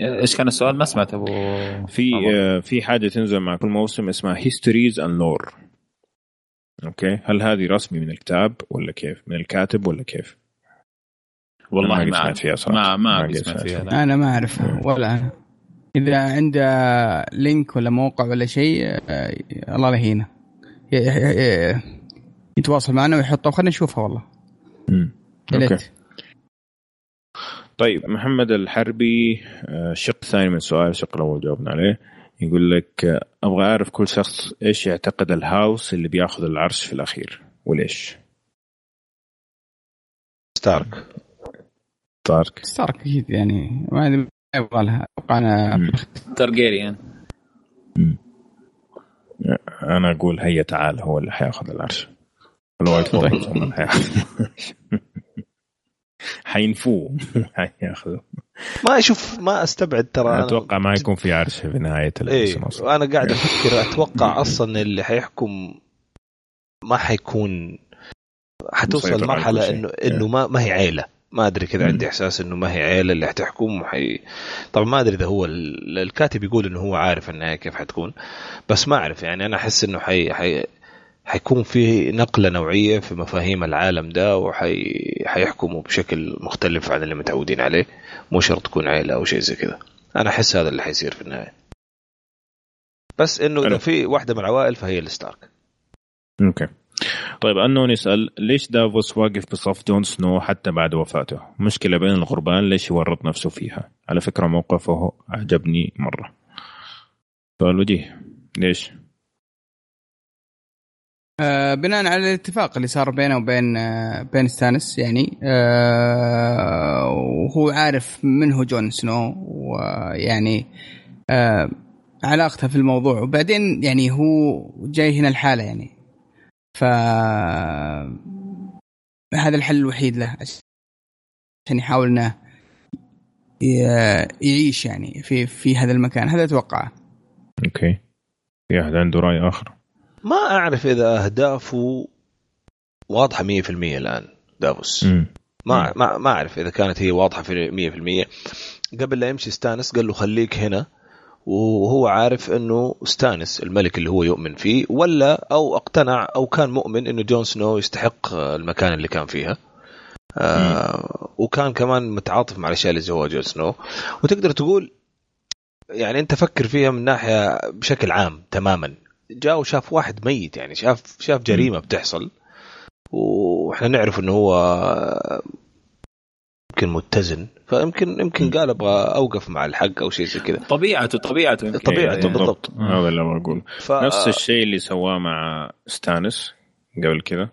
إيش كان السؤال؟ ما سمعت أبو في في حاجة تنزل مع كل موسم اسمها Histories and Lore okay. هل هذه رسمي من الكتاب ولا كيف؟ من الكاتب ولا كيف؟ والله ما سمعت فيها صراحة. ما ما سمعت فيها لا. أنا ما أعرف ولا أنا. إذا عنده link ولا موقع ولا شيء آه، الله لا يهينه يتواصل معنا ويحطه. خلينا نشوفها والله. امم okay. طيب محمد الحربي الشق آه، الثاني من السؤال الشق الأول جاوبنا عليه. يقول لك أبغى أعرف كل شخص إيش يعتقد ال house اللي بيأخذ العرش في الأخير وليش؟ ستارك. ستارك. ستارك أكيد يعني ما يبغى لها. أتوقع أنا تارجيريان أنا أقول هيا تعال هو اللي حيأخذ العرش. الوايت فورد هم اللي حيأخذ. حينفوه حياخذوا ما أشوف ما أستبعد ترى أتوقع ما يكون في عرش في نهاية الموسم إيه أنا قاعد أفكر أتوقع أصلا اللي حيحكم ما حيكون حتوصل مرحله إنه إنه ما ما هي عيلة. ما أدري كذا عندي إحساس إنه ما هي عيلة اللي حتحكم وحي... طبعا ما أدري إذا هو الكاتب يقول إنه هو عارف النهايه كيف حتكون بس ما أعرف يعني. أنا أحس إنه حي... حي... حيكون في نقلة نوعية في مفاهيم العالم ده وحيحكموا وحي... بشكل مختلف عن اللي متعودين عليه مو شرط تكون عائلة أو شيء زي كذا أنا أحس هذا اللي حيصير في النهاية بس إنه إذا في واحدة من العوائل فهي الستارك okay طيب anon يسأل ليش دافوس واقف بصف جون سنو حتى بعد وفاته؟ مشكلة بين الغربان ليش يورط نفسه فيها؟ على فكرة موقفه أعجبني مرة. سؤال وجيه ليش؟ آه بناء على الاتفاق اللي صار بينه وبين آه بين ستانس يعني آه وهو عارف من هو جون سنو ويعني علاقته في الموضوع. وبعدين يعني هو جاي هنا الحالة يعني. ف هذا الحل الوحيد له عشان يحاول إنه يعيش يعني في في هذا المكان. هذا أتوقعه. okay. في احد عنده رأي آخر. ما أعرف إذا اهدافه واضحة 100% الآن دافوس. م. ما ما ما أعرف إذا كانت هي واضحة في 100% قبل لا يمشي ستانس قال له خليك هنا وهو عارف إنه استانس الملك اللي هو يؤمن فيه ولا أو اقتنع أو كان مؤمن إنه جون سنو يستحق المكان اللي كان فيها. آه وكان كمان متعاطف مع الأشياء اللي هو جون سنو. وتقدر تقول يعني أنت فكر فيها من ناحية بشكل عام تماما. جاء وشاف واحد ميت يعني شاف شاف جريمة بتحصل. وإحنا نعرف إنه هو يمكن متزن فيمكن يمكن قال أبغى أوقف مع الحق أو شيء زي كذا. طبيعته طبيعته طبيعته بالضبط. هذا اللي بقول ف... نفس الشيء اللي سواه مع ستانس قبل كذا.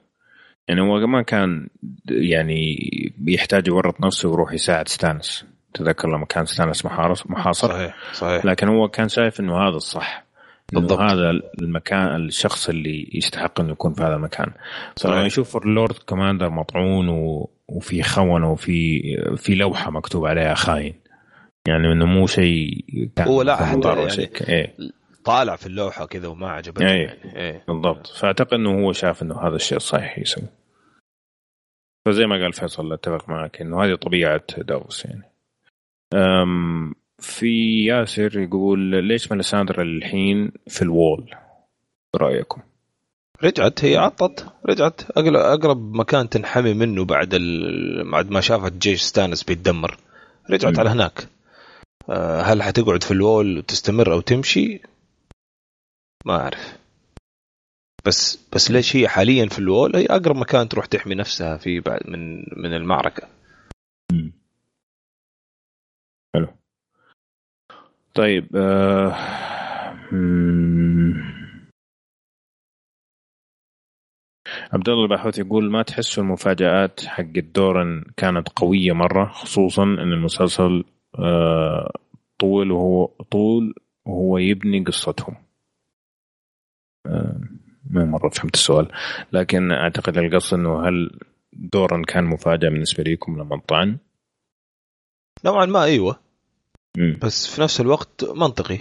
يعني هو ما كان يعني بيحتاج يورط نفسه ويروح يساعد ستانس. تذكر لما كان ستانس محاصر صحيح صحيح. لكن هو كان شايف إنه هذا الصح. بالضبط. هذا المكان الشخص اللي يستحق إنه يكون في هذا المكان. فلما يشوف ال Lord Commander مطعون و... وفي خونة وفي في لوحة مكتوب عليها خاين. يعني إنه مو شيء هو لا حتى يعني إيه. طالع في اللوحة كذا وما عجبني إيه. يعني إيه. بالضبط. فأعتقد إنه هو شاف إنه هذا الشيء الصحيح يسوي. فزي ما قال فيصل أتفق معك إنه هذه طبيعة داوس يعني. أم في ياسر يقول ليش ملساندرا الحين في الوول برايكم؟ رجعت هي عطت رجعت أقرب مكان تنحمي منه بعد بعد ما شافت جيش ستانس بيتدمر رجعت م. على هناك آه، هل حتقعد في الوول وتستمر أو تمشي؟ ما أعرف بس بس ليش هي حاليا في الوول هي أقرب مكان تروح تحمي نفسها في بعد من من المعركة. حلو. طيب آه... عبد الله الباحوث يقول ما تحسوا المفاجآت حق دورن كانت قوية مرة خصوصا إن المسلسل آه، طول وهو طول وهو يبني قصتهم. آه، ما مرة فهمت السؤال. لكن أعتقد القصد إنه هل دورن كان مفاجأة بالنسبة لكم لما طعن؟ نوعا ما أيوه. بس في نفس الوقت منطقي.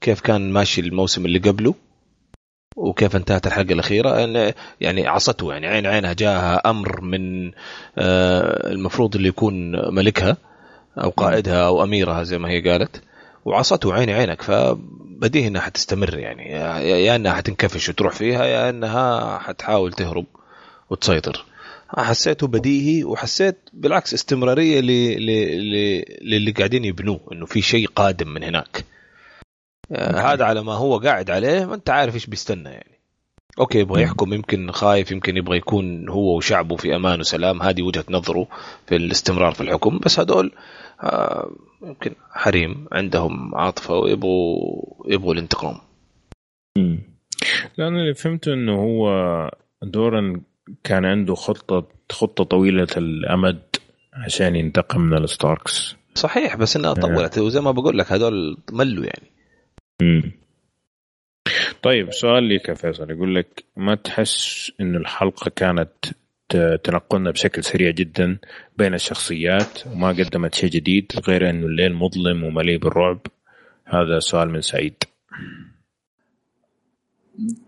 كيف كان ماشي الموسم اللي قبله؟ وكيف انتهت الحلقة الأخيرة؟ يعني عصته يعني عين عينها جاها أمر من آه، المفروض اللي يكون ملكها أو قائدها أو أميرها زي ما هي قالت. وعصته عيني عينك فبديهي إنها حتستمر يعني. يا إنها حتنكفش وتروح فيها يا إنها حتحاول تهرب وتسيطر. حسيته بديهي وحسيت بالعكس استمرارية للي قاعدين يبنوه إنه في شيء قادم من هناك. آه، هذا على ما هو قاعد عليه ما انت عارف إيش بيستنى يعني. okay يبغى يحكم يمكن خايف يمكن يبغى يكون هو وشعبه في أمان وسلام. هذه وجهة نظره في الاستمرار في الحكم. بس هذول آه يمكن حريم عندهم عاطفة ويبغوا يبغوا الانتقام. لأن اللي فهمته إنه هو دورن كان عنده خطه خطة طويلة الأمد عشان ينتقم من ال Starks. صحيح بس إنها طولت. وزي ما بقول لك هذول ملوا يعني. امم طيب سؤال لك يا فيصل. يقول لك ما تحس انه الحلقة كانت تنقلنا بشكل سريع جدا بين الشخصيات وما قدمت شيء جديد غير إنه الليل مظلم ومليء بالرعب؟ هذا سؤال من سعيد.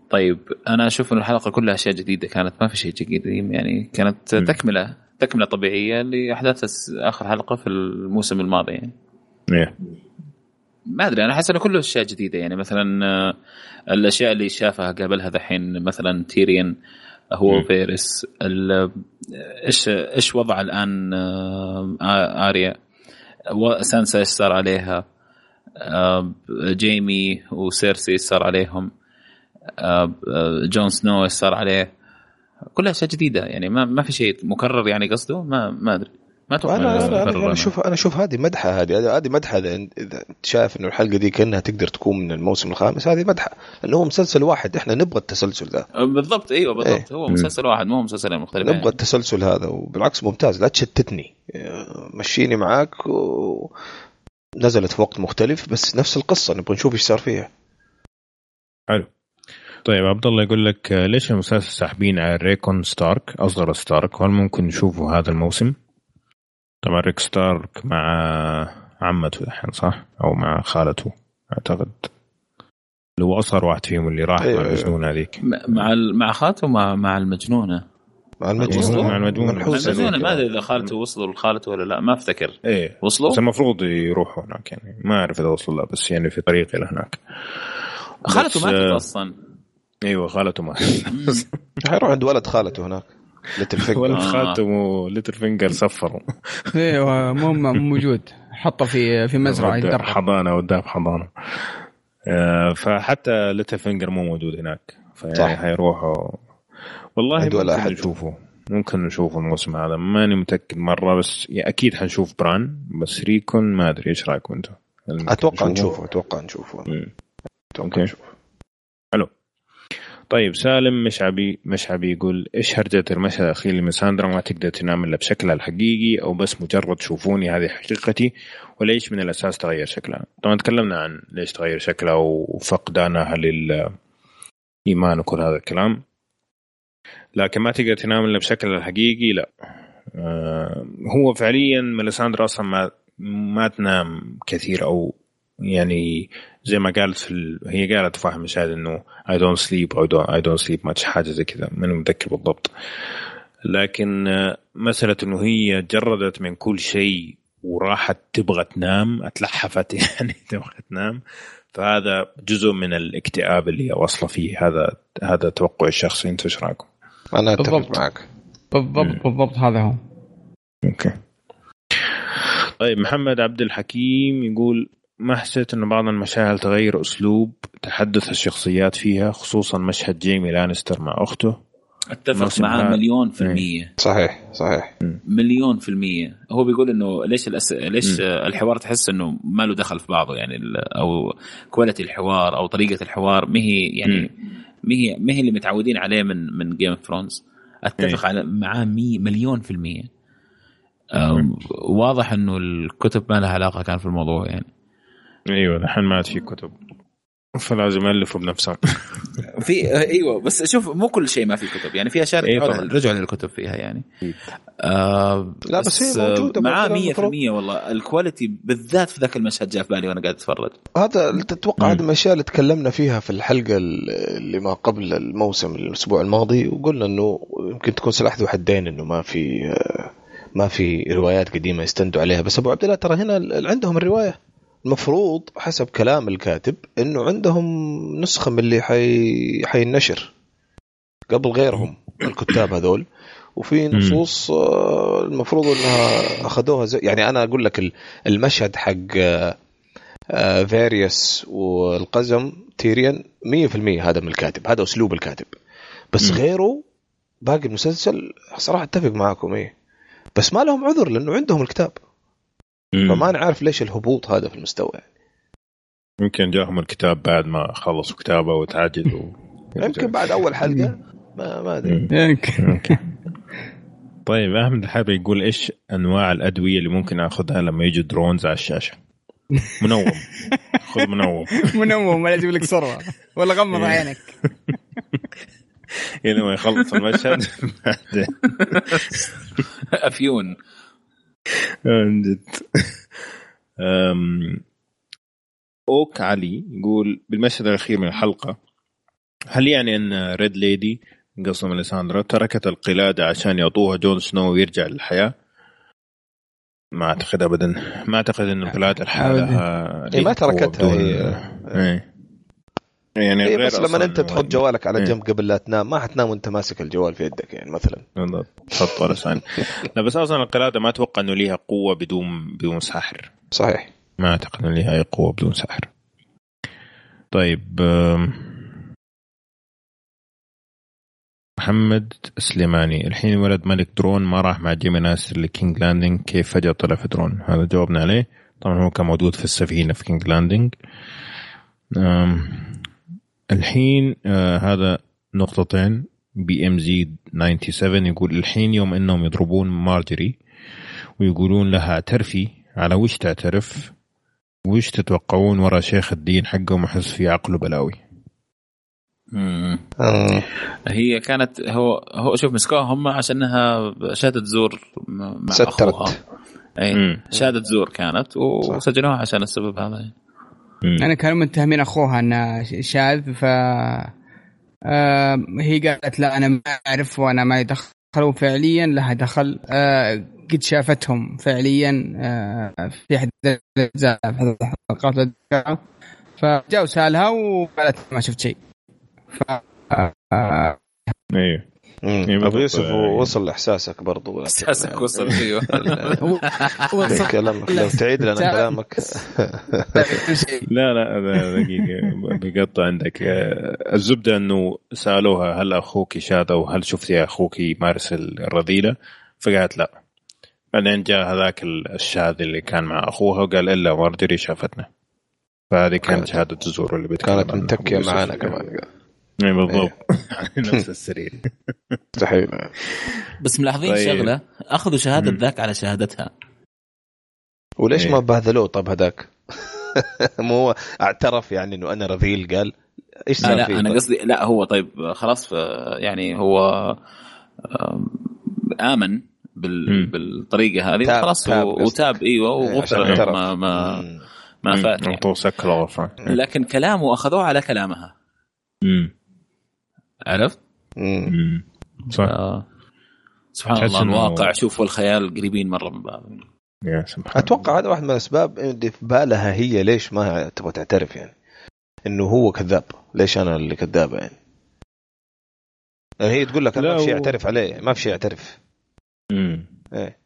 طيب أنا أشوف إنه الحلقة كلها أشياء جديدة كانت ما في شيء جديد يعني كانت تكملة تكملة طبيعية لأحداث آخر حلقة في الموسم الماضي. يعني. إيه. ما أدري أنا أحس إنه كله أشياء جديدة يعني مثلا آه، الأشياء اللي شافها قبلها دحين مثلا تيريون وفيرس إيش إيش وضع الآن آه، آريا؟ سانسا إيش صار عليها؟ آه، جيمي وسيرسي إيش صار عليهم؟ جون سنو إيش صار عليه. كلها أشياء جديدة. يعني ما ما في شيء مكرر يعني قصده. ما ما أدري. ما أتوقع أنا أنا, أنا, أنا. أشوف أنا أشوف هذه مدحة هذه. هذه مدحة اذا أنت شايف إنه الحلقة دي كأنها تقدر تكون من الموسم الخامس هذه مدحة. لأنه هو مسلسل واحد. إحنا نبغى التسلسل ذا أه، بالضبط. أيوه بالضبط. إيه. هو مسلسل واحد مو مسلسلين مختلفين. نبغى التسلسل هذا. وبالعكس ممتاز. لا تشتتني. مشيني معاك و... نزلت في وقت مختلف. بس نفس القصة. نبغى نشوف إيش صار فيها. حلو. طيب عبد الله يقول لك أه، ليش المسلسل ساحبين على ريكون ستارك؟ اصغر ستارك. وهل ممكن نشوفه هذا الموسم؟ طبعا ريك ستارك مع عمته الحين صح؟ أو مع خالته أعتقد. اللي هو أصغر واحد فيهم اللي راح أيوة مع المجنونه هذيك. مع مع خالته مع مع المجنونة؟ مع المجنونه مع المجنونة المجنونه ما أدري إذا خالته وصلوا لخالته ولا لا ما أفتكر. إيه. وصلوا؟ بس المفروض يروحوا هناك يعني ما أعرف إذا وصلوا لا بس يعني في طريق إلى هناك خالته ماتت آه، أصلا. أيوه خالته ماتت حيروح عند ولد خالته هناك. ليتل فينجر ولد خالته وليتل فينجر سفروا أيوه مو موجود. حطه في في مزرعة يدرب حضانه وداه حضانه آه، فحتى ليتل فينجر مو موجود هناك. فيعني حيروحوا والله ممكن أحد. نشوفه. ممكن نشوفه الموسم هذا. ماني متأكد مرة بس أكيد حنشوف بران بس ريكون ما أدري. إيش رأيكم أنتم؟ أتوقع نشوفه؟ أتوقع نشوفه. أتوقع نشوفه. حلو. طيب سالم مشعبي مشعبي يقول إيش هرجة المشهد الأخير لمساندرا ما تقدر تنام الا بشكلها الحقيقي أو بس مجرد شوفوني هذه حقيقتي؟ وليش من الأساس تغير شكلها طبعا تكلمنا عن ليش تغير شكلها وفقدانها للإيمان وكل هذا الكلام. لكن ما تقدر تنام الا بشكلها الحقيقي لا. آه هو فعليا ميليساندرا أصلا ما ما تنام كثير أو يعني زي ما قالت في ال... هي قالت في واحد المشاهد إنه I don't sleep أو I don't sleep much حاجة زي كذا ماني متذكر بالضبط. لكن مسألة إنه هي جردت من كل شيء وراحت تبغى تنام اتلحفت يعني تبغى تنام. فهذا جزء من الاكتئاب اللي واصلة فيه. هذا هذا توقعي الشخصي. انت إيش رأيكم؟ أنا أتفق معك. بالضبط بالضبط هذا هو. okay. طيب محمد عبد الحكيم يقول ما حسيت إنه بعض المشاهد تغير أسلوب تحدث الشخصيات فيها خصوصا مشهد جيمي لانستر مع أخته؟ اتفق معاه مليون في المية. صحيح صحيح. مليون في المية. هو بيقول إنه ليش الأس... ليش م. الحوار تحس إنه ما له دخل في بعضه؟ يعني أو كواليتي الحوار أو طريقة الحوار ما هي يعني ما هي ما هي اللي متعودين عليه من من Game of Thrones أتفق على معاه مليون في المية. واضح إنه الكتب ما لها علاقة كان في الموضوع يعني. أيوه الحين ما عاد في كتب. فلازم يالفوا بنفسهم في أيوه بس شوف مو كل شيء ما في كتب. يعني في أشياء أيوة رجعوا للكتب فيها يعني. آه لا بس, بس هي موجودة معاه 100% والله. الكواليتي بالذات في ذاك المشهد جاء في بالي وأنا قاعد أتفرج. هذا تتوقع هذه من الأشياء اللي تكلمنا فيها في الحلقة اللي ما قبل الموسم الأسبوع الماضي وقلنا إنه يمكن تكون سلاح ذو حدين إنه ما في ما في روايات قديمة يستندوا عليها. بس أبو عبد الله ترى هنا عندهم الرواية. المفروض حسب كلام الكاتب إنه عندهم نسخة من اللي حي... حينشر قبل غيرهم الكتاب هذول. وفي نصوص آه، المفروض إنها أخذوها زي يعني أنا أقول لك المشهد حق آه، والقزم تيريان 100% هذا من الكاتب هذا أسلوب الكاتب. بس غيره باقي المسلسل صراحة أتفق معاكم إيه. بس ما لهم عذر لأنه عندهم الكتاب. فما نعرف ليش الهبوط هذا في المستوى. يعني. يمكن جاهم الكتاب بعد ما خلصوا كتابه وتعجلوا يمكن بعد أول حلقة. ما ما أدري. يمكن. طيب أحمد الحابي يقول إيش أنواع الأدوية اللي ممكن آخذها لما يجوا درونز على الشاشة؟ منوم. خذ منوم. منوم ولا أجيب لك صروه ولا غمض عينك. يعني ما يخلص المشهد أفيون. من جد أوك علي يقول بالمشهد الأخير من الحلقة هل يعني أن Red Lady قصة ميليساندرا تركت القلادة عشان يعطوها جون سنو ويرجع للحياة؟ ما أعتقد ابدا. ما أعتقد أن القلادة لحالها إيه ما تركتها. هي إيه. يعني إيه بس لما أنت تحط جوالك على إيه. جنب قبل لا تنام ما حتنام وأنت ماسك الجوال في يدك يعني مثلا. بالضبط تحط ورا لا بس أصلا القلاده ما أتوقع إنه ليها قوة بدون بدون سحر. صحيح. ما أعتقد إنه ليها أي قوة بدون سحر. طيب محمد سليماني. الحين ولد ملك درون ما راح مع جيمي ناصر ل King's Landing كيف فجأة طلع في درون؟ هذا جاوبنا عليه. طبعا هو كان موجود في السفينة في King's Landing الحين آه هذا نقطتين. BMZ 97 يقول الحين يوم إنهم يضربون مارجري ويقولون لها اعترفي على وش تعترف؟ وش تتوقعون ورا شيخ الدين حقهم احس في عقله بلاوي. هي كانت هو هو شوف مسكوها هم عشانها شهاده زور مع سترت. اي شهاده زور كانت وسجنوها عشان السبب هذا. يعني. أنا كانوا متهمين أخوها أنه شاذ ف آه هي قالت لا أنا ما أعرف وأنا ما يدخل وفعليا لها دخل آه قد شافتهم فعليا آه في أحد الحلقات فجاء وسألها وقالت ما شفت شيء. ف أيوه أبو يوسف وصل احساسك برضو. إحساسك وصل أيوه. كلامك لو تعيد لنا كلامك. لا لا دقيقة. بقطع عندك. الزبدة إنه سألوها هل أخوك شاد أو هل شفتي أخوك يمارس الرذيلة؟ فقالت لا. بعدين جاء هذاك الشاذ اللي كان مع أخوها وقال إلا مارجري شافتنا. فهذه كانت شهادة الزور اللي بيتكلم كانت متكيه معانا كمان. اي بالضبط. نفس السرير. مستحيل بس ملاحظين طيب. شغلة؟ أخذوا شهادة ذاك على شهادتها. وليش ما بهذلوه طب هذاك؟ مو هو اعترف يعني إنه أنا رذيل قال إيش صار لا أنا طيب؟ قصدي لا هو طيب خلاص يعني هو آمن بال... بالطريقة هذه خلاص وتاب أيوه وغفر ما ما ما فات يعني. لكن كلامه أخذوه على كلامها. امم عرفت؟ امم صح. آه. سبحان الله الواقع شوف والخيال قريبين مرة من بعض. يا سبحان أتوقع هذا واحد من الأسباب اللي في بالها هي ليش ما تبغى تعترف يعني. إنه هو كذاب. ليش أنا اللي كذابه يعني؟ يعني هي تقول لك أنا ما في شيء أعترف عليه. ما في شيء أعترف. امم إيه.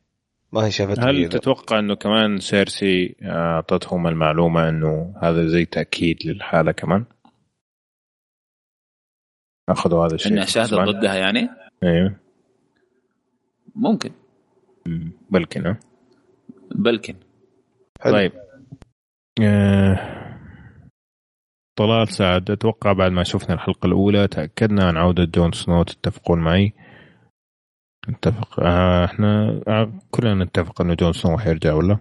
ما هي شافت هل تتوقع إنه كمان سيرسي أعطتهم المعلومة إنه هذا زي تأكيد للحالة كمان؟ اخذوا هذا الشيء انها شاهدت ضدها يعني؟ أيوه ممكن. بلكن ها؟ بلكن. طيب. آه... طلال سعد أتوقع بعد ما شفنا الحلقة الأولى تأكدنا عن عودة جون سنو تتفقون معي؟ نتفق. آه إحنا آه كلنا نتفق إنه جون سنو حيرجع ولا؟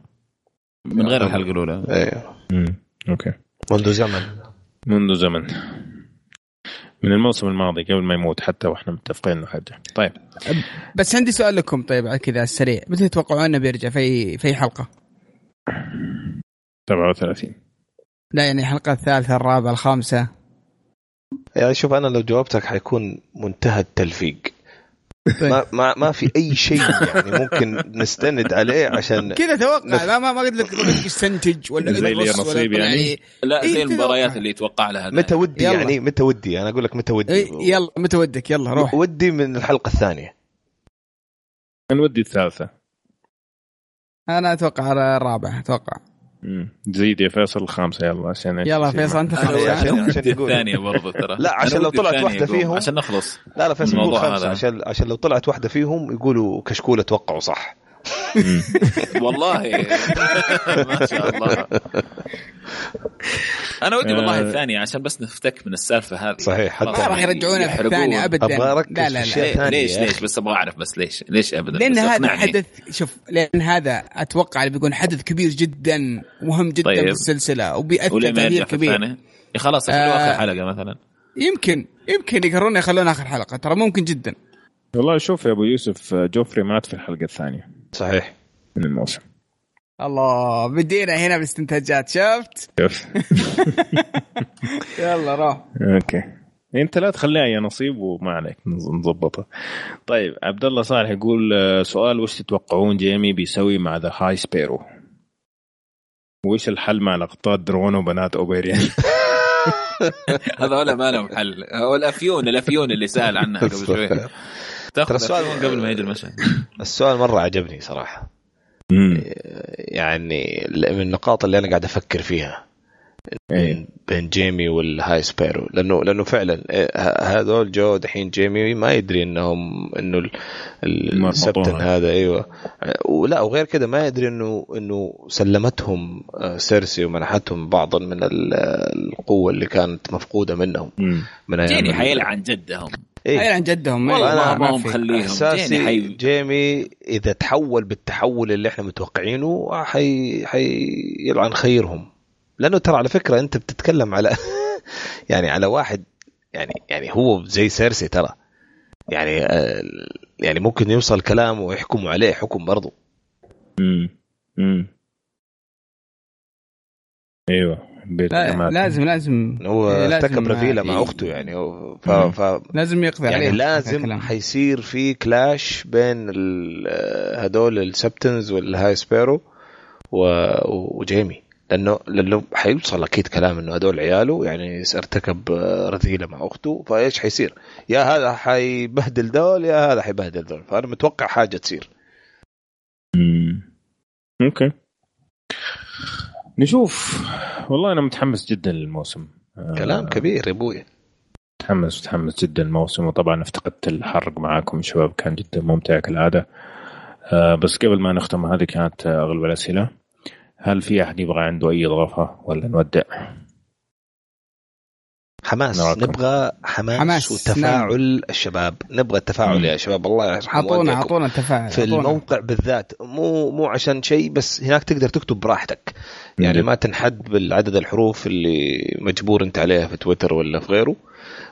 من غير الحلقة الأولى. أيوه okay. منذ زمن. منذ زمن. من الموسم الماضي قبل ما يموت حتى وإحنا متفقين إنه حرجع طيب. بس عندي سؤال لكم طيب على كذا السريع. متى تتوقعون إنه بيرجع؟ في في حلقة؟ 37 لا يعني الحلقة الثالثة الرابعة الخامسة. يعني شوف أنا لو جاوبتك حيكون منتهى التلفيق. ما ما ما في أي شيء يعني ممكن نستند عليه عشان كذا توقع. لا ما ما قلت لك استنتج ولا زي لي نصيب يعني. يعني لا زي المباريات اللي يتوقع لها متى ودي يلا. يعني؟ متى ودي؟ أنا أقول لك متى ودي. يلا متى ودك؟ يلا روح. ودي من الحلقة الثانية. أنا ودي الثالثة. أنا أتوقع الرابعه أتوقع. زيد يا فيصل الخامسه يلا عشان يلا فيصل أنت عشان عشان الثانية برضه ترى. لا عشان لو طلعت واحدة فيهم. عشان نخلص. لا لا فيصل يقول خمسة. عشان عشان لو طلعت واحدة فيهم يقولوا كشكولة توقعوا صح. والله. ما شاء الله. أنا ودي والله آه. الثانية عشان بس نفتك من السالفة هذه. صحيح. حتى ما راح يرجعونها في الثانية ابدا. أبغى أركز لا لا لا. ليش ليش بس أبغى أعرف بس ليش ليش ابدا؟ لأن هذا حدث شوف لأن هذا أتوقع اللي بيكون حدث كبير جدا مهم جدا طيب. في السلسلة وبيأثر تاثير كبير. خلاص يخلوه آه اخر حلقة مثلا. يمكن يمكن يقررون يخلون آخر حلقة ترى ممكن جدا. والله شوف يا أبو يوسف جوفري مات في الحلقة الثانية. صحيح. من الموسم. الله بدينا هنا باستنتاجات شفت؟ شوف يلا روح. okay. أنت لا تخليها يا نصيب وما عليك نظبطها. طيب عبد الله صالح يقول آه، سؤال وش تتوقعون جيمي بيسوي مع ذا High Sparrow وش الحل مع لقطات درون وبنات اوبرين هذول ما لهم حل. هو الأفيون الأفيون اللي سأل عنها قبل شوي. تاخذ السؤال قبل ما يجي المشهد السؤال مرة عجبني صراحة. يعني من النقاط اللي أنا قاعد أفكر فيها. إيه. بين جيمي وال High Sparrow. لأنه لأنه فعلا إيه، هذول جو دحين جيمي ما يدري انهم إنه ال septon هذا أيوه. ولا وغير كذا ما يدري انه إنه سلمتهم آه، سيرسي ومنحتهم بعضا من القوة اللي كانت مفقودة منهم. من جيمي حيلعن جدهم. إيه؟ عن جدهم والله ما هم مخليهم اساسي حي... جيمي إذا تحول بالتحول اللي إحنا متوقعينه حي... حيلعن خيرهم. لأنه ترى على فكرة أنت بتتكلم على يعني على واحد يعني يعني هو زي سيرسي ترى. يعني آه يعني ممكن يوصل كلام ويحكموا عليه حكم برضه امم امم أيوه. لا لازم لازم. هو ارتكب رذيله مع أخته يعني. ف... ف... لازم يقضي يعني عليه لازم حيصير في clash بين هذول ال septons وال High Sparrow و... وجيمي. لأنه لأنه حيوصل أكيد كلام إنه هذول عياله يعني ارتكب رذيلة مع أخته فإيش حيصير؟ يا هذا حيبهدل دول يا هذا حيبهدل دول. فأنا متوقع حاجة تصير. امم أوكي. نشوف. والله أنا متحمس جدا للموسم. كلام كبير يا أبوي. متحمس متحمس جدا الموسم وطبعا افتقدت الحرق معاكم شباب كان جدا ممتع كالعادة. آه بس قبل ما نختم هذه كانت أغلب الأسئلة. هل في أحد يبغى عنده أي إضافة ولا نودع؟ حماس. نراكم. نبغى حماس, حماس. وتفاعل نعم. الشباب. نبغى التفاعل. يا شباب. الله يرحم أعطونا أعطونا التفاعل في عطونا. الموقع بالذات. مو مو عشان شيء بس هناك تقدر تكتب براحتك. يعني ما تنحد بالعدد الحروف اللي مجبور انت عليها في تويتر ولا في غيره.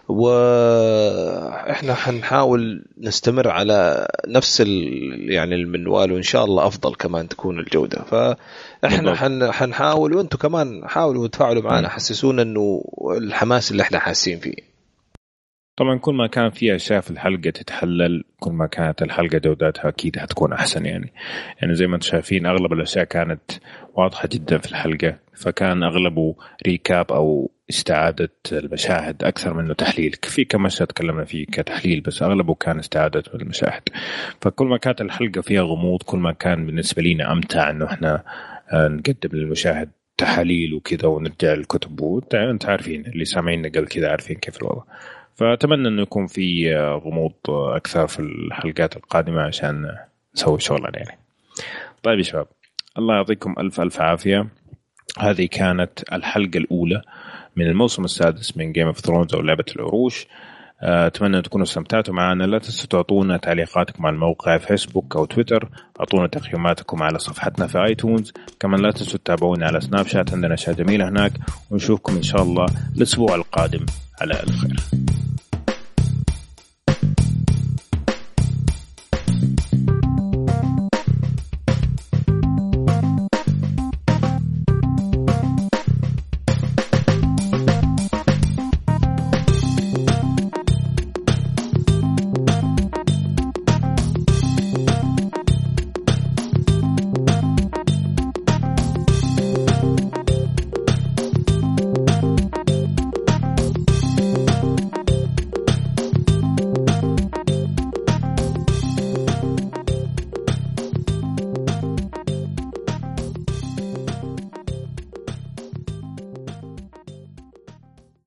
وإحنا حنحاول نستمر على نفس يعني المنوال وإن شاء الله أفضل كمان تكون الجودة. فإحنا حن حنحاول وأنتم كمان حاولوا تفاعلوا معنا. حسسونا إنه الحماس اللي إحنا حاسين فيه. طبعا كل ما كان في أشياء في الحلقة تتحلل كل ما كانت الحلقة جودتها أكيد حتكون أحسن يعني. يعني زي ما أنتم شايفين أغلب الأشياء كانت واضحة جدا في الحلقة فكان اغلبه ريكاب أو استعادة المشاهد أكثر منه تحليل. في كم مشهد تكلمنا فيه كتحليل بس أغلبه كان استعادة المشاهد. فكل ما كانت الحلقة فيها غموض كل ما كان بالنسبة لنا أمتع إنه إحنا آه، نقدم للمشاهد تحاليل وكذا ونرجع للكتب. وانت عارفين اللي سامعين قبل كذا عارفين كيف الوضع. فأتمنى انه يكون في غموض أكثر في الحلقات القادمة عشان نسوي شغلنا يعني. طيب يا شباب الله يعطيكم ألف ألف عافية. هذه كانت الحلقة الأولى من الموسم السادس من Game of Thrones أو لعبة العروش. أتمنى أن تكونوا استمتعتوا معنا. لا تنسوا تعطونا تعليقاتكم على الموقع فيسبوك أو تويتر أعطونا تقييماتكم على صفحتنا في ايتونز كمان لا تنسوا تتابعونا على سناب شات عندنا اشياء جميله هناك. ونشوفكم إن شاء الله الأسبوع القادم على الخير